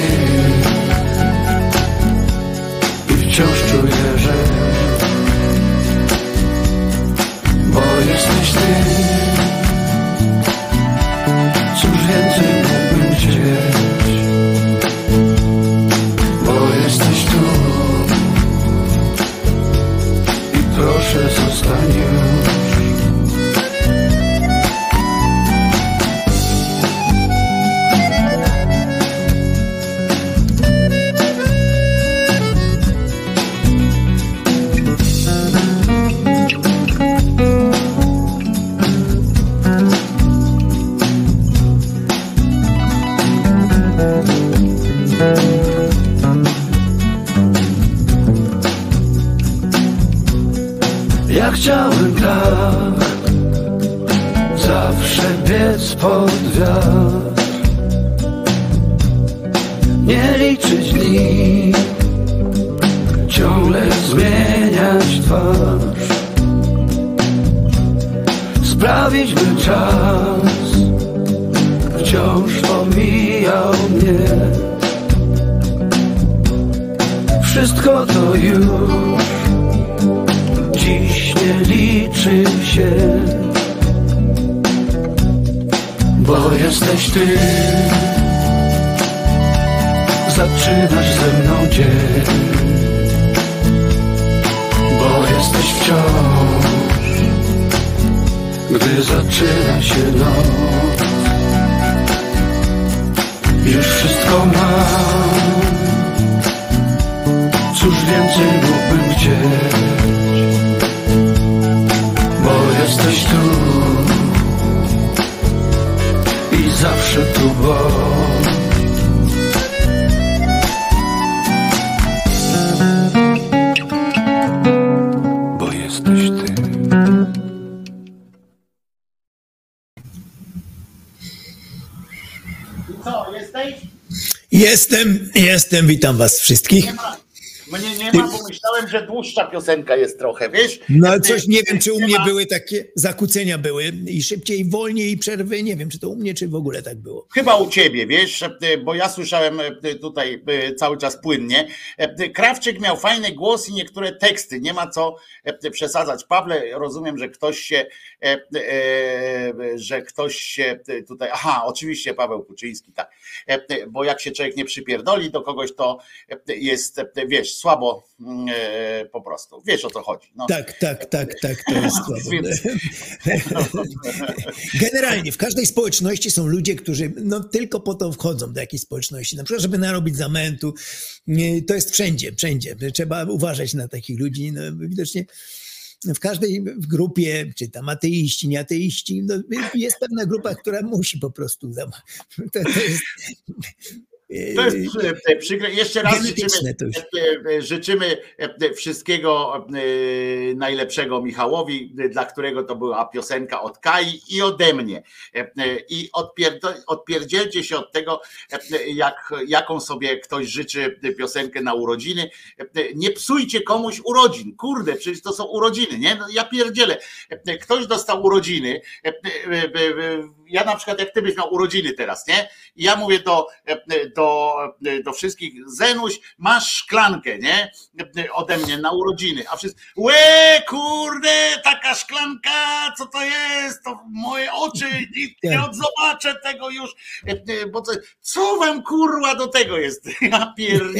I wciąż czuję, że. Bo jesteś ty Jestem, witam was wszystkich. Nie ma. Mnie nie ma, bo myślałem, że dłuższa piosenka jest trochę, wiesz? No coś, nie wiem, czy u Nie mnie były takie zakłócenia były i szybciej, i wolniej, i przerwy, nie wiem, czy to u mnie, czy w ogóle tak było. Chyba u ciebie, wiesz, e, bo ja słyszałem e, tutaj e, cały czas płynnie. Krawczyk miał fajny głos i niektóre teksty, nie ma co przesadzać. Pawle, rozumiem, że ktoś się, że ktoś się tutaj, aha, oczywiście Paweł Kuczyński, tak, bo jak się człowiek nie przypierdoli do kogoś, to e, jest, e, wiesz, słabo mm, e, po prostu. Wiesz o co chodzi. No. Tak, tak, tak, tak, to jest słabo. Generalnie w każdej społeczności są ludzie, którzy no, tylko po to wchodzą do jakiejś społeczności, na przykład, żeby narobić zamętu. To jest wszędzie, wszędzie. Trzeba uważać na takich ludzi. No, widocznie w każdej grupie, czy tam ateiści, nieateiści, no, jest pewna grupa, która musi po prostu. To, to jest, To jest przy- e, przykre. Jeszcze raz życzymy, już. e, e, życzymy e, wszystkiego e, najlepszego Michałowi, e, dla którego to była piosenka od Kai i ode mnie. E, e, I odpierdzielcie się od tego, e, jak, jaką sobie ktoś życzy piosenkę na urodziny. E, Nie psujcie komuś urodzin. Kurde, przecież to są urodziny, nie? No, ja pierdzielę. E, Ktoś dostał urodziny. E, e, e, e, Ja na przykład, jak ty byś miał urodziny teraz, nie? I ja mówię do, do, do wszystkich, Zenuś, masz szklankę, nie? Ode mnie na urodziny. A wszyscy, łe, kurde, taka szklanka, co to jest? To moje oczy, nie odzobaczę tego już. Bo co, co wam kurwa do tego jest? Ja pierdolę.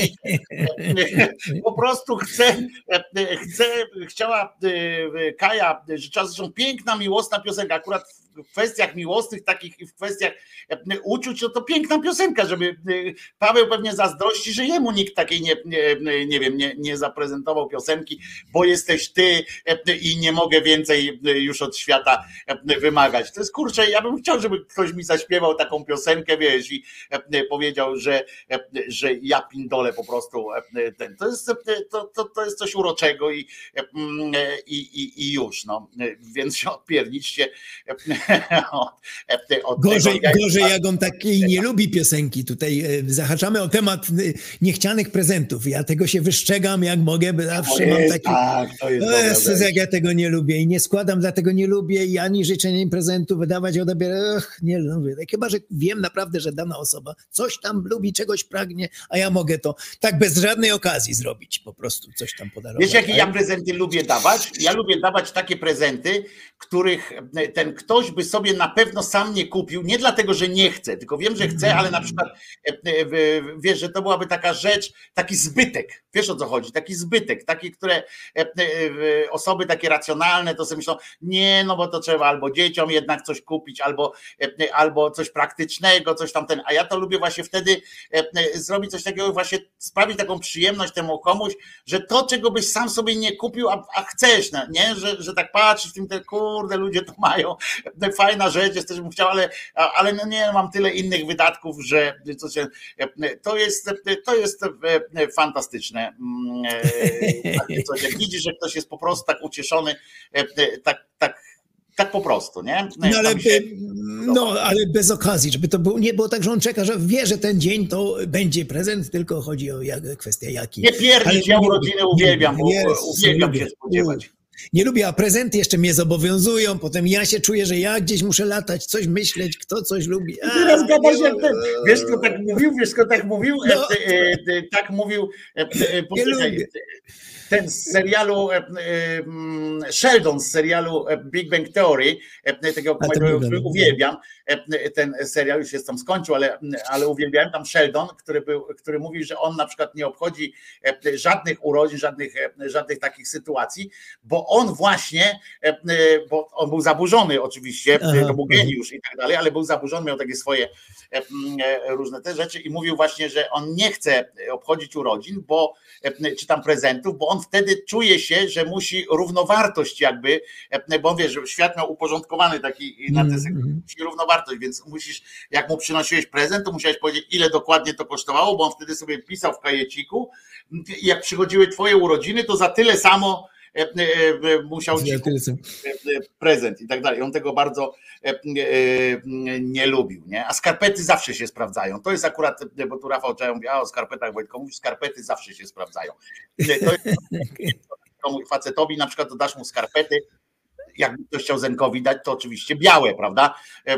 Po prostu chcę, chcę, chciała e, Kaja, życzyła zresztą piękna, miłosna piosenka, akurat w kwestiach miłosnych, takich i w kwestiach e, uczuć, no to piękna piosenka, żeby e, Paweł pewnie zazdrości, że jemu nikt takiej nie, nie, nie wiem, nie, nie zaprezentował piosenki, bo jesteś ty e, i nie mogę więcej już od świata wymagać. To jest kurczę, ja bym chciał, żeby ktoś mi zaśpiewał taką piosenkę, wiesz, i powiedział, że, że ja pindolę po prostu ten. To jest, to, to, to jest coś uroczego i, mm, i, i, i już, no. Więc się odpierniczcie od, od Gorzej, tego. Gorzej jak on takiej nie lubi piosenki. Tutaj e, zahaczamy o temat e, niechcianych prezentów. Ja tego się wyszczegam jak mogę, bo zawsze mam jest, taki... tak, to jest rzecz. jak ja tego nie lubię i nie składam, dlatego nie lubię i ani życzeń, ani prezentu wydawać, odebierać. Nie lubię. Chyba, że wiem naprawdę, że dana osoba coś tam lubi, czegoś pragnie, a ja mogę to tak bez żadnej okazji zrobić, po prostu coś tam podarować. Wiesz, jakie ja prezenty lubię dawać? Ja lubię dawać takie prezenty, których ten ktoś by sobie na pewno sam nie kupił, nie dlatego, że nie chce, tylko wiem, że chce, ale na przykład e, e, wiesz, że to byłaby taka rzecz, taki zbytek. Wiesz o co chodzi? Taki zbytek, taki, które e, osoby takie racjonalne to sobie myślą, nie, no bo to trzeba albo dzieciom jednak coś kupić, albo, albo coś praktycznego, coś tam ten. A ja to lubię właśnie wtedy zrobić coś takiego, właśnie sprawić taką przyjemność temu komuś, że to, czego byś sam sobie nie kupił, a, a chcesz, no, nie? Że, że tak patrzysz w tym, te kurde, ludzie to mają, fajna rzecz, jest też bym chciał, ale, ale no nie, mam tyle innych wydatków, że się, to jest, to jest e, e, fantastyczne. Mm, e, coś. Jak widzisz, że ktoś jest po prostu tak ucieszony, tak, tak, tak po prostu, nie? No ale, by, no, ale bez okazji, żeby to było, nie było tak, że on czeka, że wie, że ten dzień to będzie prezent, tylko chodzi o jak, kwestię jaki. Nie pierdzić, ja nie urodziny uwielbiam, Jezus, uwielbiam się spodziewać. Nie lubię, a prezenty jeszcze mnie zobowiązują, potem ja się czuję, że ja gdzieś muszę latać, coś myśleć, kto coś lubi. A, Teraz gadasz jak ten, wiesz kto tak mówił, wiesz kto tak mówił, No. e, e, e, tak mówił, e, e, lubię. ten z serialu e, Sheldon z serialu Big Bang Theory, tego lubię. uwielbiam, ten serial już jest tam skończył, ale, ale uwielbiałem tam Sheldon, który, był, który mówił, że on na przykład nie obchodzi e, żadnych urodzin, żadnych, e, żadnych takich sytuacji, bo on właśnie, e, e, bo on był zaburzony oczywiście, Aha, to był geniusz i tak dalej, ale był zaburzony, miał takie swoje e, e, różne te rzeczy i mówił właśnie, że on nie chce obchodzić urodzin, bo e, czy tam prezentów, bo on wtedy czuje się, że musi równowartość jakby, e, bo on wie, że świat miał uporządkowany taki na te Mhm. musi równowartość, więc musisz, jak mu przynosiłeś prezent, to musiałeś powiedzieć, ile dokładnie to kosztowało, bo on wtedy sobie pisał w kajeciku i jak przychodziły twoje urodziny, to za tyle samo e, e, e, musiał ci prezent i tak dalej. On tego bardzo nie lubił, nie? A skarpety zawsze się sprawdzają. To jest akurat, bo tu Rafał Czaja mówi, a o skarpetach Wojtko mówisz, skarpety zawsze się sprawdzają. To jest, komu facetowi na przykład to dasz mu skarpety, jakby ktoś chciał Zenkowi dać, to oczywiście białe, prawda? E,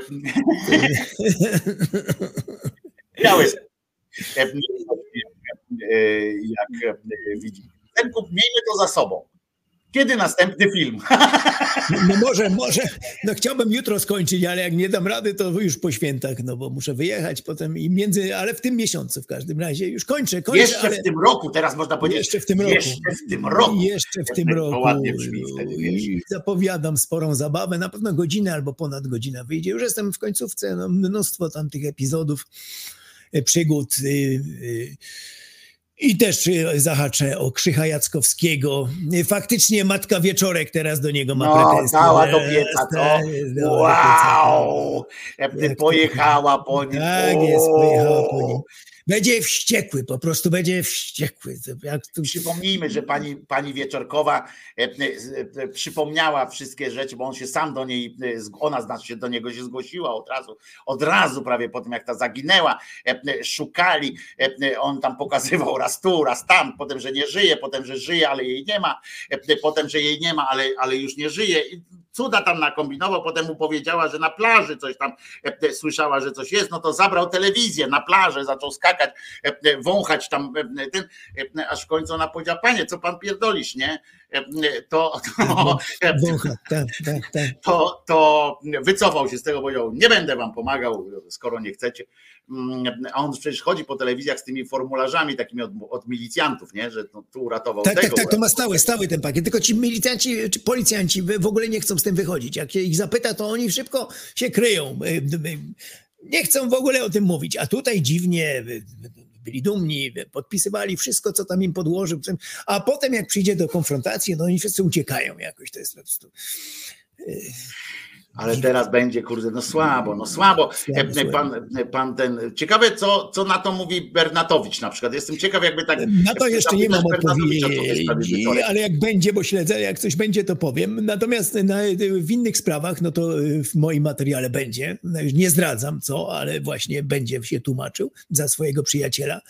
Białe. E, e, Jak e, widzimy. Zenku, miejmy to za sobą. Kiedy następny film? No może, może, no chciałbym jutro skończyć, ale jak nie dam rady, to już po świętach, no bo muszę wyjechać potem i między, ale w tym miesiącu w każdym razie już kończę, kończę. Jeszcze ale... w tym roku, teraz można powiedzieć. Jeszcze w tym roku. Jeszcze w tym roku. Jeszcze w tym roku. ładnie brzmi wtedy, wiesz. I zapowiadam sporą zabawę, na pewno godzinę albo ponad godzinę wyjdzie. Już jestem w końcówce, no, mnóstwo tam tych epizodów, e, przygód. y, y, I też y, zahaczę o Krzycha Jackowskiego. Faktycznie Matka Wieczorek teraz do niego ma No, pretensje. dała do pieca, to. Tak, pieca. Wow! Jak pojechała po nim. Tak jest, pojechała po nim. Będzie wściekły, po prostu będzie wściekły. Tu... Przypomnijmy, że pani, pani Wieczorkowa e, e, e, przypomniała wszystkie rzeczy, bo on się sam do niej, e, ona znaczy się do niego się zgłosiła od razu, od razu prawie po tym jak ta zaginęła, e, e, szukali, on tam pokazywał raz tu, raz tam, potem, że nie żyje, potem, że żyje, ale jej nie ma, potem, że jej nie ma, ale, ale już nie żyje. Cuda tam nakombinował, potem mu powiedziała, że na plaży coś tam e, e, słyszała, że coś jest, no to zabrał telewizję na plażę, zaczął skakać, e, wąchać tam ten, aż w końcu ona powiedziała, panie, co pan pierdolisz, nie? to, to, tak, tak, tak. to, to wycofał się z tego, powiedział, nie będę wam pomagał, skoro nie chcecie. Mm, A on przecież chodzi po telewizjach z tymi formularzami takimi od, od milicjantów, nie? że no, tu uratował Tak, tak, tego. tak, to ma stały, stały ten pakiet. Tylko ci milicjanci czy policjanci w ogóle nie chcą z tym wychodzić. Jak się ich zapyta, to oni szybko się kryją. Y, y, Nie chcą w ogóle o tym mówić. A tutaj dziwnie y, byli dumni, podpisywali wszystko, co tam im podłożył. A potem, jak przyjdzie do konfrontacji, no oni wszyscy uciekają jakoś. To jest po prostu. Ale teraz będzie, kurde, no słabo, no słabo. Pan, pan ten, ciekawe, co, co na to mówi Bernatowicz na przykład. Jestem ciekaw, jakby tak. Na to jeszcze nie mam odpowiedzi, ale jak będzie, bo śledzę, jak coś będzie, to powiem. Natomiast na, w innych sprawach, no to w moim materiale będzie. No już Nie zdradzam co, ale właśnie będzie się tłumaczył za swojego przyjaciela.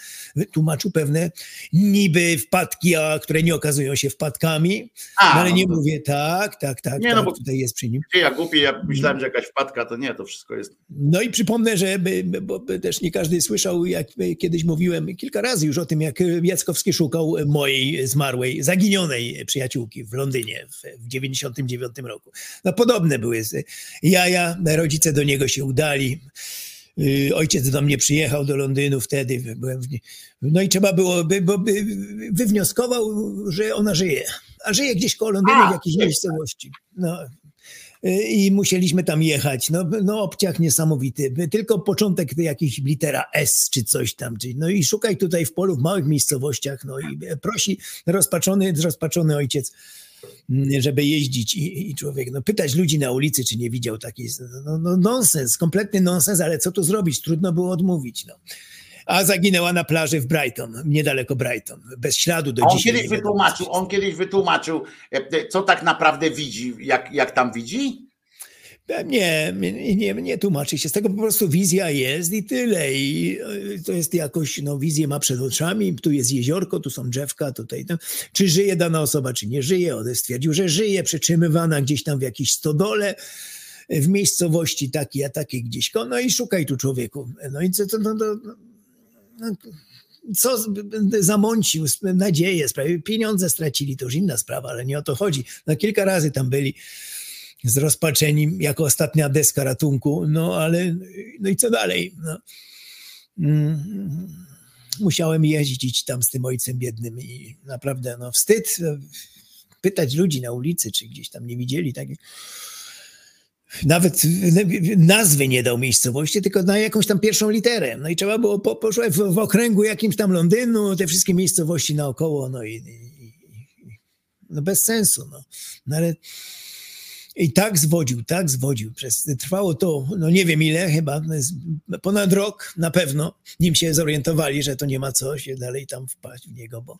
Tłumaczył pewne niby wpadki, a które nie okazują się wpadkami. A, no, ale no nie to- mówię tak, tak, tak, Nie, tak no bo- tutaj jest przy nim. Ja głupi, ja myślałem, że jakaś wpadka, to nie, to wszystko jest. No i przypomnę, że bo by też nie każdy słyszał, jak kiedyś mówiłem kilka razy już o tym, jak Jackowski szukał mojej zmarłej, zaginionej przyjaciółki w Londynie w, w 99 roku. No podobne były z- jaja, rodzice do niego się udali. Y, Ojciec do mnie przyjechał do Londynu wtedy. Byłem w. No i trzeba było, by, bo by wywnioskował, że ona żyje. A żyje gdzieś koło Londynu A, w jakiejś miejscowości. No, i musieliśmy tam jechać. No, no obciach niesamowity. Tylko początek jakiejś litera S czy coś tam. No i szukaj tutaj w polu, w małych miejscowościach. No i prosi rozpaczony, rozpaczony ojciec, mm, żeby jeździć i, i człowiek, no pytać ludzi na ulicy, czy nie widział takiej, no, no nonsens, kompletny nonsens, ale co tu zrobić? Trudno było odmówić, no. A zaginęła na plaży w Brighton, niedaleko Brighton, bez śladu do On dzisiaj. kiedyś wytłumaczył, on kiedyś wytłumaczył, e, co tak naprawdę widzi, jak, jak tam widzi. Nie, nie, nie, nie tłumaczy się z tego, po prostu wizja jest i tyle. I e, to jest jakoś, no wizję ma przed oczami, tu jest jeziorko, tu są drzewka, tutaj. No, czy żyje dana osoba, czy nie żyje? On stwierdził, że żyje, przetrzymywana gdzieś tam w jakiejś stodole, w miejscowości takiej, a takiej gdzieś. No i szukaj tu człowieku. No i co to, no, no, co zamącił nadzieję, sprawił, pieniądze stracili, to już inna sprawa, ale nie o to chodzi. No kilka razy tam byli zrozpaczeni jako ostatnia deska ratunku, no ale no i co dalej? No. Mm, Musiałem jeździć tam z tym ojcem biednym i naprawdę no wstyd e, pytać ludzi na ulicy, czy gdzieś tam nie widzieli takiej. Nawet nazwy nie dał miejscowości, tylko na jakąś tam pierwszą literę. No i trzeba było po, poszło w, w okręgu jakimś tam Londynu, te wszystkie miejscowości naokoło, no i, i, no bez sensu. No. no ale i tak zwodził, tak zwodził. Przez, trwało to, no nie wiem ile, chyba ponad rok na pewno, nim się zorientowali, że to nie ma co się dalej tam wpaść w niego, bo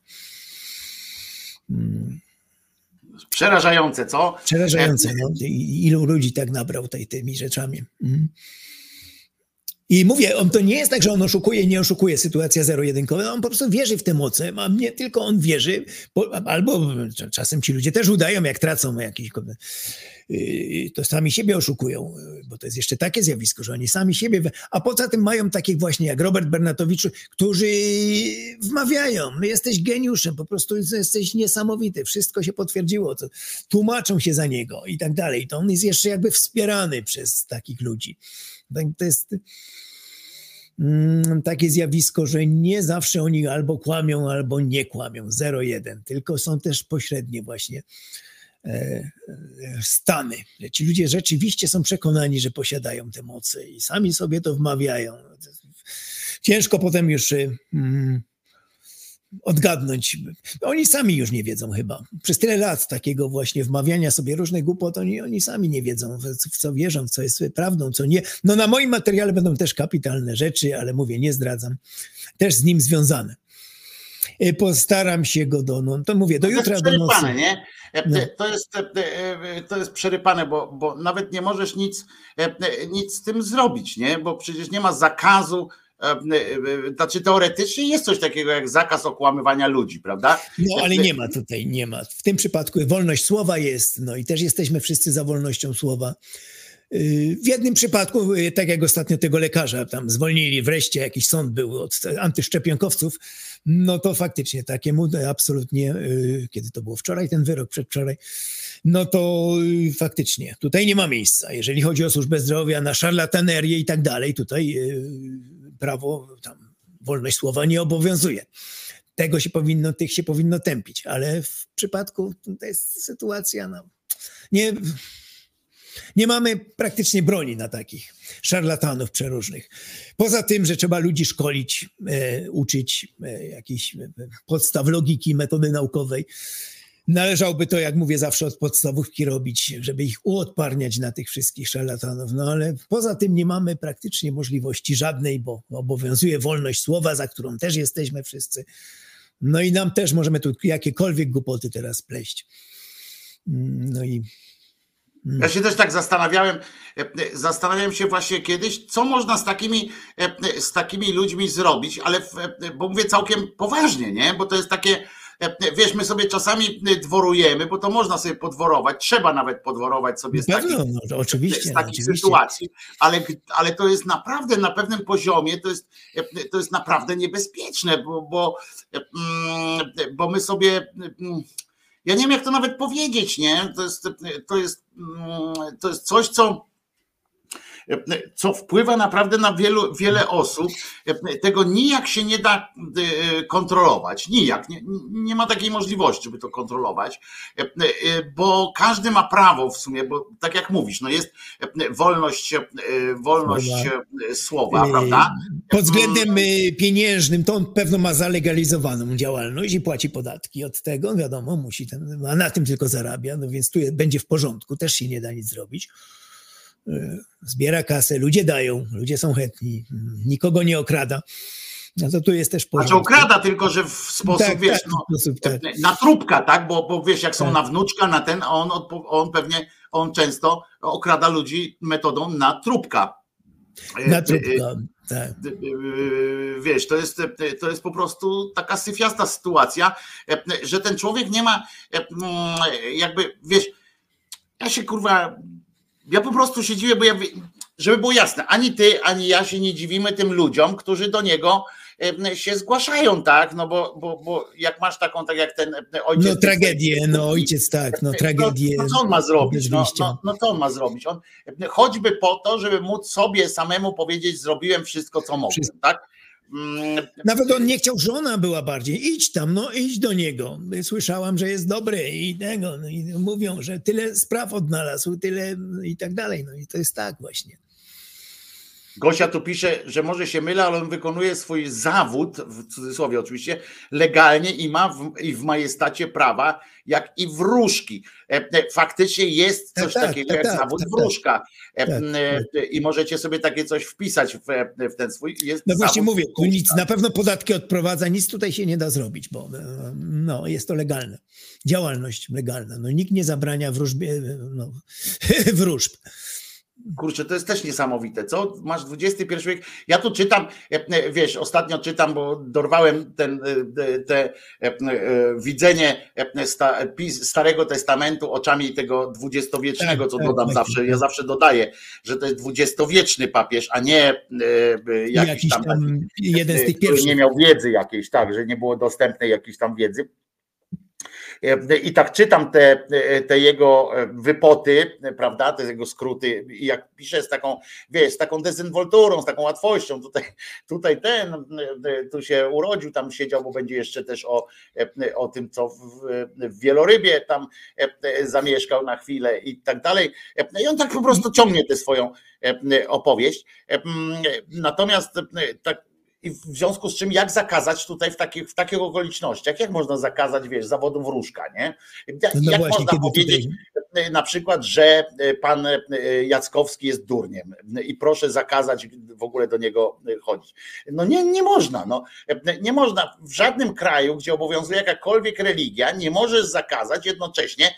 mm, Przerażające, co? przerażające, no, i- ilu ludzi tak nabrał tej, tymi rzeczami. Mm. I mówię, on to nie jest tak, że on oszukuje, nie oszukuje, sytuacja zero-jedynkowa, on po prostu wierzy w te moce, a nie tylko on wierzy, bo, albo czasem ci ludzie też udają, jak tracą jakieś, yy, to sami siebie oszukują, yy, bo to jest jeszcze takie zjawisko, że oni sami siebie, a poza tym mają takich właśnie jak Robert Bernatowicz, którzy wmawiają, jesteś geniuszem, po prostu jesteś niesamowity, wszystko się potwierdziło, to tłumaczą się za niego i tak dalej, to on jest jeszcze jakby wspierany przez takich ludzi. To jest takie zjawisko, że nie zawsze oni albo kłamią, albo nie kłamią, zero-jeden, tylko są też pośrednie właśnie e, e, stany. Ci ludzie rzeczywiście są przekonani, że posiadają te moce i sami sobie to wmawiają. Ciężko potem już y, mm, odgadnąć. Oni sami już nie wiedzą chyba. Przez tyle lat takiego właśnie wmawiania sobie różnych głupot, oni, oni sami nie wiedzą, w, co wierzą, co jest prawdą, co nie. No na moim materiale będą też kapitalne rzeczy, ale mówię, nie zdradzam. Też z nim związane. Y, Postaram się go do, no to mówię, do To jutra do nocy. nie? E, No. To jest, e, e, to jest przerypane, bo, bo nawet nie możesz nic, e, e, nic z tym zrobić, nie? Bo przecież nie ma zakazu. E, e, e, Znaczy teoretycznie jest coś takiego jak zakaz okłamywania ludzi, prawda? No, ale nie ma tutaj, nie ma. W tym przypadku wolność słowa jest, no i też jesteśmy wszyscy za wolnością słowa. Y, W jednym przypadku, y, tak jak ostatnio tego lekarza tam zwolnili, wreszcie jakiś sąd był od antyszczepionkowców, no to faktycznie takiemu absolutnie, y, kiedy to było wczoraj, ten wyrok przedwczoraj, no to faktycznie tutaj nie ma miejsca. Jeżeli chodzi o służbę zdrowia, na szarlatanerię i tak dalej, tutaj prawo, tam wolność słowa nie obowiązuje. Tego się powinno, tych się powinno tępić, ale w przypadku to jest sytuacja, no, nie, nie mamy praktycznie broni na takich szarlatanów przeróżnych. Poza tym, że trzeba ludzi szkolić, e, uczyć e, jakichś e, podstaw logiki, metody naukowej. Należałoby to, jak mówię, zawsze od podstawówki robić, żeby ich uodparniać na tych wszystkich szarlatanów. No ale poza tym nie mamy praktycznie możliwości żadnej, bo obowiązuje wolność słowa, za którą też jesteśmy wszyscy. No i nam też możemy tu jakiekolwiek głupoty teraz pleść. Mm, No i Ja się też tak zastanawiałem, zastanawiałem się właśnie kiedyś, co można z takimi, z takimi ludźmi zrobić, ale, w, bo mówię całkiem poważnie, nie? Bo to jest takie, wiesz, my sobie czasami e, dworujemy, bo to można sobie podworować, trzeba nawet podworować sobie z takich, pewno, no, oczywiście, z no, takich oczywiście. sytuacji, ale, ale to jest naprawdę na pewnym poziomie, to jest, e, to jest naprawdę niebezpieczne, bo, bo, e, mm, bo my sobie. mm, ja nie wiem, jak to nawet powiedzieć, nie? To jest, to jest, mm, to jest coś, co, co wpływa naprawdę na wielu, wiele osób. Tego nijak się nie da e, kontrolować. Nijak. Nie, nie ma takiej możliwości, żeby to kontrolować, e, bo każdy ma prawo w sumie, bo tak jak mówisz, no jest wolność, e, wolność Słowa. e, słowa, prawda? Pod względem pieniężnym to on pewno ma zalegalizowaną działalność i płaci podatki od tego, wiadomo, musi ten, a na tym tylko zarabia, no więc tu będzie w porządku, też się nie da nic zrobić. Y, Zbiera kasę, ludzie dają, ludzie są chętni, nikogo nie okrada. No to tu jest też Znaczy porządku. okrada tylko, że w sposób, Tak, wiesz, tak, no, sposób, tak. na trupka, tak? Bo, bo wiesz, jak są Tak. na wnuczka, na ten, a on, on pewnie, on często okrada ludzi metodą na trupka. E, Na e, trupka, tak. Wiesz, to jest, to jest po prostu taka syfiasta sytuacja, e, że ten człowiek nie ma e, mm, jakby, wiesz, ja się kurwa, ja po prostu się dziwię, bo ja, żeby było jasne, ani ty, ani ja się nie dziwimy tym ludziom, którzy do niego się zgłaszają, tak? No bo, bo, bo jak masz taką, tak jak ten e, ojciec. No tragedię, no ojciec tak, no tragedię. No, no co on ma zrobić? No, no, no co on ma zrobić? On choćby po to, żeby móc sobie samemu powiedzieć, zrobiłem wszystko, co mogłem, tak? Mm, Nawet on nie chciał, żona była bardziej. Idź tam, no idź do niego. Słyszałam, że jest dobry i tego. No i mówią, że tyle spraw odnalazł, tyle i tak dalej. No i to jest tak właśnie. Gosia tu pisze, że może się mylę, ale on wykonuje swój zawód, w cudzysłowie oczywiście, legalnie i ma w, i w majestacie prawa, jak i wróżki. E, e, Faktycznie jest Tak, coś tak, takiego tak, jak tak, zawód tak, wróżka. E, Tak, I możecie sobie takie coś wpisać w, w ten swój. Jest No właśnie mówię, tu nic, na pewno podatki odprowadza, nic tutaj się nie da zrobić, bo no, jest to legalne. Działalność legalna. No, nikt nie zabrania wróżbie, no, wróżb. Kurczę, to jest też niesamowite, co? Masz XXI wiek. Ja tu czytam, e, e, wiesz, ostatnio czytam, bo dorwałem ten, e, te widzenie Starego Testamentu oczami tego dwudziestowiecznego, co Tak, dodam tak, zawsze. tak. Ja zawsze dodaję, że to jest dwudziestowieczny papież, a nie jakiś, Jakiś tam, tam jeden z tych pierwszych. nie miał wiedzy jakiejś, tak, że nie było dostępnej jakiejś tam wiedzy. E, I tak czytam te, te jego e, wypoty, prawda, te jego skróty, i jak pisze z taką, wiesz, z taką dezynwolturą, z taką łatwością, tutaj, tutaj ten, e, tu się urodził, tam siedział, bo będzie jeszcze też o, e, o tym, co w, w Wielorybie tam e, zamieszkał na chwilę i tak dalej. E, I on tak po prostu ciągnie tę swoją e, opowieść. E, Natomiast e, tak i w związku z czym, jak zakazać tutaj w takich, w takich okolicznościach? Jak można zakazać, wiesz, zawodu wróżka, nie? Jak, No jak właśnie, można powiedzieć tutaj- e, na przykład, że e, pan e, Jackowski jest durniem i proszę zakazać w ogóle do niego chodzić. No nie, nie można. No. Nie można w żadnym kraju, gdzie obowiązuje jakakolwiek religia, nie możesz zakazać jednocześnie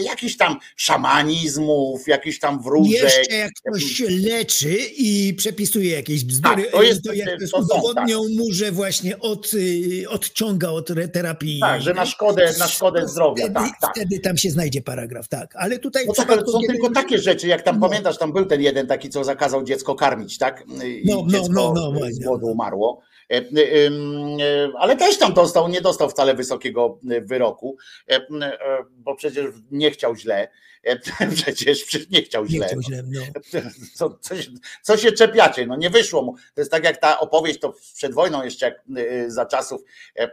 jakichś tam szamanizmów, jakichś tam wróżek. Jeszcze jak ktoś się leczy i przepisuje jakieś bzdury, Tak, to jest- to jak to to udowodnią mu, że właśnie od, y, odciąga od terapii. Tak, że na szkodę, na szkodę zdrowia. Wtedy, Tak, tak. wtedy tam się znajdzie paragraf, tak. tak, ale tutaj No tak, ale są tylko takie rzeczy, jak tam pamiętasz, tam był ten jeden taki, co zakazał dziecko karmić, tak? I No, no, dziecko no, no, z głodu umarło. E, e, e, Ale też tam dostał, nie dostał wcale wysokiego wyroku, bo przecież nie chciał źle. E, Przecież nie chciał Nie źle. chciał źle, no. Co, co, się, co się czepiacie? No nie wyszło mu. To jest tak jak ta opowieść, to przed wojną jeszcze jak, y, za czasów, e,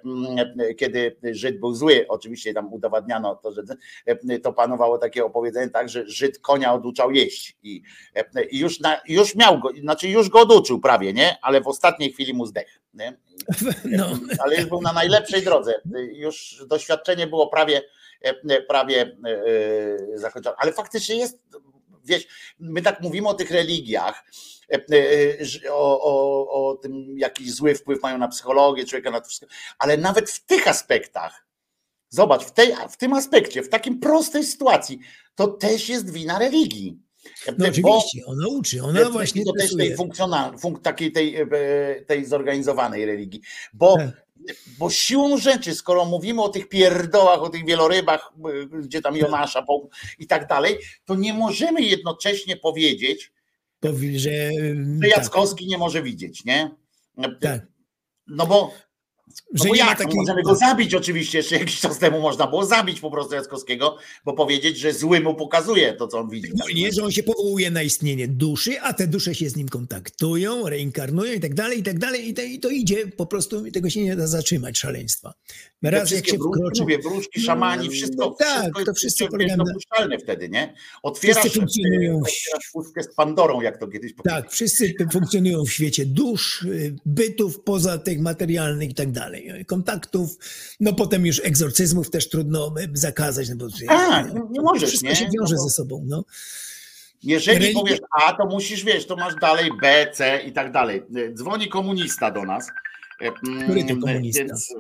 y, kiedy Żyd był zły, oczywiście tam udowadniano to, że e, to panowało takie opowiedzenie tak, że Żyd konia oduczał jeść i, e, i już, na, już miał go, znaczy już go oduczył prawie, nie? Ale w ostatniej chwili mu zdechł. Nie? No. Ale już był na najlepszej drodze. Już doświadczenie było prawie, e, prawie e, zakończone. Ale faktycznie jest, wiesz, my tak mówimy o tych religiach, e, e, o, o, o tym, jaki zły wpływ mają na psychologię człowieka, na to wszystko, ale nawet w tych aspektach, zobacz, w, tej, w tym aspekcie, w takim prostej sytuacji, to też jest wina religii. E, No bo- oczywiście, ona uczy, ona właśnie to też tej funkcjonal, funk, takiej tej, e, tej zorganizowanej religii. Bo, Tak. Bo siłą rzeczy, skoro mówimy o tych pierdołach, o tych wielorybach, e, gdzie tam Jonasza i tak dalej, to nie możemy jednocześnie powiedzieć, Powi- że, że tak, Jackowski nie może widzieć, nie? tak, No bo, no że bo jak? No takiej... możemy go zabić oczywiście, jeszcze jakiś czas temu można było zabić po prostu Jackowskiego, bo powiedzieć, że zły mu pokazuje to, co on widzi. No nie, że on się powołuje na istnienie duszy, a te dusze się z nim kontaktują, reinkarnują i tak dalej, i tak dalej, i to, i to idzie po prostu, i tego się nie da zatrzymać, szaleństwa. Raz jak się wróżki, wkroczy... mówię, wróżki, szamani, wszystko, No tak, wszystko to wszystko jest na- dopuszczalne wtedy, nie? Otwierasz, Wszyscy funkcjonują otwierasz puszkę z Pandorą, jak to kiedyś powiedziałem. Tak, wszyscy funkcjonują w świecie dusz, y, bytów poza tych materialnych i tak dalej, kontaktów, no potem już egzorcyzmów też trudno y, zakazać, no bo Tak, nie- nie możesz, wszystko nie? się wiąże No bo- ze sobą, no. Jeżeli Religia- powiesz A, to musisz, wiesz, to masz dalej B, C i tak dalej. Dzwoni komunista do nas. Który to Mm, komunista? Więc,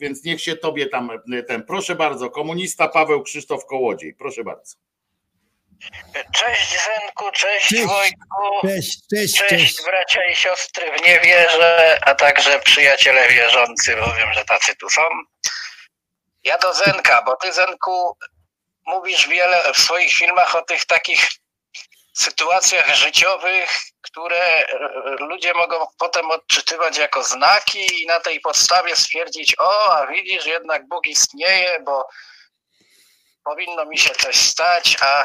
więc niech się tobie tam ten, proszę bardzo, komunista Paweł Krzysztof Kołodziej, proszę bardzo. Cześć Zenku, cześć, Cześć. Wojtku. Cześć, cześć, Cześć, cześć. bracia i siostry w niewierze, a także przyjaciele wierzący, bo wiem, że tacy tu są. Ja do Zenka, bo ty Zenku mówisz wiele w swoich filmach o tych takich sytuacjach życiowych, które e, ludzie mogą potem odczytywać jako znaki i na tej podstawie stwierdzić, o, a widzisz, jednak Bóg istnieje, bo powinno mi się coś stać, a,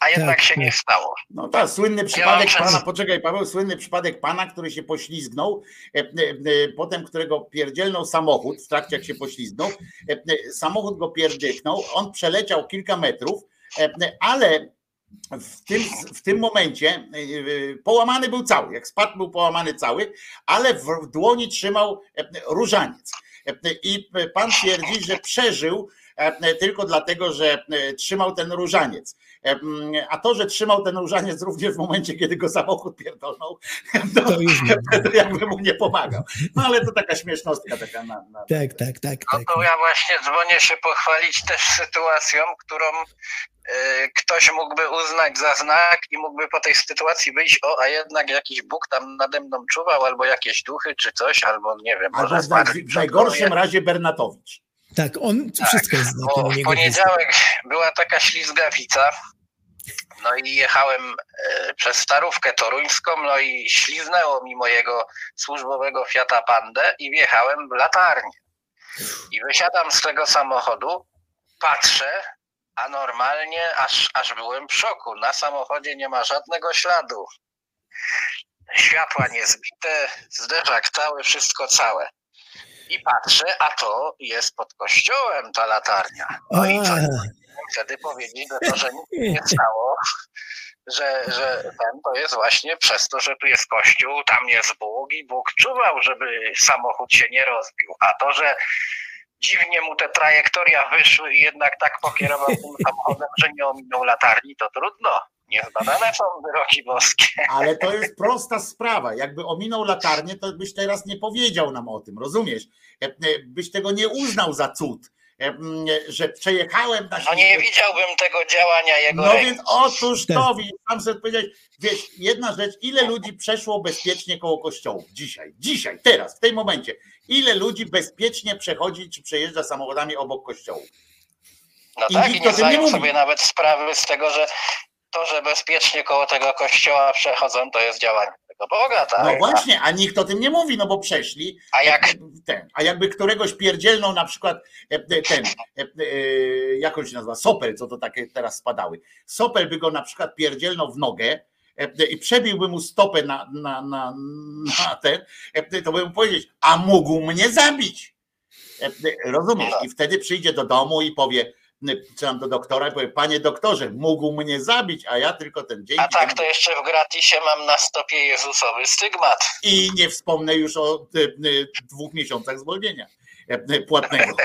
a jednak Tak, się nie tak. stało. No tak, słynny przypadek mam pana, przez- poczekaj Paweł, słynny przypadek pana, który się poślizgnął, e, e, e, potem którego pierdzielnął samochód w trakcie jak się poślizgnął, e, e, samochód go pierdychnął, on przeleciał kilka metrów, e, e, ale w tym, w tym momencie e, e, połamany był cały, jak spadł był połamany cały, ale w, w dłoni trzymał e, różaniec. E, e, I pan twierdzi, że przeżył e, tylko dlatego, że e, trzymał ten różaniec. A to, że trzymał ten różaniec również w momencie, kiedy go samochód pierdolnął, to, To już nie. to jakby mu nie pomagał. No ale to taka śmiesznostka taka na, na Tak, tak, tak, No tak. to ja właśnie dzwonię się pochwalić też sytuacją, którą e, ktoś mógłby uznać za znak i mógłby po tej sytuacji wyjść, o, a jednak jakiś Bóg tam nade mną czuwał, albo jakieś duchy, czy coś, albo nie wiem, Albo może w, w najgorszym razie Bernatowicz. Tak, on wszystko jest znakiem w poniedziałek była taka ślizgawica, no i jechałem e, przez Starówkę Toruńską, no i śliznęło mi mojego służbowego Fiata Pandę i wjechałem w latarnię. I wysiadam z tego samochodu, patrzę, a normalnie aż, aż byłem w szoku. Na samochodzie nie ma żadnego śladu. Światła niezbite, zderzak cały, wszystko całe. I patrzę, a to jest pod kościołem ta latarnia. No i co? Wtedy powiedzieć, że to, że nic nie stało, że, że ten to jest właśnie przez to, że tu jest kościół, tam jest Bóg i Bóg czuwał, żeby samochód się nie rozbił. A to, że dziwnie mu te trajektoria wyszły i jednak tak pokierował tym samochodem, że nie ominął latarni, to trudno. Niezbadane są wyroki boskie. Ale to jest prosta sprawa. Jakby ominął latarnię, to byś teraz nie powiedział nam o tym, rozumiesz? Byś tego nie uznał za cud, że przejechałem na No nie widziałbym tego działania jego No ręki. więc otóż to, sam sobie powiedziałeś, wiesz, jedna rzecz, ile ludzi przeszło bezpiecznie koło kościołów dzisiaj, dzisiaj, teraz, w tym momencie, ile ludzi bezpiecznie przechodzi czy przejeżdża samochodami obok kościołów? No I tak, i nie zdają sobie nawet sprawy z tego, że to, że bezpiecznie koło tego kościoła przechodzą, to jest działanie tego Boga, tak? No właśnie, a nikt o tym nie mówi, no bo przeszli. A jak? Ten, a jakby któregoś pierdzielną na przykład e, e, ten, e, jak on się nazywa, Sopel, co to takie teraz spadały. Sopel by go na przykład pierdzielnął w nogę i przebiłby mu stopę na, na, na, na ten, to by mu powiedzieć, a mógł mnie zabić. Rozumiesz? I wtedy przyjdzie do domu i powie, czy tam do doktora i powie, panie doktorze, mógł mnie zabić, a ja tylko ten dzień. A tak, to jeszcze w gratisie mam na stopie Jezusowy stygmat. I nie wspomnę już o y, y, dwóch miesiącach zwolnienia y, płatnego.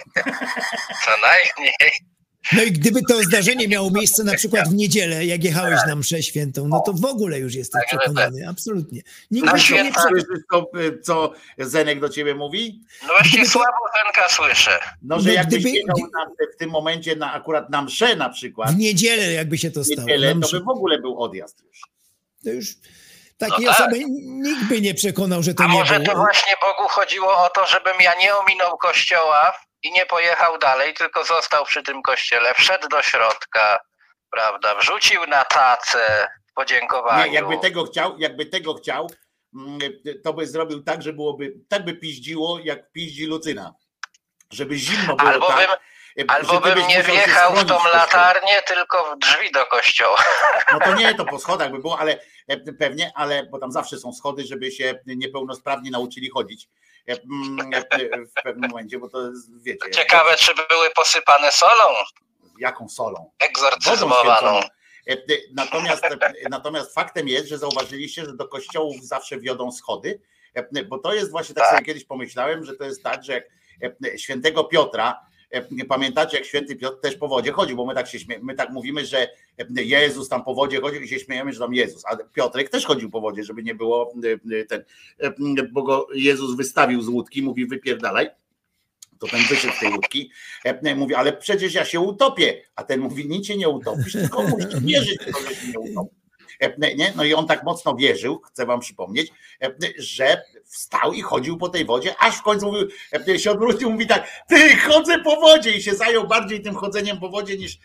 Co najmniej. No i gdyby to zdarzenie miało miejsce na przykład w niedzielę, jak jechałeś na mszę świętą, no to w ogóle już jesteś przekonany, absolutnie. Nikt by się nie. Słyszysz to, co Zenek do ciebie mówi? No właśnie słabo Zenka słyszę. No, że No jakbyś gdyby- jechał na, w tym momencie na, akurat na mszę na przykład, W niedzielę jakby się to w stało. niedzielę, na to by w ogóle był odjazd już. To już takiej No tak. osoby nikt by nie przekonał, że to A nie może było. to właśnie Bogu chodziło o to, żebym ja nie ominął kościoła i nie pojechał dalej, tylko został przy tym kościele, wszedł do środka, prawda, wrzucił na tacę w podziękowaniu. Nie, jakby tego chciał, jakby tego chciał, mm, to by zrobił tak, że byłoby, tak by piździło, jak piździ Lucyna. Żeby zimno było Albo tak, bym, albo bym nie wjechał w tą latarnię, tylko w drzwi do kościoła. No to nie, to po schodach by było, ale e, pewnie, ale bo tam zawsze są schody, żeby się niepełnosprawni nauczyli chodzić w pewnym momencie, bo to jest, wiecie, Ciekawe, czy były posypane solą jaką solą. Egzorcyzmowaną. E, e, Natomiast, e, natomiast faktem jest, że zauważyliście, że do kościołów zawsze wiodą schody, e, bo to jest właśnie tak, sobie kiedyś pomyślałem, że to jest tak, że jak e, świętego Piotra, e, pamiętacie jak święty Piotr też po wodzie chodził, bo my tak się my tak mówimy, że e, Jezus tam po wodzie chodził i się śmiejemy, że tam Jezus, a Piotrek też chodził po wodzie, żeby nie było e, e, ten, e, bo go Jezus wystawił z łódki, mówi wypierdalaj, to ten wyszedł z tej łódki, e, mówi, ale przecież ja się utopię, a ten mówi, nic się nie utopisz, tylko musisz wierzyć, że się nie utopisz. E, Nie? No i on tak mocno wierzył, chcę wam przypomnieć, e, że wstał i chodził po tej wodzie, aż w końcu mówił, e, się odwrócił, mówi tak, ty chodzę po wodzie! I się zajął bardziej tym chodzeniem po wodzie niż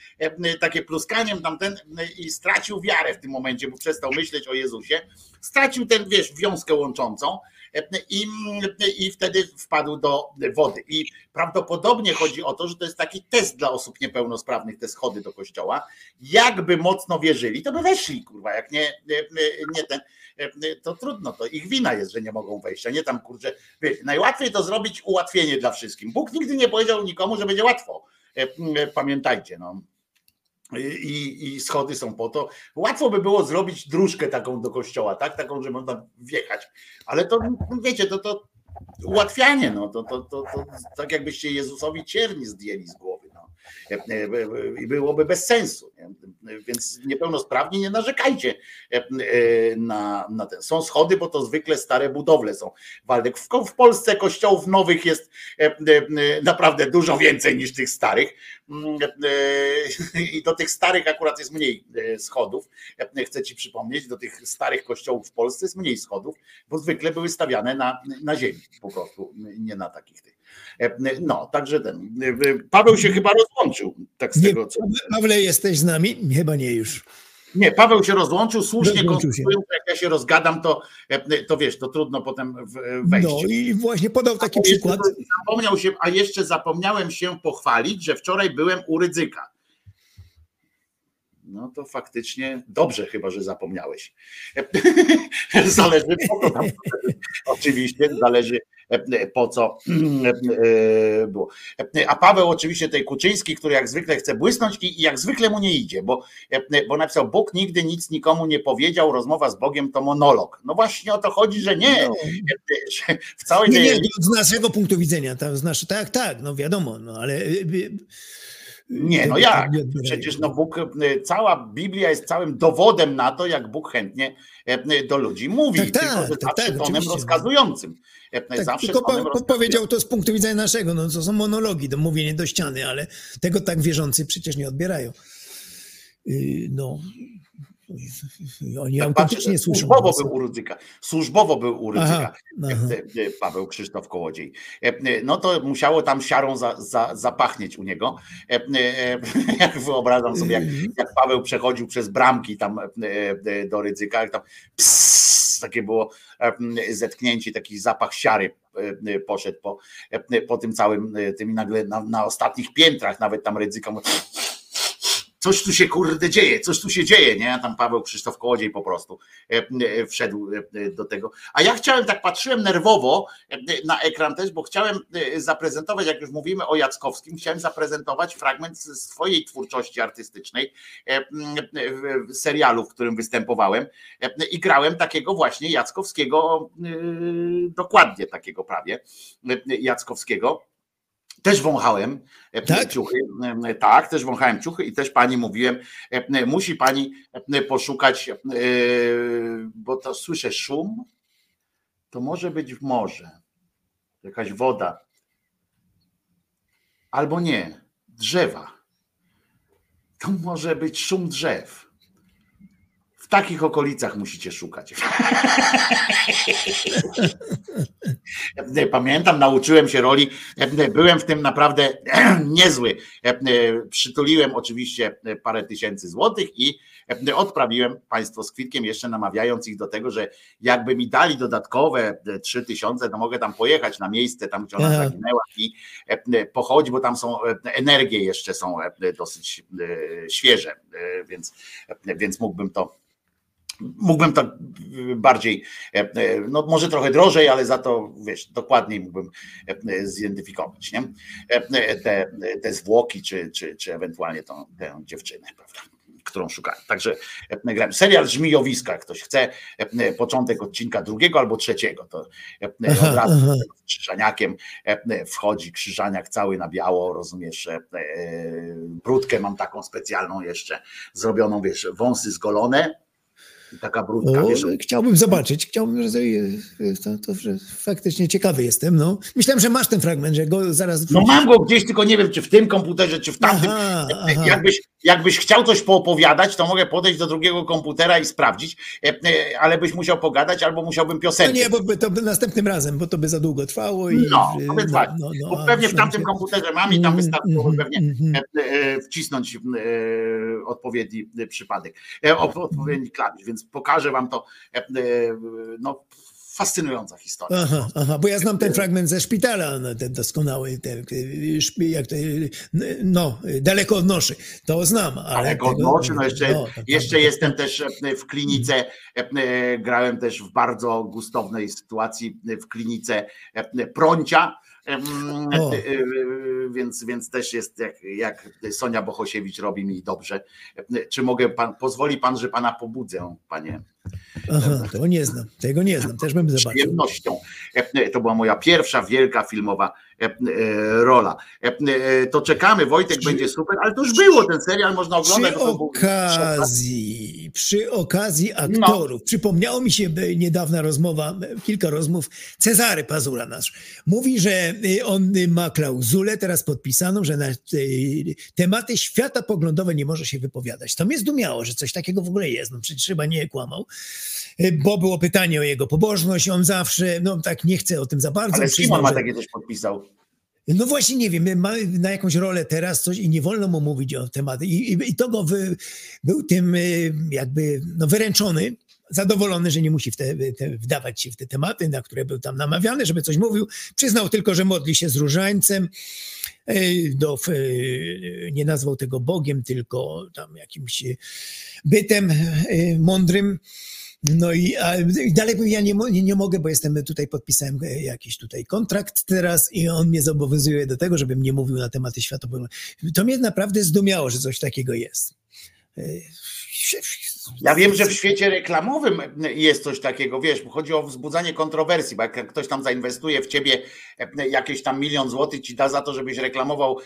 takie pluskaniem tamten i stracił wiarę w tym momencie, bo przestał myśleć o Jezusie, stracił ten, wiesz, wiązkę łączącą i, i wtedy wpadł do wody. I prawdopodobnie chodzi o to, że to jest taki test dla osób niepełnosprawnych, te schody do kościoła. Jakby mocno wierzyli, to by weszli, kurwa, jak nie, nie, ten, to trudno, to ich wina jest, że nie mogą wejść, a nie tam, kurczę, wiecie, najłatwiej to zrobić ułatwienie dla wszystkim. Bóg nigdy nie powiedział nikomu, że będzie łatwo. E, Pamiętajcie, no. I, I schody są po to. Łatwo by było zrobić dróżkę taką do kościoła, tak? Taką, że można wjechać. Ale to wiecie, to, to ułatwianie, no to, to, to, to tak jakbyście Jezusowi cierni zdjęli z głowy. No. I byłoby bez sensu. Więc niepełnosprawni nie narzekajcie e, na, na ten. Są schody, bo to zwykle stare budowle są. Waldek, w, w Polsce kościołów nowych jest e, naprawdę dużo więcej niż tych starych. I do tych starych akurat jest mniej schodów. Chcę ci przypomnieć, do tych starych kościołów w Polsce jest mniej schodów, bo zwykle były stawiane na, na ziemi po prostu, nie na takich tych. No, także ten. Paweł się chyba rozłączył, tak z Nie, tego co. Pawle, jesteś z nami? Chyba nie już. Nie, Paweł się rozłączył, słusznie konstruują, jak ja się rozgadam, to, to wiesz, to trudno potem wejść. No i właśnie podał taki A przykład. Zapomniał się, a jeszcze zapomniałem się pochwalić, że wczoraj byłem u Rydzyka. No to faktycznie dobrze chyba, że zapomniałeś. Zależy. Oczywiście zależy po co było. A Paweł oczywiście tej Kuczyński, który jak zwykle chce błysnąć i jak zwykle mu nie idzie, bo, bo napisał Bóg nigdy nic nikomu nie powiedział, rozmowa z Bogiem to monolog. No właśnie o to chodzi, że nie. Że w całej Nie, nie, z naszego punktu widzenia, tam, z tak, tak, no wiadomo, no ale... Nie, no jak? Przecież no Bóg, cała Biblia jest całym dowodem na to, jak Bóg chętnie do ludzi mówi, Tak, tak, tylko że tak, zawsze tak, tonem rozkazującym. Y, Tak, zawsze tylko po, powiedział to z punktu widzenia naszego, no to są monologi, to mówienie do ściany, ale tego tak wierzący przecież nie odbierają. Y, No, Oni Tak autentycznie patrzę, słyszą. Służbowo był u Rydzyka. Służbowo był u Rydzyka. Aha, aha. e, Paweł Krzysztof Kołodziej. E, e, No to musiało tam siarą za, za, zapachnieć u niego. Jak wyobrażam sobie, jak, jak Paweł przechodził przez bramki tam do Rydzyka, jak tam pss, takie było zetknięcie, taki zapach siary poszedł po, po tym całym tym i nagle na, na ostatnich piętrach nawet tam Rydzyka coś tu się kurde dzieje, coś tu się dzieje, nie? Tam Paweł Krzysztof Kołodziej po prostu e, e, wszedł e, do tego. A ja chciałem, tak patrzyłem nerwowo na ekran też, bo chciałem zaprezentować, jak już mówimy o Jackowskim, chciałem zaprezentować fragment z swojej twórczości artystycznej, serialu, w którym występowałem i grałem takiego właśnie Jackowskiego, dokładnie takiego prawie, Jackowskiego. Też wąchałem e, Tak? ciuchy. e, Tak, też wąchałem ciuchy i też pani mówiłem, e, musi pani poszukać, bo to słyszę szum, to może być w morze, jakaś woda, albo nie, drzewa. To może być szum drzew. W takich okolicach musicie szukać. Pamiętam, nauczyłem się roli, byłem w tym naprawdę niezły. Przytuliłem oczywiście parę tysięcy złotych i odprawiłem państwo z kwitkiem, jeszcze namawiając ich do tego, że jakby mi dali dodatkowe trzy tysiące, to mogę tam pojechać na miejsce, tam gdzie ona zaginęła i pochodzić, bo tam są energie jeszcze są dosyć e, świeże, e, więc, więc mógłbym to mógłbym to bardziej, e, e, no może trochę drożej, ale za to wiesz, dokładniej mógłbym e, zidentyfikować nie? Te, te zwłoki, czy, czy, czy ewentualnie tą, tę dziewczynę, prawda? którą szukałem. Także grałem. Serial Żmijowiska, jak ktoś chce, początek odcinka drugiego albo trzeciego, to od razu z Krzyżaniakiem wchodzi Krzyżaniak cały na biało, rozumiesz, brudkę mam taką specjalną jeszcze, zrobioną, wiesz, wąsy zgolone, taka brudka, O, wiesz, chciałbym zobaczyć, chciałbym, że to, to, że faktycznie ciekawy jestem. No. Myślałem, że masz ten fragment, że go zaraz. No mam go gdzieś, tylko nie wiem, czy w tym komputerze, czy w tamtym. Aha, aha. Jakbyś, jakbyś chciał coś poopowiadać, to mogę podejść do drugiego komputera i sprawdzić, e, e, ale byś musiał pogadać, albo musiałbym No piosenkę. nie, bo by to by następnym razem, bo to by za długo trwało. I, No, no więc właśnie. no, no, Bo pewnie w tamtym komputerze mam i tam wystarczyłoby pewnie wcisnąć odpowiedni przypadek, odpowiedni klawisz, więc pokażę wam to. e, No, fascynująca historia. Aha, aha, bo ja znam ten fragment ze szpitala, no, ten doskonały, ten, y, jak to, y, no, daleko od noszy, to znam. Ale Ale go tego- noczy, no jeszcze, no, tak, jeszcze tak. jestem też e, w klinice, e, e, grałem też w bardzo gustownej sytuacji w klinice Prącia, O. e, e, więc, więc też jest jak, jak Sonia Bohosiewicz robi mi dobrze. Czy mogę pan, pozwoli pan, że pana pobudzę, panie? Aha, tego nie znam, tego nie znam, też bym z zobaczył. przyjemnością. E, To była moja pierwsza wielka filmowa rola. E, e, To czekamy, Wojtek będzie super, ale to już było ten serial, można oglądać. Przy okazji, przy okazji aktorów, przypomniało mi się e, niedawna rozmowa, e, kilka rozmów, Cezary Pazura nasz. Mówi, że e, on e, ma klauzulę teraz podpisaną, że na e, tematy światopoglądowe nie może się wypowiadać. To mnie zdumiało, że coś takiego w ogóle jest. No przecież chyba nie kłamał. E, Bo było pytanie o jego pobożność, on zawsze, no tak nie chce o tym za bardzo. Ale przyznał, ma takie coś podpisał. no właśnie nie wiem, ma na jakąś rolę teraz coś i nie wolno mu mówić o tematy. I, i, i to go wy, był tym y, jakby no, wyręczony, zadowolony, że nie musi w te, te, wdawać się w te tematy, na które był tam namawiany, żeby coś mówił. Przyznał tylko, że modli się z różańcem. y, Do, nie nazwał tego Bogiem, tylko tam jakimś bytem mądrym. No i, a, i dalej ja nie, nie, nie mogę, bo jestem tutaj, podpisałem e, jakiś tutaj kontrakt teraz i on mnie zobowiązuje do tego, żebym nie mówił na tematy światopoglądowe. To mnie naprawdę zdumiało, że coś takiego jest. E, Ja wiem, że w świecie reklamowym jest coś takiego, wiesz, bo chodzi o wzbudzanie kontrowersji, bo jak ktoś tam zainwestuje w ciebie jakieś tam milion złotych, ci da za to, żebyś reklamował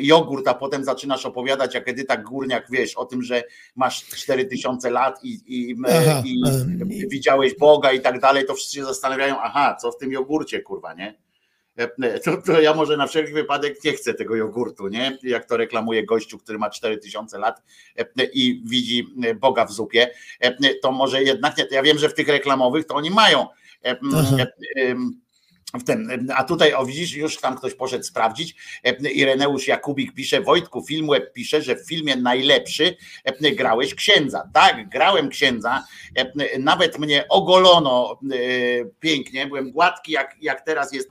jogurt, a potem zaczynasz opowiadać jak Edyta Górniak, wiesz, o tym, że masz 4000 lat i, i, Aha, i em, widziałeś Boga i tak dalej, to wszyscy się zastanawiają, aha, co w tym jogurcie, kurwa, nie? E, to, to ja może na wszelki wypadek nie chcę tego jogurtu, nie? Jak to reklamuje gościu, który ma 4000 lat e, i widzi e, Boga w zupie, e, to może jednak nie. Ja wiem, że w tych reklamowych to oni mają. e, Aha. W tym, a tutaj o widzisz, już tam ktoś poszedł sprawdzić. Ireneusz Jakubik pisze, Wojtku, film web pisze, że w filmie najlepszy e, grałeś księdza. Tak, grałem księdza. E, Nawet mnie ogolono e, pięknie, byłem gładki, jak, jak teraz jest,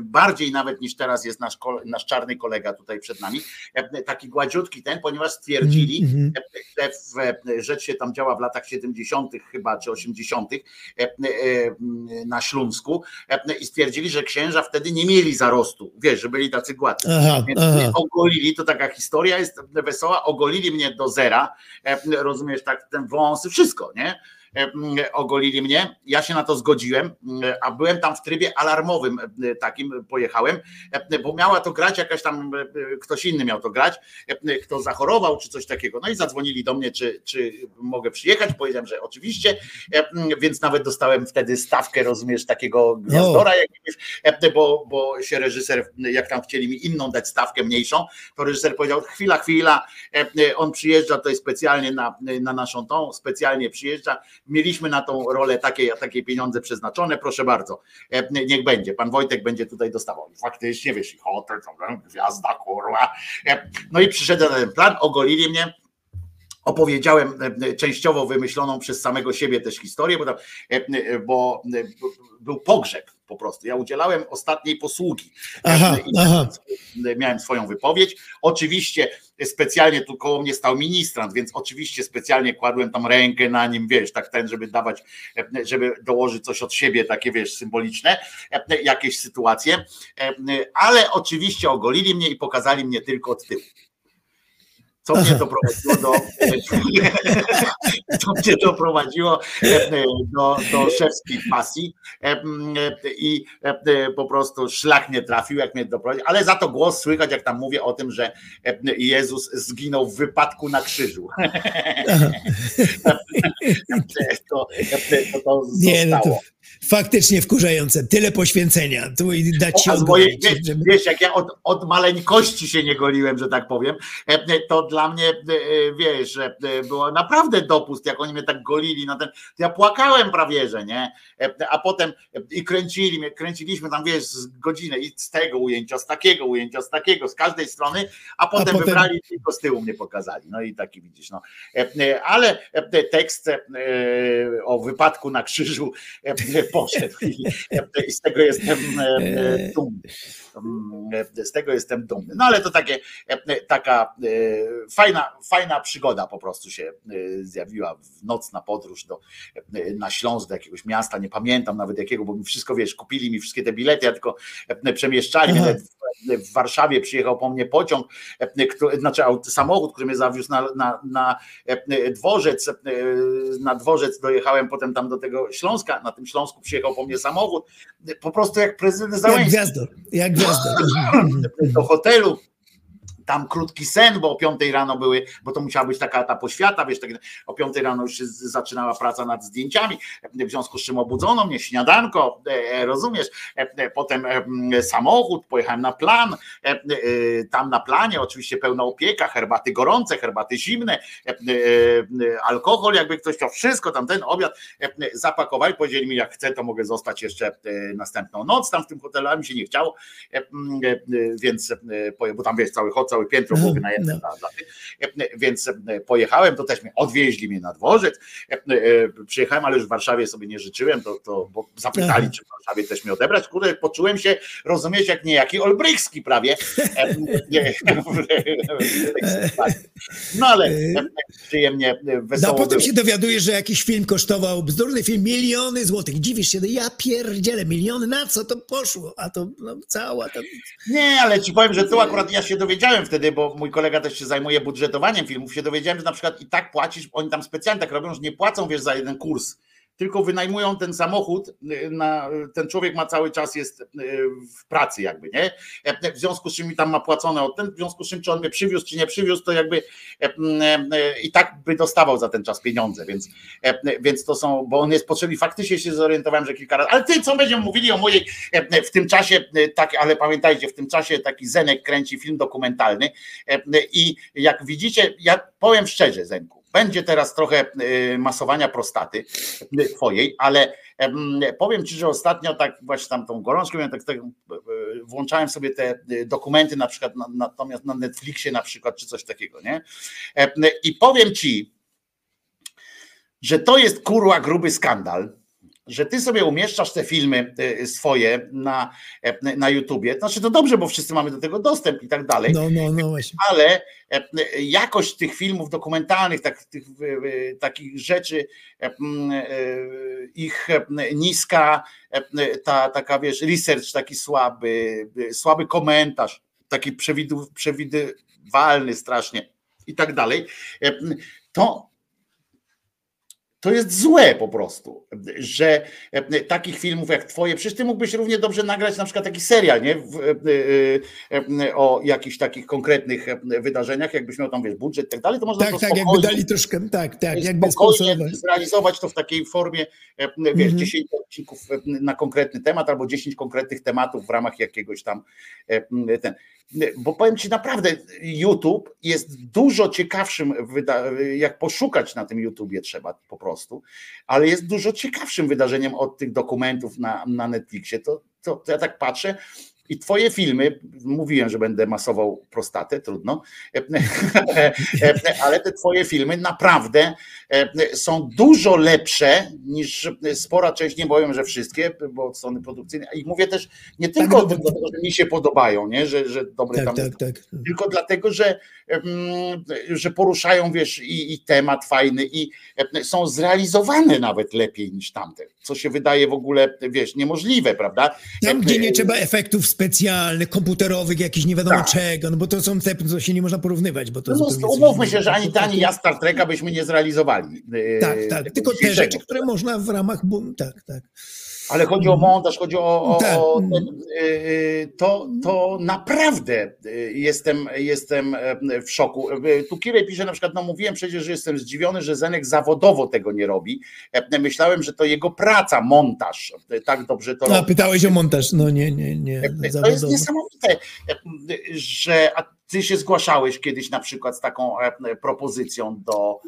bardziej nawet niż teraz jest nasz, nasz czarny kolega tutaj przed nami. Taki gładziutki ten, ponieważ stwierdzili, Mhm. że w, rzecz się tam działa w latach 70. chyba, czy 80. e, e, na Śląsku stwierdzili, że księża wtedy nie mieli zarostu, wiesz, że byli tacy gładcy. Aha, Więc aha. ogolili, to taka historia jest wesoła, ogolili mnie do zera, e, rozumiesz, tak, ten wąsy, wszystko, nie? E, Ogolili mnie, ja się na to zgodziłem, m, a byłem tam w trybie alarmowym e, takim, pojechałem, e, bo miała to grać jakaś tam, e, ktoś inny miał to grać, e, kto zachorował czy coś takiego, no i zadzwonili do mnie, czy, czy mogę przyjechać, powiedziałem, że oczywiście, e, więc nawet dostałem wtedy stawkę, rozumiesz, takiego gwiazdora jakiegoś, e, bo, bo się reżyser, jak tam chcieli mi inną dać stawkę mniejszą, to reżyser powiedział, chwila, chwila, e, e, on przyjeżdża tutaj specjalnie na, na naszą tą, specjalnie przyjeżdża, mieliśmy na tą rolę takie, takie pieniądze przeznaczone, proszę bardzo, e, niech będzie, pan Wojtek będzie tutaj dostawał. Faktycznie, wiesz, hotel, gwiazda, kurwa. E, No i przyszedł na ten plan, ogolili mnie, opowiedziałem e, częściowo wymyśloną przez samego siebie też historię, bo, tam, e, e, bo e, był pogrzeb po prostu. Ja udzielałem ostatniej posługi. Aha, aha. Miałem swoją wypowiedź. Oczywiście specjalnie tu koło mnie stał ministrant, więc oczywiście specjalnie kładłem tam rękę na nim, wiesz, tak ten, żeby dawać, e, żeby dołożyć coś od siebie, takie wiesz, symboliczne, e, jakieś sytuacje, E, ale oczywiście ogolili mnie i pokazali mnie tylko od tyłu. Co mnie doprowadziło do, co mnie doprowadziło e, do, do szewskiej pasji e, e, i po prostu szlak nie trafił, jak mnie doprowadził, ale za to głos słychać, jak tam mówię o tym, że Jezus zginął w wypadku na krzyżu. to, to, to Nie, no to. Faktycznie wkurzające. Tyle poświęcenia. Tu i dać się A ogolić, wiesz, żeby... wiesz, jak ja od, od maleńkości się nie goliłem, że tak powiem, e, to dla mnie, e, wiesz, e, było naprawdę dopust, jak oni mnie tak golili na ten, ja płakałem prawie, że nie, E, a potem e, i kręcili mnie, kręciliśmy tam, wiesz, z godzinę i z tego ujęcia, z takiego ujęcia, z takiego, z każdej strony, a potem, potem- wybrali i tylko z tyłu mnie pokazali, no i taki widzisz, no, E, e, ale e, tekst e, o wypadku na krzyżu e, poszedł i, e, z tego jestem e, e, dumny. Mm, Z tego jestem dumny. No ale to takie, e, taka e, fajna, fajna przygoda po prostu się e, zjawiła w nocna podróż do, e, na Śląsk, do jakiegoś miasta, nie pamiętam nawet jakiego, bo mi wszystko, wiesz, kupili mi wszystkie te bilety, ja tylko e, przemieszczali mnie. W, Warszawie przyjechał po mnie pociąg, e, który, znaczy samochód, który mnie zawiózł na, na, na e, dworzec, e, na dworzec dojechałem potem tam do tego Śląska, na tym Śląsku przyjechał po mnie samochód, po prostu jak prezydent Jak Załęski gwiazdor, jak gwiazdor. do hotelu. Tam krótki sen, bo o 5 rano były, bo to musiała być taka ta poświata, wiesz, tak, o 5 rano już się zaczynała praca nad zdjęciami, w związku z czym obudzono mnie, śniadanko, e, rozumiesz, e, potem e, m, samochód, pojechałem na plan, tam na planie oczywiście pełna opieka, herbaty gorące, herbaty zimne, alkohol, jakby ktoś chciał, wszystko tam ten obiad zapakowali, powiedzieli mi, jak chcę, to mogę zostać jeszcze następną noc tam w tym hotelu, a mi się nie chciało, więc, bo tam wiesz, cały hot, całe piętro było wynajęte no. dla, tych, E, więc e, pojechałem, to też mnie odwieźli mnie na dworzec, E, e, przyjechałem, ale już w Warszawie sobie nie życzyłem, to, to bo zapytali, Aha. czy w Warszawie też mnie odebrać, kurde, poczułem się, rozumiesz, jak niejaki Olbrychski prawie, E, nie, no ale e, przyjemnie, e, No, wesoło potem było. się dowiadujesz, że jakiś film kosztował, bzdurny film, miliony złotych. Dziwisz się, no ja pierdzielę, miliony, na co to poszło? A to no, cała ta... Nie, ale ci powiem, że tu akurat ja się dowiedziałem wtedy, bo mój kolega też się zajmuje budżetowaniem filmów, się dowiedziałem, że na przykład i tak płacisz, oni tam specjalnie tak robią, że nie płacą, wiesz, za jeden kurs tylko wynajmują ten samochód, y, na, ten człowiek ma cały czas jest y, w pracy jakby, nie? E, W związku z czym mi tam ma płacone od ten, w związku z czym czy on mnie przywiózł, czy nie przywiózł, to jakby e, e, i tak by dostawał za ten czas pieniądze, więc, więc to są, bo on jest potrzebny, faktycznie się zorientowałem, że kilka razy, ale ty co będziemy mówili o mojej, w tym czasie, tak, ale pamiętajcie, w tym czasie taki Zenek kręci film dokumentalny i jak widzicie, ja powiem szczerze Zenku, będzie teraz trochę e, masowania prostaty e, twojej, ale em, powiem ci, że ostatnio tak właśnie tam tą gorączką miałem, tak, tak e, włączałem sobie te dokumenty na przykład na, natomiast na Netflixie na przykład czy coś takiego, nie? I powiem ci, że to jest kurła gruby skandal, że ty sobie umieszczasz te filmy e, swoje na, e, na YouTubie. Znaczy to dobrze, bo wszyscy mamy do tego dostęp i tak dalej. No, no, no właśnie. Ale e, jakość tych filmów dokumentalnych, tak, tych, takich rzeczy, ich niska, ta taka wiesz, research taki słaby, słaby komentarz, taki przewidu, przewidywalny strasznie i tak dalej, to to jest złe po prostu, że e, takich filmów jak twoje, przecież ty mógłbyś równie dobrze nagrać na przykład taki serial, nie? E, e, o jakichś takich konkretnych wydarzeniach, jakbyś miał tam wiesz, budżet i tak dalej, to można Tak, to tak, jakby dali troszkę, tak, tak, jakby spokojnie zrealizować to w takiej formie, wiesz, Mhm. 10 odcinków na konkretny temat albo 10 konkretnych tematów w ramach jakiegoś tam ten. Bo powiem ci naprawdę, YouTube jest dużo ciekawszym, jak poszukać na tym YouTubie trzeba po prostu, ale jest dużo ciekawszym wydarzeniem od tych dokumentów na, na Netflixie. To, to, to ja tak patrzę i twoje filmy, mówiłem, że będę masował prostatę, trudno, ale te twoje filmy naprawdę e, są dużo lepsze niż spora część, nie powiem, że wszystkie, bo od strony produkcyjnej. I mówię też nie tylko no, o tym, dlatego, że mi się podobają, nie? Że, że dobre Tak, tam tak, jest, tak. tylko dlatego, że, że poruszają, wiesz, i, i temat fajny i są zrealizowane nawet lepiej niż tamte, co się wydaje w ogóle, wiesz, niemożliwe, prawda? Tam, gdzie nie trzeba efektów specjalnych, komputerowych, jakichś nie wiadomo Tak. czego, no bo to są te, co się nie można porównywać, bo to No, no, umówmy się, że ani ty, ani ja Star Treka byśmy nie zrealizowali. e, Tak, tak, tylko te rzeczy, które można w ramach, tak, tak. Ale chodzi o montaż, chodzi o, o, Tak. o ten, y, y, to, to naprawdę y, jestem, jestem e, w szoku. Tu Kirej pisze na przykład, no mówiłem przecież, że jestem zdziwiony, że Zenek zawodowo tego nie robi. E, Myślałem, że to jego praca, montaż. E, Tak dobrze to A robi. pytałeś o montaż, no nie, nie, nie, To jest niesamowite, że a ty się zgłaszałeś kiedyś na przykład z taką propozycją do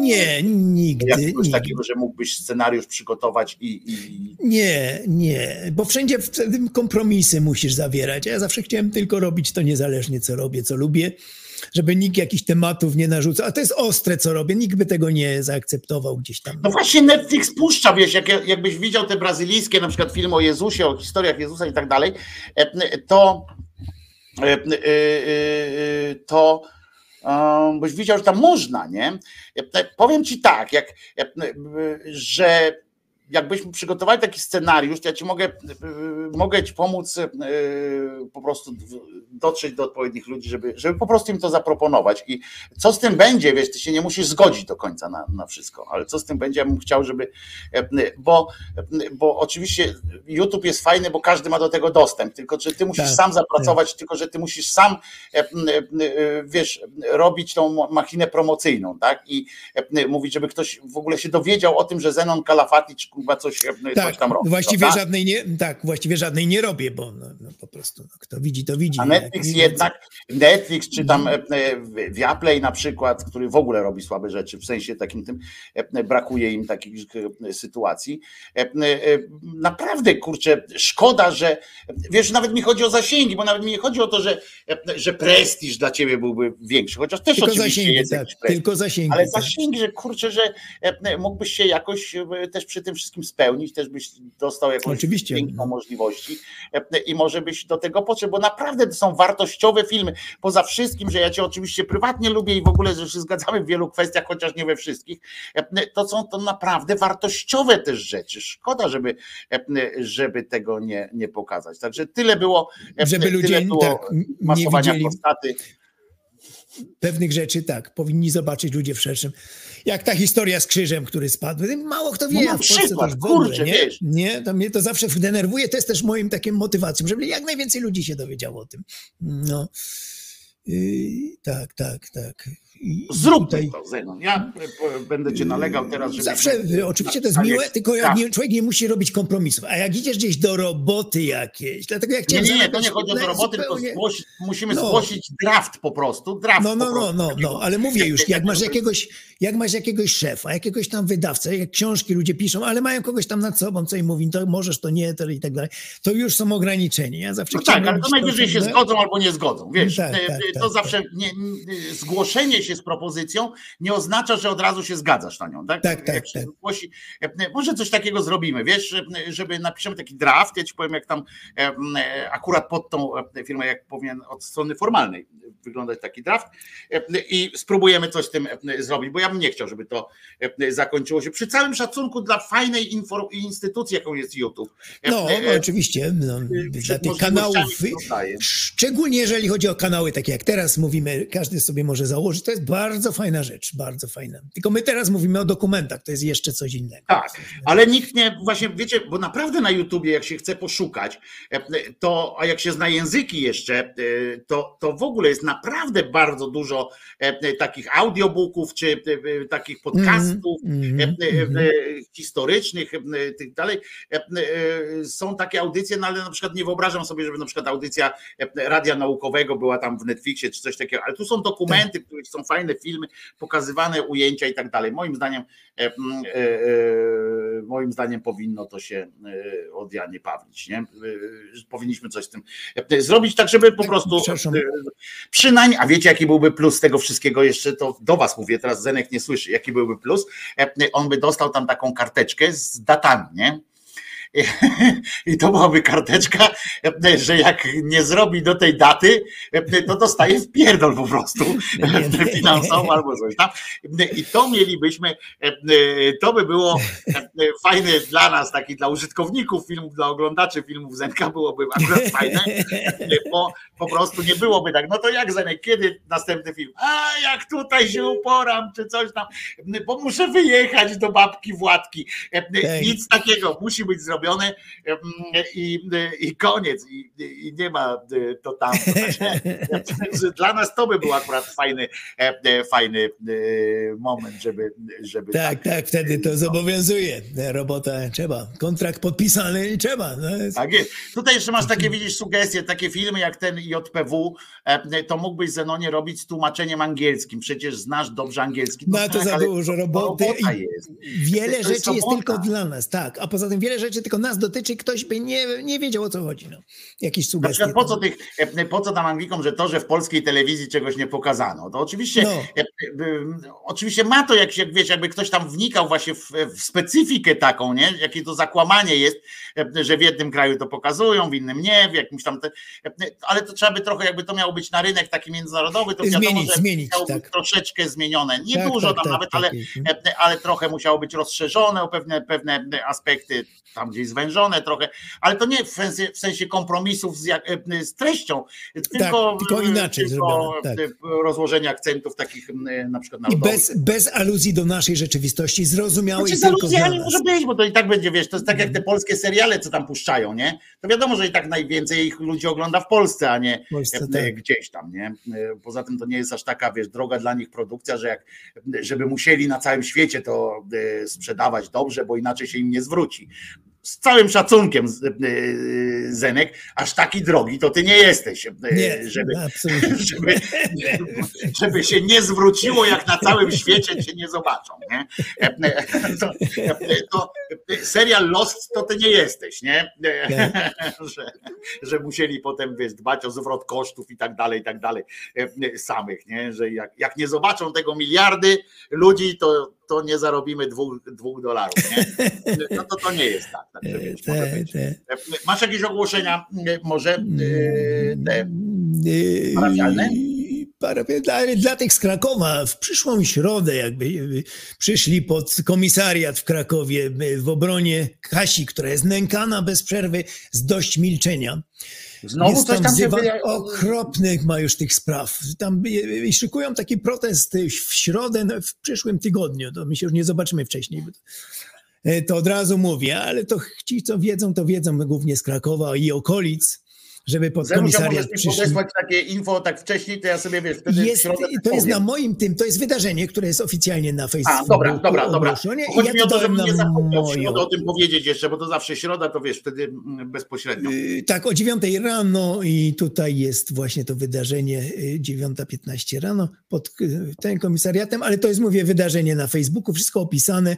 Nie, nigdy, jakiegoś nigdy. takiego, że mógłbyś scenariusz przygotować i, i Nie, nie, bo wszędzie w tym kompromisy musisz zawierać. Ja zawsze chciałem tylko robić to niezależnie, co robię, co lubię, żeby nikt jakichś tematów nie narzucał. A to jest ostre, co robię, nikt by tego nie zaakceptował gdzieś tam. No właśnie Netflix puszcza, wiesz, jak, jakbyś widział te brazylijskie na przykład filmy o Jezusie, o historiach Jezusa i tak dalej, e, to e, e, e, to e, byś widział, że tam można, nie? E, Powiem ci tak, jak, e, że jakbyśmy przygotowali taki scenariusz, to ja ci mogę, e, mogę ci pomóc e, po prostu dotrzeć do odpowiednich ludzi, żeby, żeby po prostu im to zaproponować. I co z tym będzie, wiesz, ty się nie musisz zgodzić do końca na, na wszystko, ale co z tym będzie, ja bym chciał, żeby, e, bo, bo oczywiście YouTube jest fajny, bo każdy ma do tego dostęp, tylko że ty musisz Tak, sam zapracować, tylko że ty musisz sam, e, e, wiesz, robić tą machinę promocyjną, tak? I mówić, żeby ktoś w ogóle się dowiedział o tym, że Zenon Kalafatic chyba coś, e, coś Tak, tam robi. właściwie żadnej nie, tak, właściwie żadnej nie robię, bo no, no po prostu no, kto widzi, to widzi. A Netflix nie- jednak, Netflix czy tam e, e, Viaplay na przykład, który w ogóle robi słabe rzeczy, w sensie takim tym, brakuje im takich sytuacji. Naprawdę, kurczę, szkoda, że, wiesz, nawet mi chodzi o zasięgi, bo nawet mi nie chodzi o to, że, że prestiż dla ciebie byłby większy, chociaż też Tylko oczywiście zasięgi, jest tak, prestiż. tylko zasięgi. Ale tak. zasięgi, że kurczę, że mógłbyś się jakoś też przy tym wszystkim spełnić, też byś dostał jakąś Oczywiście. piękną możliwości e, i może byś do tego podszedł, bo naprawdę to są wartościowe filmy. Poza wszystkim, że ja cię oczywiście prywatnie lubię i w ogóle, że się zgadzamy w wielu kwestiach, chociaż nie we wszystkich, e, to są to naprawdę wartościowe też rzeczy. Szkoda, żeby, e, żeby tego nie, nie pokazać. Także tyle było, Żeby tyle ludzie było tak, masowania prostaty. Pewnych rzeczy tak, powinni zobaczyć ludzie w szerszym. Jak ta historia z krzyżem, który spadł. Mało kto wie, No na a w Polsce przykład, w ogóle, kurczę, nie? wiesz. nie? To mnie to zawsze denerwuje, to jest też moim takim motywacją, żeby jak najwięcej ludzi się dowiedziało o tym. No. Yy, tak, tak, tak. I Zrób tutaj- to, Zenon. Ja e, p- będę cię nalegał teraz, żeby... Zawsze, y, oczywiście to jest miłe, tylko jak Tak. nie, człowiek nie musi robić kompromisów. A jak idziesz gdzieś do roboty jakiejś, dlatego jak Nie, chciałem nie, nie, to nie chodzi o do roboty, tylko zupełnie- zgłosi, musimy No. zgłosić draft po prostu. Draft No, no, no, no, no, ale mówię już, jak masz jakiegoś, jak masz jakiegoś szefa, jakiegoś tam wydawcę, jak książki ludzie piszą, ale mają kogoś tam nad sobą, co im mówi, to możesz, to nie, to i tak dalej, to już są ograniczenia. Ja zawsze No tak, ale to najwyżej się co- zgodzą albo nie zgodzą. Wiesz, Tak, e, tak, e, to tak, zawsze nie, nie, zgłoszenie się z propozycją nie oznacza, że od razu się zgadzasz na nią. Tak, Tak, tak, tak. Zgłosi, e, może coś takiego zrobimy, wiesz, e, żeby napiszemy taki draft, ja ci powiem, jak tam e, akurat pod tą firmę, jak powinien od strony formalnej wyglądać taki draft i spróbujemy coś z tym zrobić, bo ja bym nie chciał, żeby to zakończyło się. Przy całym szacunku dla fajnej instytucji, jaką jest YouTube. No, oczywiście, no, dla tych kanałów, szczególnie jeżeli chodzi o kanały takie jak teraz mówimy, każdy sobie może założyć, to jest bardzo fajna rzecz, bardzo fajna. Tylko my teraz mówimy o dokumentach, to jest jeszcze coś innego. Tak, ale nikt nie, właśnie wiecie, bo naprawdę na YouTubie, jak się chce poszukać, e, to, a jak się zna języki jeszcze, e, to, to w ogóle jest naprawdę bardzo dużo e, takich audiobooków, czy takich podcastów Mhm, e, e, e, historycznych, tych dalej. E, e, Są takie audycje, no ale na przykład nie wyobrażam sobie, żeby na przykład audycja radia naukowego była tam w Netflixie, czy coś takiego, ale tu są dokumenty, Tak. które są fajne filmy, pokazywane ujęcia i tak dalej. Moim zdaniem e, m, e, e, moim zdaniem powinno to się od Janie Pawlić, nie? Powinniśmy coś z tym zrobić, tak żeby po prostu przynajmniej, a wiecie jaki byłby plus tego wszystkiego jeszcze, to do was mówię, teraz Zenek nie słyszy, jaki byłby plus, on by dostał tam taką karteczkę z datami, nie? I to byłaby karteczka, że jak nie zrobi do tej daty, to dostaje w pierdol po prostu finansowo albo coś tam. I to mielibyśmy, to by było fajne dla nas, taki dla użytkowników filmów, dla oglądaczy filmów Zenka byłoby akurat fajne, bo po prostu nie byłoby tak, no to jak Zenek, kiedy następny film? A jak tutaj się uporam, czy coś tam, bo muszę wyjechać do babki Władki. Nic takiego musi być zrobione em, i, i koniec. I, I nie ma e, to tam. Dla nas to by był akurat fajny, e, e, fajny e, moment, żeby, żeby Tak, tak, wtedy to zobowiązuje. Robota trzeba, kontrakt podpisany i trzeba. No, jest- Tak jest. Tutaj jeszcze masz takie, widzisz, sugestie, takie filmy jak ten JPW, e, to mógłbyś Zenonie robić z tłumaczeniem angielskim. Przecież znasz dobrze angielski. No to tak, za dużo roboty. jest. Wiele To jest rzeczy jest robota. tylko dla nas, tak. A poza tym wiele rzeczy tylko nas dotyczy, ktoś by nie, nie wiedział o co chodzi. No. Jakieś Na sugestie. przykład po co, tych, e, po co tam Anglikom, że to, że w polskiej telewizji czegoś nie pokazano? To oczywiście, No. e, e, oczywiście ma to jakiś, jak wiesz, jakby ktoś tam wnikał właśnie w, w specyfikę taką, nie? Jakie to zakłamanie jest, że w jednym kraju to pokazują, w innym nie, w jakimś tam, te, ale to trzeba by trochę, jakby to miało być na rynek taki międzynarodowy, to wiadomo, Zmienić, że zmienić, tak. troszeczkę zmienione. Nie Tak, dużo tak, tam tak, nawet, ale, e, ale trochę musiało być rozszerzone o pewne, pewne aspekty, tam gdzieś zwężone trochę, ale to nie w sensie, w sensie kompromisów z, jak, e, z treścią, tylko, tylko inaczej tylko tak. rozłożenie akcentów takich m, na przykład I narodowych. bez, bez aluzji do naszej rzeczywistości, zrozumiałej Znaczy, tylko nas. może być, bo to i tak będzie, wiesz, to jest tak jak te polskie seriale, co tam puszczają, nie? To wiadomo, że i tak najwięcej ich ludzi ogląda w Polsce, a nie Polsce, e, tak. gdzieś tam, nie? E, Poza tym to nie jest aż taka, wiesz, droga dla nich produkcja, że jak, żeby musieli na całym świecie to e, sprzedawać dobrze, bo inaczej się im nie zwróci. Z całym szacunkiem, z- e, Zenek, aż taki drogi to ty nie jesteś, e, Nie, żeby, żeby, żeby się nie zwróciło, jak na całym świecie cię nie zobaczą. Nie? To, to serial Lost to ty nie jesteś, nie? Że, że musieli potem wiesz, dbać o zwrot kosztów i tak dalej, i tak dalej samych, nie? Że jak, jak nie zobaczą tego miliardy ludzi, to, to nie zarobimy dwóch, dwóch dolarów. Nie? No to to nie jest tak. Także, wiesz, może być. te. Masz jakieś ogłoszenia może e, te parafialne? Parafialne. Dla tych z Krakowa w przyszłą środę jakby przyszli pod komisariat w Krakowie w obronie Kasi, która jest nękana bez przerwy z dość milczenia. Znowu jest coś tam się wyja- okropnych ma już tych spraw. Tam y, y, szykują taki protest y, w środę, no, w przyszłym tygodniu. To my się już nie zobaczymy wcześniej. e, To od razu mówię, ale to ci, co wiedzą, to wiedzą głównie z Krakowa i okolic, żeby pod Zenusia, możesz komisariat mi przyszli. podesłać takie info tak wcześniej, to ja sobie wiesz, wtedy Jest, środę to jest na powiem. moim tym, to jest wydarzenie, które jest oficjalnie na A, Facebooku. dobra, dobra, dobra. i Chodzi ja mi o to, żebym nie zapomniał moją. o tym powiedzieć jeszcze, bo to zawsze środa, to wiesz, wtedy mm, bezpośrednio. Y, Tak, o 9 rano i tutaj jest właśnie to wydarzenie y, 9.15 rano pod y, tym komisariatem, ale to jest, mówię, wydarzenie na Facebooku, wszystko opisane,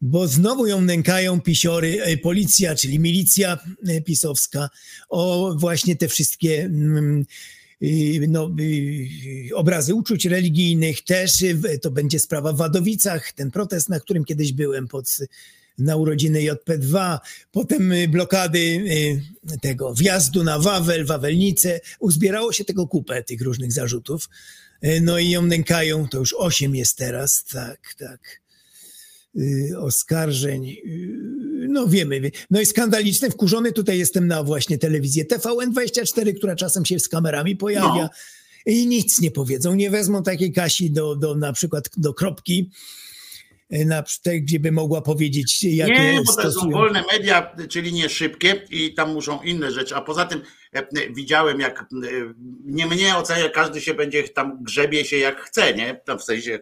bo znowu ją nękają pisiory, y, policja, czyli milicja y, pisowska, o właśnie te wszystkie mm, y, no, y, obrazy uczuć religijnych też, y, to będzie sprawa w Wadowicach, ten protest, na którym kiedyś byłem pod na urodziny JP2, potem y, blokady y, tego wjazdu na Wawel, Wawelnicę. Uzbierało się tego kupę, tych różnych zarzutów. Y, No i ją nękają, to już osiem jest teraz, tak, tak. Y, Oskarżeń, y, no wiemy. wie- No i skandaliczne, wkurzony tutaj jestem na właśnie telewizję TVN24, która czasem się z kamerami pojawia. No. I nic nie powiedzą, nie wezmą takiej Kasi do, do na przykład do kropki, y, na, te, gdzie by mogła powiedzieć, jakie Nie, bo to są stosują. wolne media, czyli nie szybkie i tam muszą inne rzeczy. A poza tym e, widziałem, jak e, nie mnie ocenia, każdy się będzie tam grzebie się jak chce, nie? Tam w sensie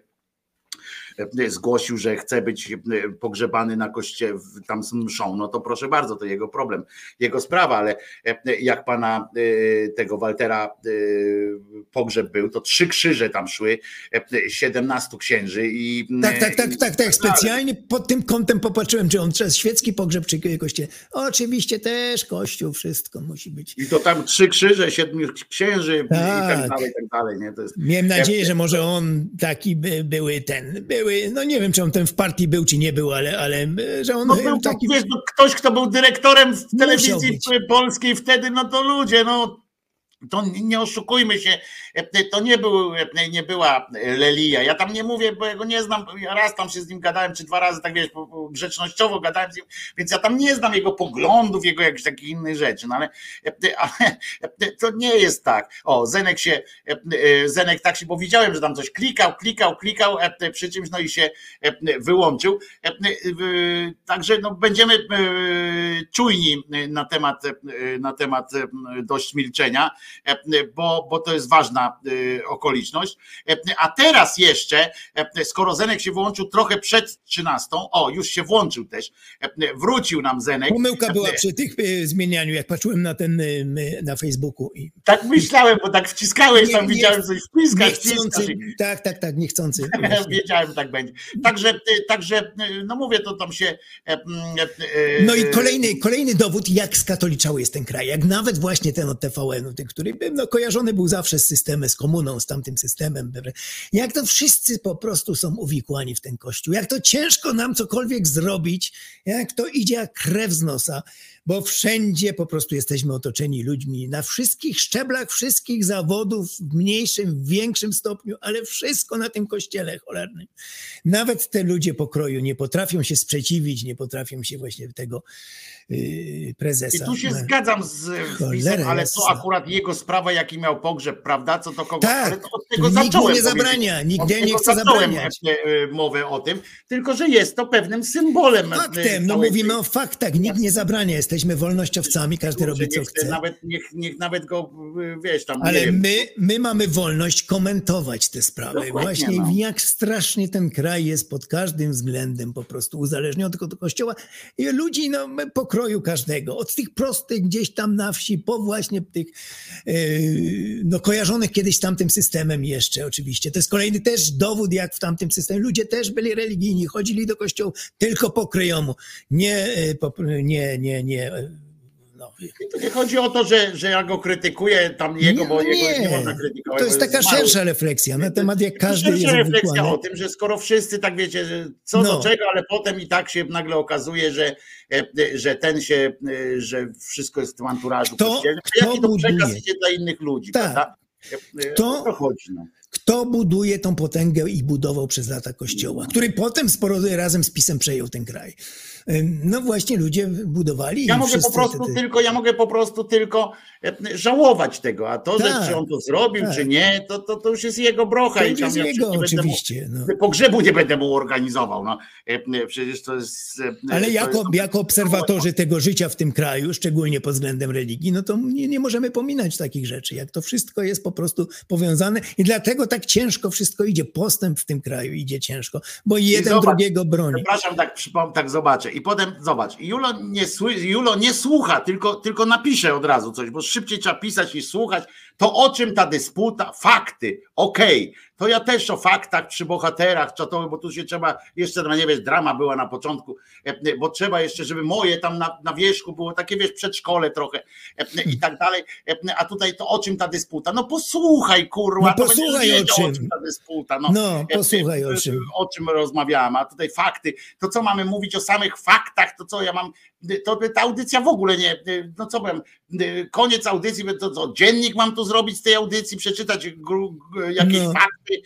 zgłosił, że chce być e, pogrzebany na koście tam z mszą, no to proszę bardzo, to jego problem, jego sprawa, ale e, jak pana e, tego Waltera e, pogrzeb był, to trzy krzyże tam szły, e, 17 księży i Tak, tak, tak, tak, tak. i- Specjalnie pod tym kątem popatrzyłem, czy on przez świecki pogrzeb, czy kościół. Oczywiście też kościół, wszystko musi być. I to tam trzy krzyże, siedmiu księży i tak Tak. dalej, i tak dalej. Nie? To jest, Miałem nadzieję, że może on taki by, były ten, były, no nie wiem, czy on ten w partii był, czy nie był, ale, ale że on no, był taki... wiesz, no, ktoś, kto był dyrektorem w telewizji polskiej wtedy, no to ludzie, no to nie oszukujmy się, to nie, był, nie była Lelia. Ja tam nie mówię, bo ja go nie znam. Raz tam się z nim gadałem, czy dwa razy, tak wiesz, grzecznościowo gadałem z nim, więc ja tam nie znam jego poglądów, jego jakichś takich innych rzeczy. No ale, ale to nie jest tak. O, Zenek się, Zenek tak się, bo widziałem, że tam coś klikał, klikał, klikał przy czymś, no i się wyłączył. Także no, będziemy czujni na temat, na temat dość milczenia, bo, bo to jest ważna okoliczność. A teraz jeszcze, skoro Zenek się wyłączył trochę przed 13, o, już się włączył też, wrócił nam Zenek. Pomyłka była przy tych zmienianiu, jak patrzyłem na ten na Facebooku. I Tak myślałem, bo tak wciskałeś, tam Nie- widziałem coś niechcący, wciskasz. tak, tak, tak, niechcący. Wiedziałem, tak będzie. Także, także, no mówię, to tam się. e, e, No i kolejny, kolejny dowód, jak skatoliczały jest ten kraj. Jak nawet właśnie ten od TVN-u, który no, kojarzony był zawsze z systemem, z komuną, z tamtym systemem. Jak to wszyscy po prostu są uwikłani w ten kościół. Jak to ciężko nam cokolwiek zrobić, jak to idzie jak krew z nosa, bo wszędzie po prostu jesteśmy otoczeni ludźmi na wszystkich szczeblach, wszystkich zawodów, w mniejszym, w większym stopniu, ale wszystko na tym kościele cholernym. Nawet te ludzie pokroju nie potrafią się sprzeciwić, nie potrafią się właśnie tego prezesa. I tu się No. zgadzam z wpisem, ale to akurat jego sprawa, jaki miał pogrzeb, prawda? Co to kogo? Tak, od tego nikt zacząłem. nie zabrania, nikt nie chce zabraniać. e, e, mowę o tym, tylko że jest to pewnym symbolem. e, Faktem, no mówimy tej- o faktach, nikt nie zabrania, jesteśmy wolnościowcami, każdy robi co chce. Nawet, niech, niech nawet go, wiesz, tam, Ale my, my mamy wolność komentować te sprawy. Dokładnie, Właśnie no. jak strasznie ten kraj jest pod każdym względem po prostu uzależniony od kościoła i ludzi no, pokroju każdego. Od tych prostych gdzieś tam na wsi, po właśnie tych e, no, kojarzonych kiedyś z tamtym systemem jeszcze oczywiście. To jest kolejny też dowód, jak w tamtym systemie. Ludzie też byli religijni, chodzili do kościoła tylko po kryjomu. Nie, e, nie, nie, nie. No, To nie chodzi o to, że, że ja go krytykuję, tam jego, bo jego nie można krytykować. To jest taka zmarł. szersza refleksja na temat, jak każdy jest Szersza refleksja uwikłany. o tym, że skoro wszyscy tak wiecie, co No. do czego, ale potem i tak się nagle okazuje, że, e, że ten się, e, że wszystko jest w tym anturażu Kto- kto Jaki to przekaz buduje? idzie dla innych ludzi, Tak. prawda? E, e, Kto- O to chodzi. No. Kto buduje tą potęgę i budował przez lata kościoła, który potem sporo razem z PiSem przejął ten kraj? No właśnie ludzie budowali Ja mogę po prostu te- tylko, ja mogę po prostu tylko e, żałować tego, a to, że Tak, czy on to zrobił, tak. czy nie, to, to, to już jest jego brocha To i tam jest ja jego, będę mu- oczywiście, no. Pogrzebu nie będę mu organizował. No. E, e, Przecież to jest. Ale to jako, jest- jako obserwatorzy tego życia w tym kraju, szczególnie pod względem religii, no to nie, nie możemy pominać takich rzeczy, jak to wszystko jest po prostu powiązane i dlatego tak ciężko wszystko idzie. Postęp w tym kraju idzie ciężko, bo jeden zobacz, drugiego broni. Przepraszam, tak przypom, tak zobaczę. I potem zobacz, Julo nie, Julo nie słucha, tylko, tylko napisze od razu coś, bo szybciej trzeba pisać niż słuchać. To o czym ta dysputa? Fakty. Okej. To ja też o faktach przy bohaterach, to, bo tu się trzeba, jeszcze no nie wiesz, drama była na początku, e, bo trzeba jeszcze, żeby moje tam na, na wierzchu było takie, wiesz, przedszkole trochę e, i tak dalej. E, A tutaj to o czym ta dysputa? No posłuchaj, kurwa. No to będziesz posłuchaj, o czym. ta dysputa. No, E, posłuchaj, o e, czym. o czym rozmawiałam, a tutaj fakty, to co mamy mówić o samych faktach, to co ja mam, to by ta audycja w ogóle nie, no co powiem, koniec audycji, to co, dziennik mam tu zrobić z tej audycji, przeczytać jakieś No. fakty,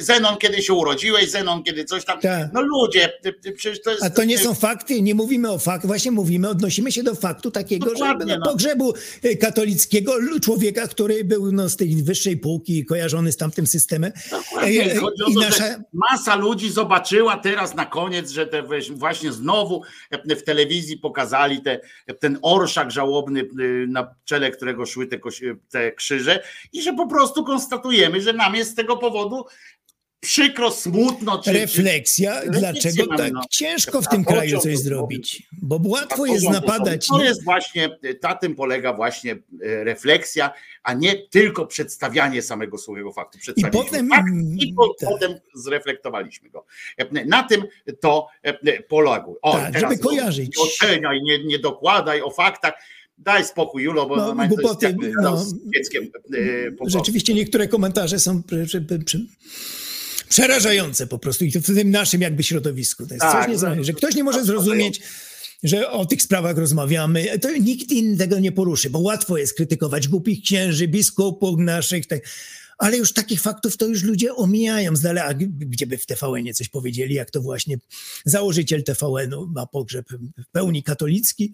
Zenon kiedy się urodziłeś, Zenon kiedy coś tam, Tak. no ludzie, przecież to jest... A to nie są fakty, nie mówimy o faktach, właśnie mówimy, odnosimy się do faktu takiego, że Dokładnie, no, no. pogrzebu katolickiego człowieka, który był no, z tej wyższej półki, kojarzony z tamtym systemem. Dokładnie. E, Chodzi o to, nasza, że masa ludzi zobaczyła teraz na koniec, że te właśnie znowu w telewizji pokazali te, ten orszak żałobny, y, na czele którego szły te, te krzyże i że po prostu konstatujemy, że nam jest z tego powodu przykro, smutno. Czy, refleksja, czy- dlaczego tak ciężko w tym kraju coś zrobić? bo łatwo jest napadać. To jest właśnie, na tym polega właśnie e, refleksja, a nie tylko przedstawianie samego suchego faktu. Przedstawiliśmy potem- fakt i po, tak. potem zreflektowaliśmy go. E, Na tym to e, poległo. O, Tak, teraz żeby kojarzyć. Nie oceniaj, nie, nie dokładaj o faktach. Daj spokój, Julo, bo No, to jest głupoty, jakby no. no. z dzieckiem po. Rzeczywiście niektóre komentarze są pr- pr- pr- pr- przerażające po prostu i to w tym naszym jakby środowisku. To jest Tak, coś niezwykłego, że ktoś nie może zrozumieć, że o tych sprawach rozmawiamy, to nikt inny tego nie poruszy, bo łatwo jest krytykować głupich księży, biskupów naszych, tak. Ale już takich faktów to już ludzie omijają z dala, a g- gdzie by w TVN-ie coś powiedzieli, jak to właśnie założyciel TVN-u ma pogrzeb w pełni katolicki,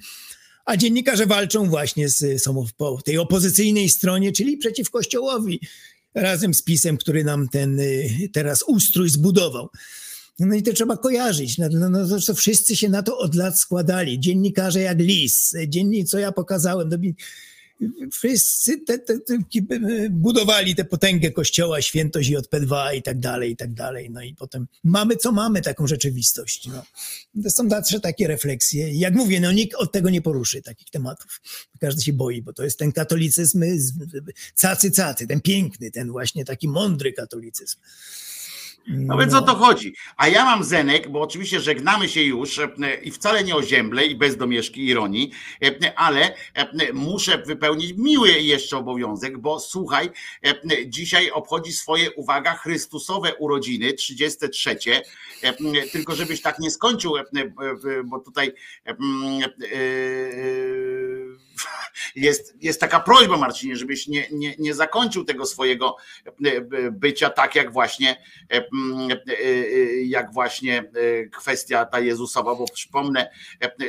a dziennikarze walczą właśnie z, są po tej opozycyjnej stronie, czyli przeciw Kościołowi, razem z PiSem, który nam ten y, teraz ustrój zbudował. No i to trzeba kojarzyć. No, no, no, to, wszyscy się na to od lat składali. Dziennikarze jak Lis, dziennik, co ja pokazałem. Wszyscy te, te, te, budowali tę potęgę kościoła, świętość JP2 i tak dalej, i tak dalej. No i potem mamy co mamy, taką rzeczywistość. No. To są zawsze takie refleksje. Jak mówię, no nikt od tego nie poruszy takich tematów. Każdy się boi, bo to jest ten katolicyzm cacy cacy, ten piękny, ten właśnie taki mądry katolicyzm. No więc o to chodzi. A ja mam Zenek, bo oczywiście żegnamy się już e, i wcale nie o i bez domieszki ironii, e, ale e, muszę wypełnić miły jeszcze obowiązek, bo słuchaj, dzisiaj obchodzi swoje, uwaga, Chrystusowe urodziny, 33. E, Tylko żebyś tak nie skończył, bo tutaj jest, jest taka prośba, Marcinie, żebyś nie, nie, nie zakończył tego swojego e, bycia tak jak właśnie e, e, jak właśnie kwestia ta Jezusowa, bo przypomnę,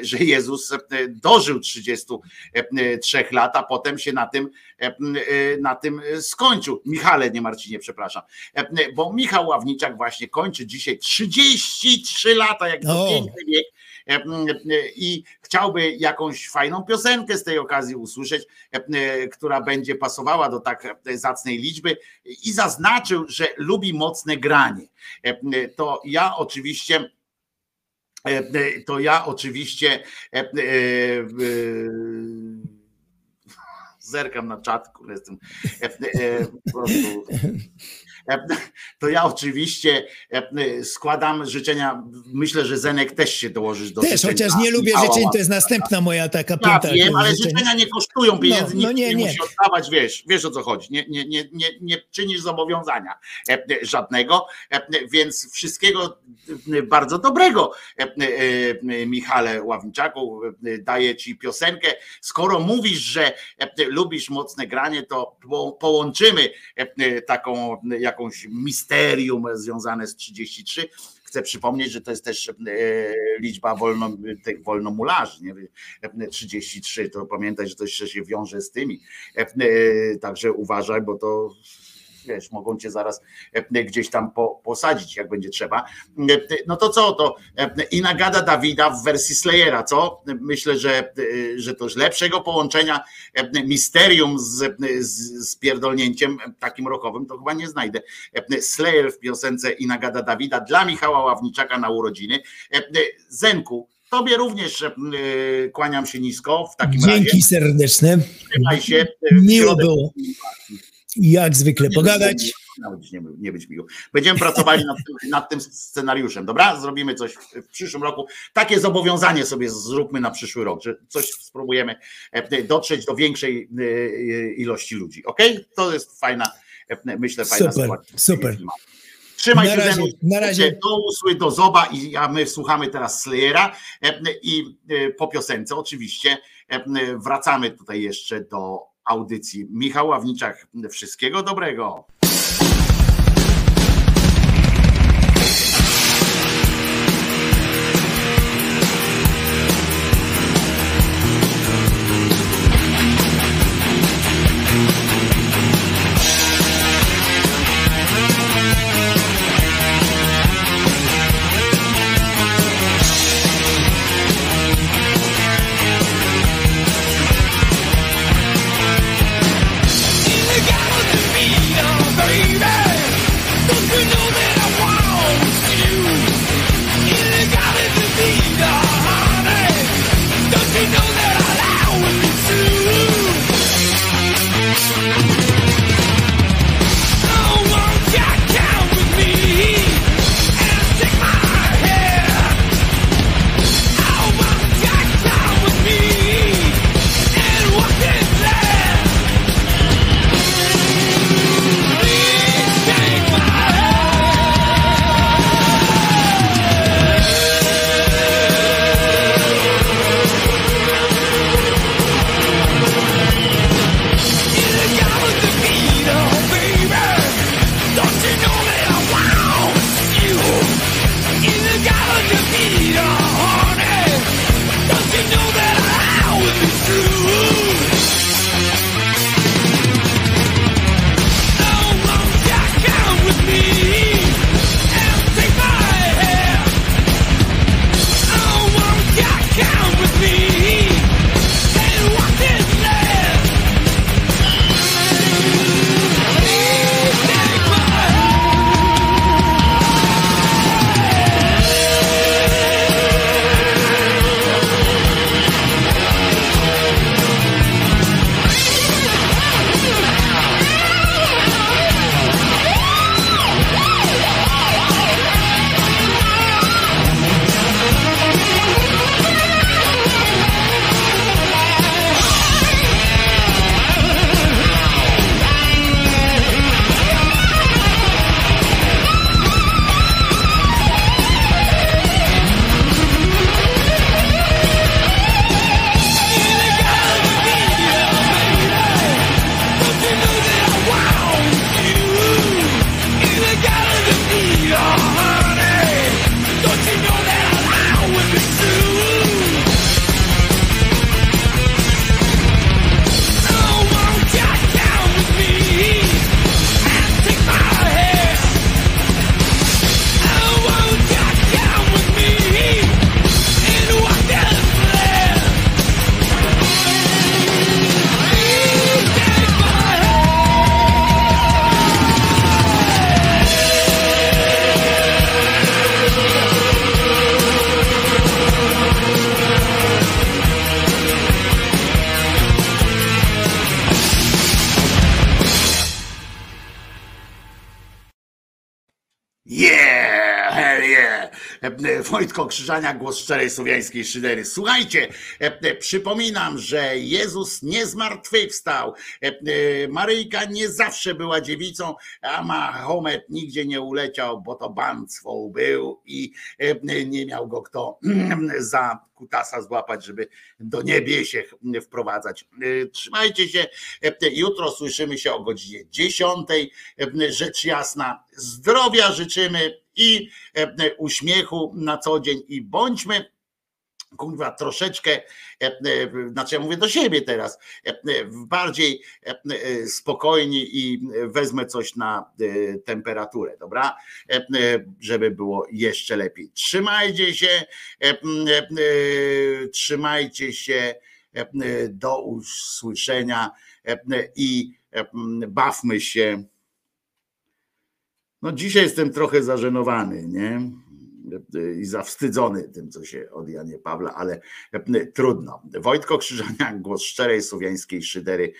że Jezus dożył 33 lat, a potem się na tym, na tym skończył. Michale, nie Marcinie, przepraszam. Bo Michał Ławniczak właśnie kończy dzisiaj 33 lata, jak to O. piękny wiek. E, m, e, I chciałby jakąś fajną piosenkę z tej okazji usłyszeć, e, e, która będzie pasowała do tak e, zacnej liczby i zaznaczył, że lubi mocne granie. E, e, To ja oczywiście e, e, to ja oczywiście e, e, e, zerkam na czat, kurde, jestem e, e, po prostu E, to ja oczywiście e, składam życzenia. Myślę, że Zenek też się dołożysz do Też, chociaż nie lubię Michała życzeń, to jest następna moja taka ja piąta. wiem, ale życzenia nie kosztują pieniędzy, No, no nie, nie, nie. musi oddawać, wiesz, wiesz o co chodzi, nie, nie, nie, nie, nie czynisz zobowiązania e, e, żadnego, e, e, więc wszystkiego e, bardzo dobrego e, e, e, Michale Ławniczaku, e, daję ci piosenkę, skoro mówisz, że e, lubisz mocne granie, to po- połączymy e, e, taką jakąś jakąś misterium związane z 33. Chcę przypomnieć, że to jest też e, liczba wolno, tych wolnomularzy, nie? E, 33, to pamiętaj, że to jeszcze się wiąże z tymi. E, e, Także uważaj, bo to wiesz, mogą cię zaraz e, gdzieś tam po, posadzić, jak będzie trzeba. E, No to co, to e, Inagada Dawida w wersji Slayera, co? Myślę, że, e, że to już lepszego połączenia e, misterium z, z, z pierdolnięciem takim rokowym, to chyba nie znajdę. E, Slayer w piosence Inagada Dawida dla Michała Ławniczaka na urodziny. E, Zenku, Tobie również e, kłaniam się nisko w takim razie. Dzięki serdeczne. Trzymaj się. E, Miło środę- Jak zwykle pogadać. Nawet nie, nie być miło. Będziemy pracowali nad tym, nad tym scenariuszem, dobra? Zrobimy coś w, przyszłym roku. Takie zobowiązanie sobie zróbmy na przyszły rok, że coś spróbujemy e, dotrzeć do większej e, ilości ludzi. Ok? To jest fajna, e, myślę, fajna Super, sytuacja. super. Trzymaj Na się razie, na razie. Do usły, do zoba i a my słuchamy teraz Slayera e, i e, po piosence oczywiście e, wracamy tutaj jeszcze do audycji. Michał Ławniczak, wszystkiego dobrego. Głos szczerej słowiańskiej szydery. Słuchajcie, przypominam, że Jezus nie zmartwychwstał. Maryjka nie zawsze była dziewicą, a Mahomet nigdzie nie uleciał, bo to bandzwą był i nie miał go kto za kutasa złapać, żeby do niebie wprowadzać. Trzymajcie się. Jutro słyszymy się o godzinie 10. Rzecz jasna. Zdrowia życzymy i uśmiechu na co dzień i bądźmy kurwa troszeczkę, znaczy ja mówię do siebie teraz, bardziej spokojni i wezmę coś na temperaturę, dobra? Żeby było jeszcze lepiej. Trzymajcie się, trzymajcie się, do usłyszenia i bawmy się. No dzisiaj jestem trochę zażenowany, nie? I zawstydzony tym, co się od Janie Pawła, ale trudno. Wojtko Krzyżania, głos szczerej słowiańskiej szydery.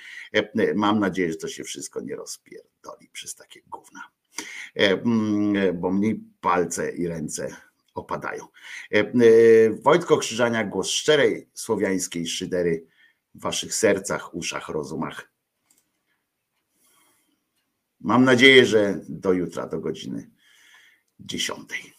Mam nadzieję, że to się wszystko nie rozpierdoli przez takie gówna. Bo mi palce i ręce opadają. Wojtko Krzyżania, głos szczerej słowiańskiej szydery w waszych sercach, uszach, rozumach. Mam nadzieję, że do jutra, do godziny dziesiątej.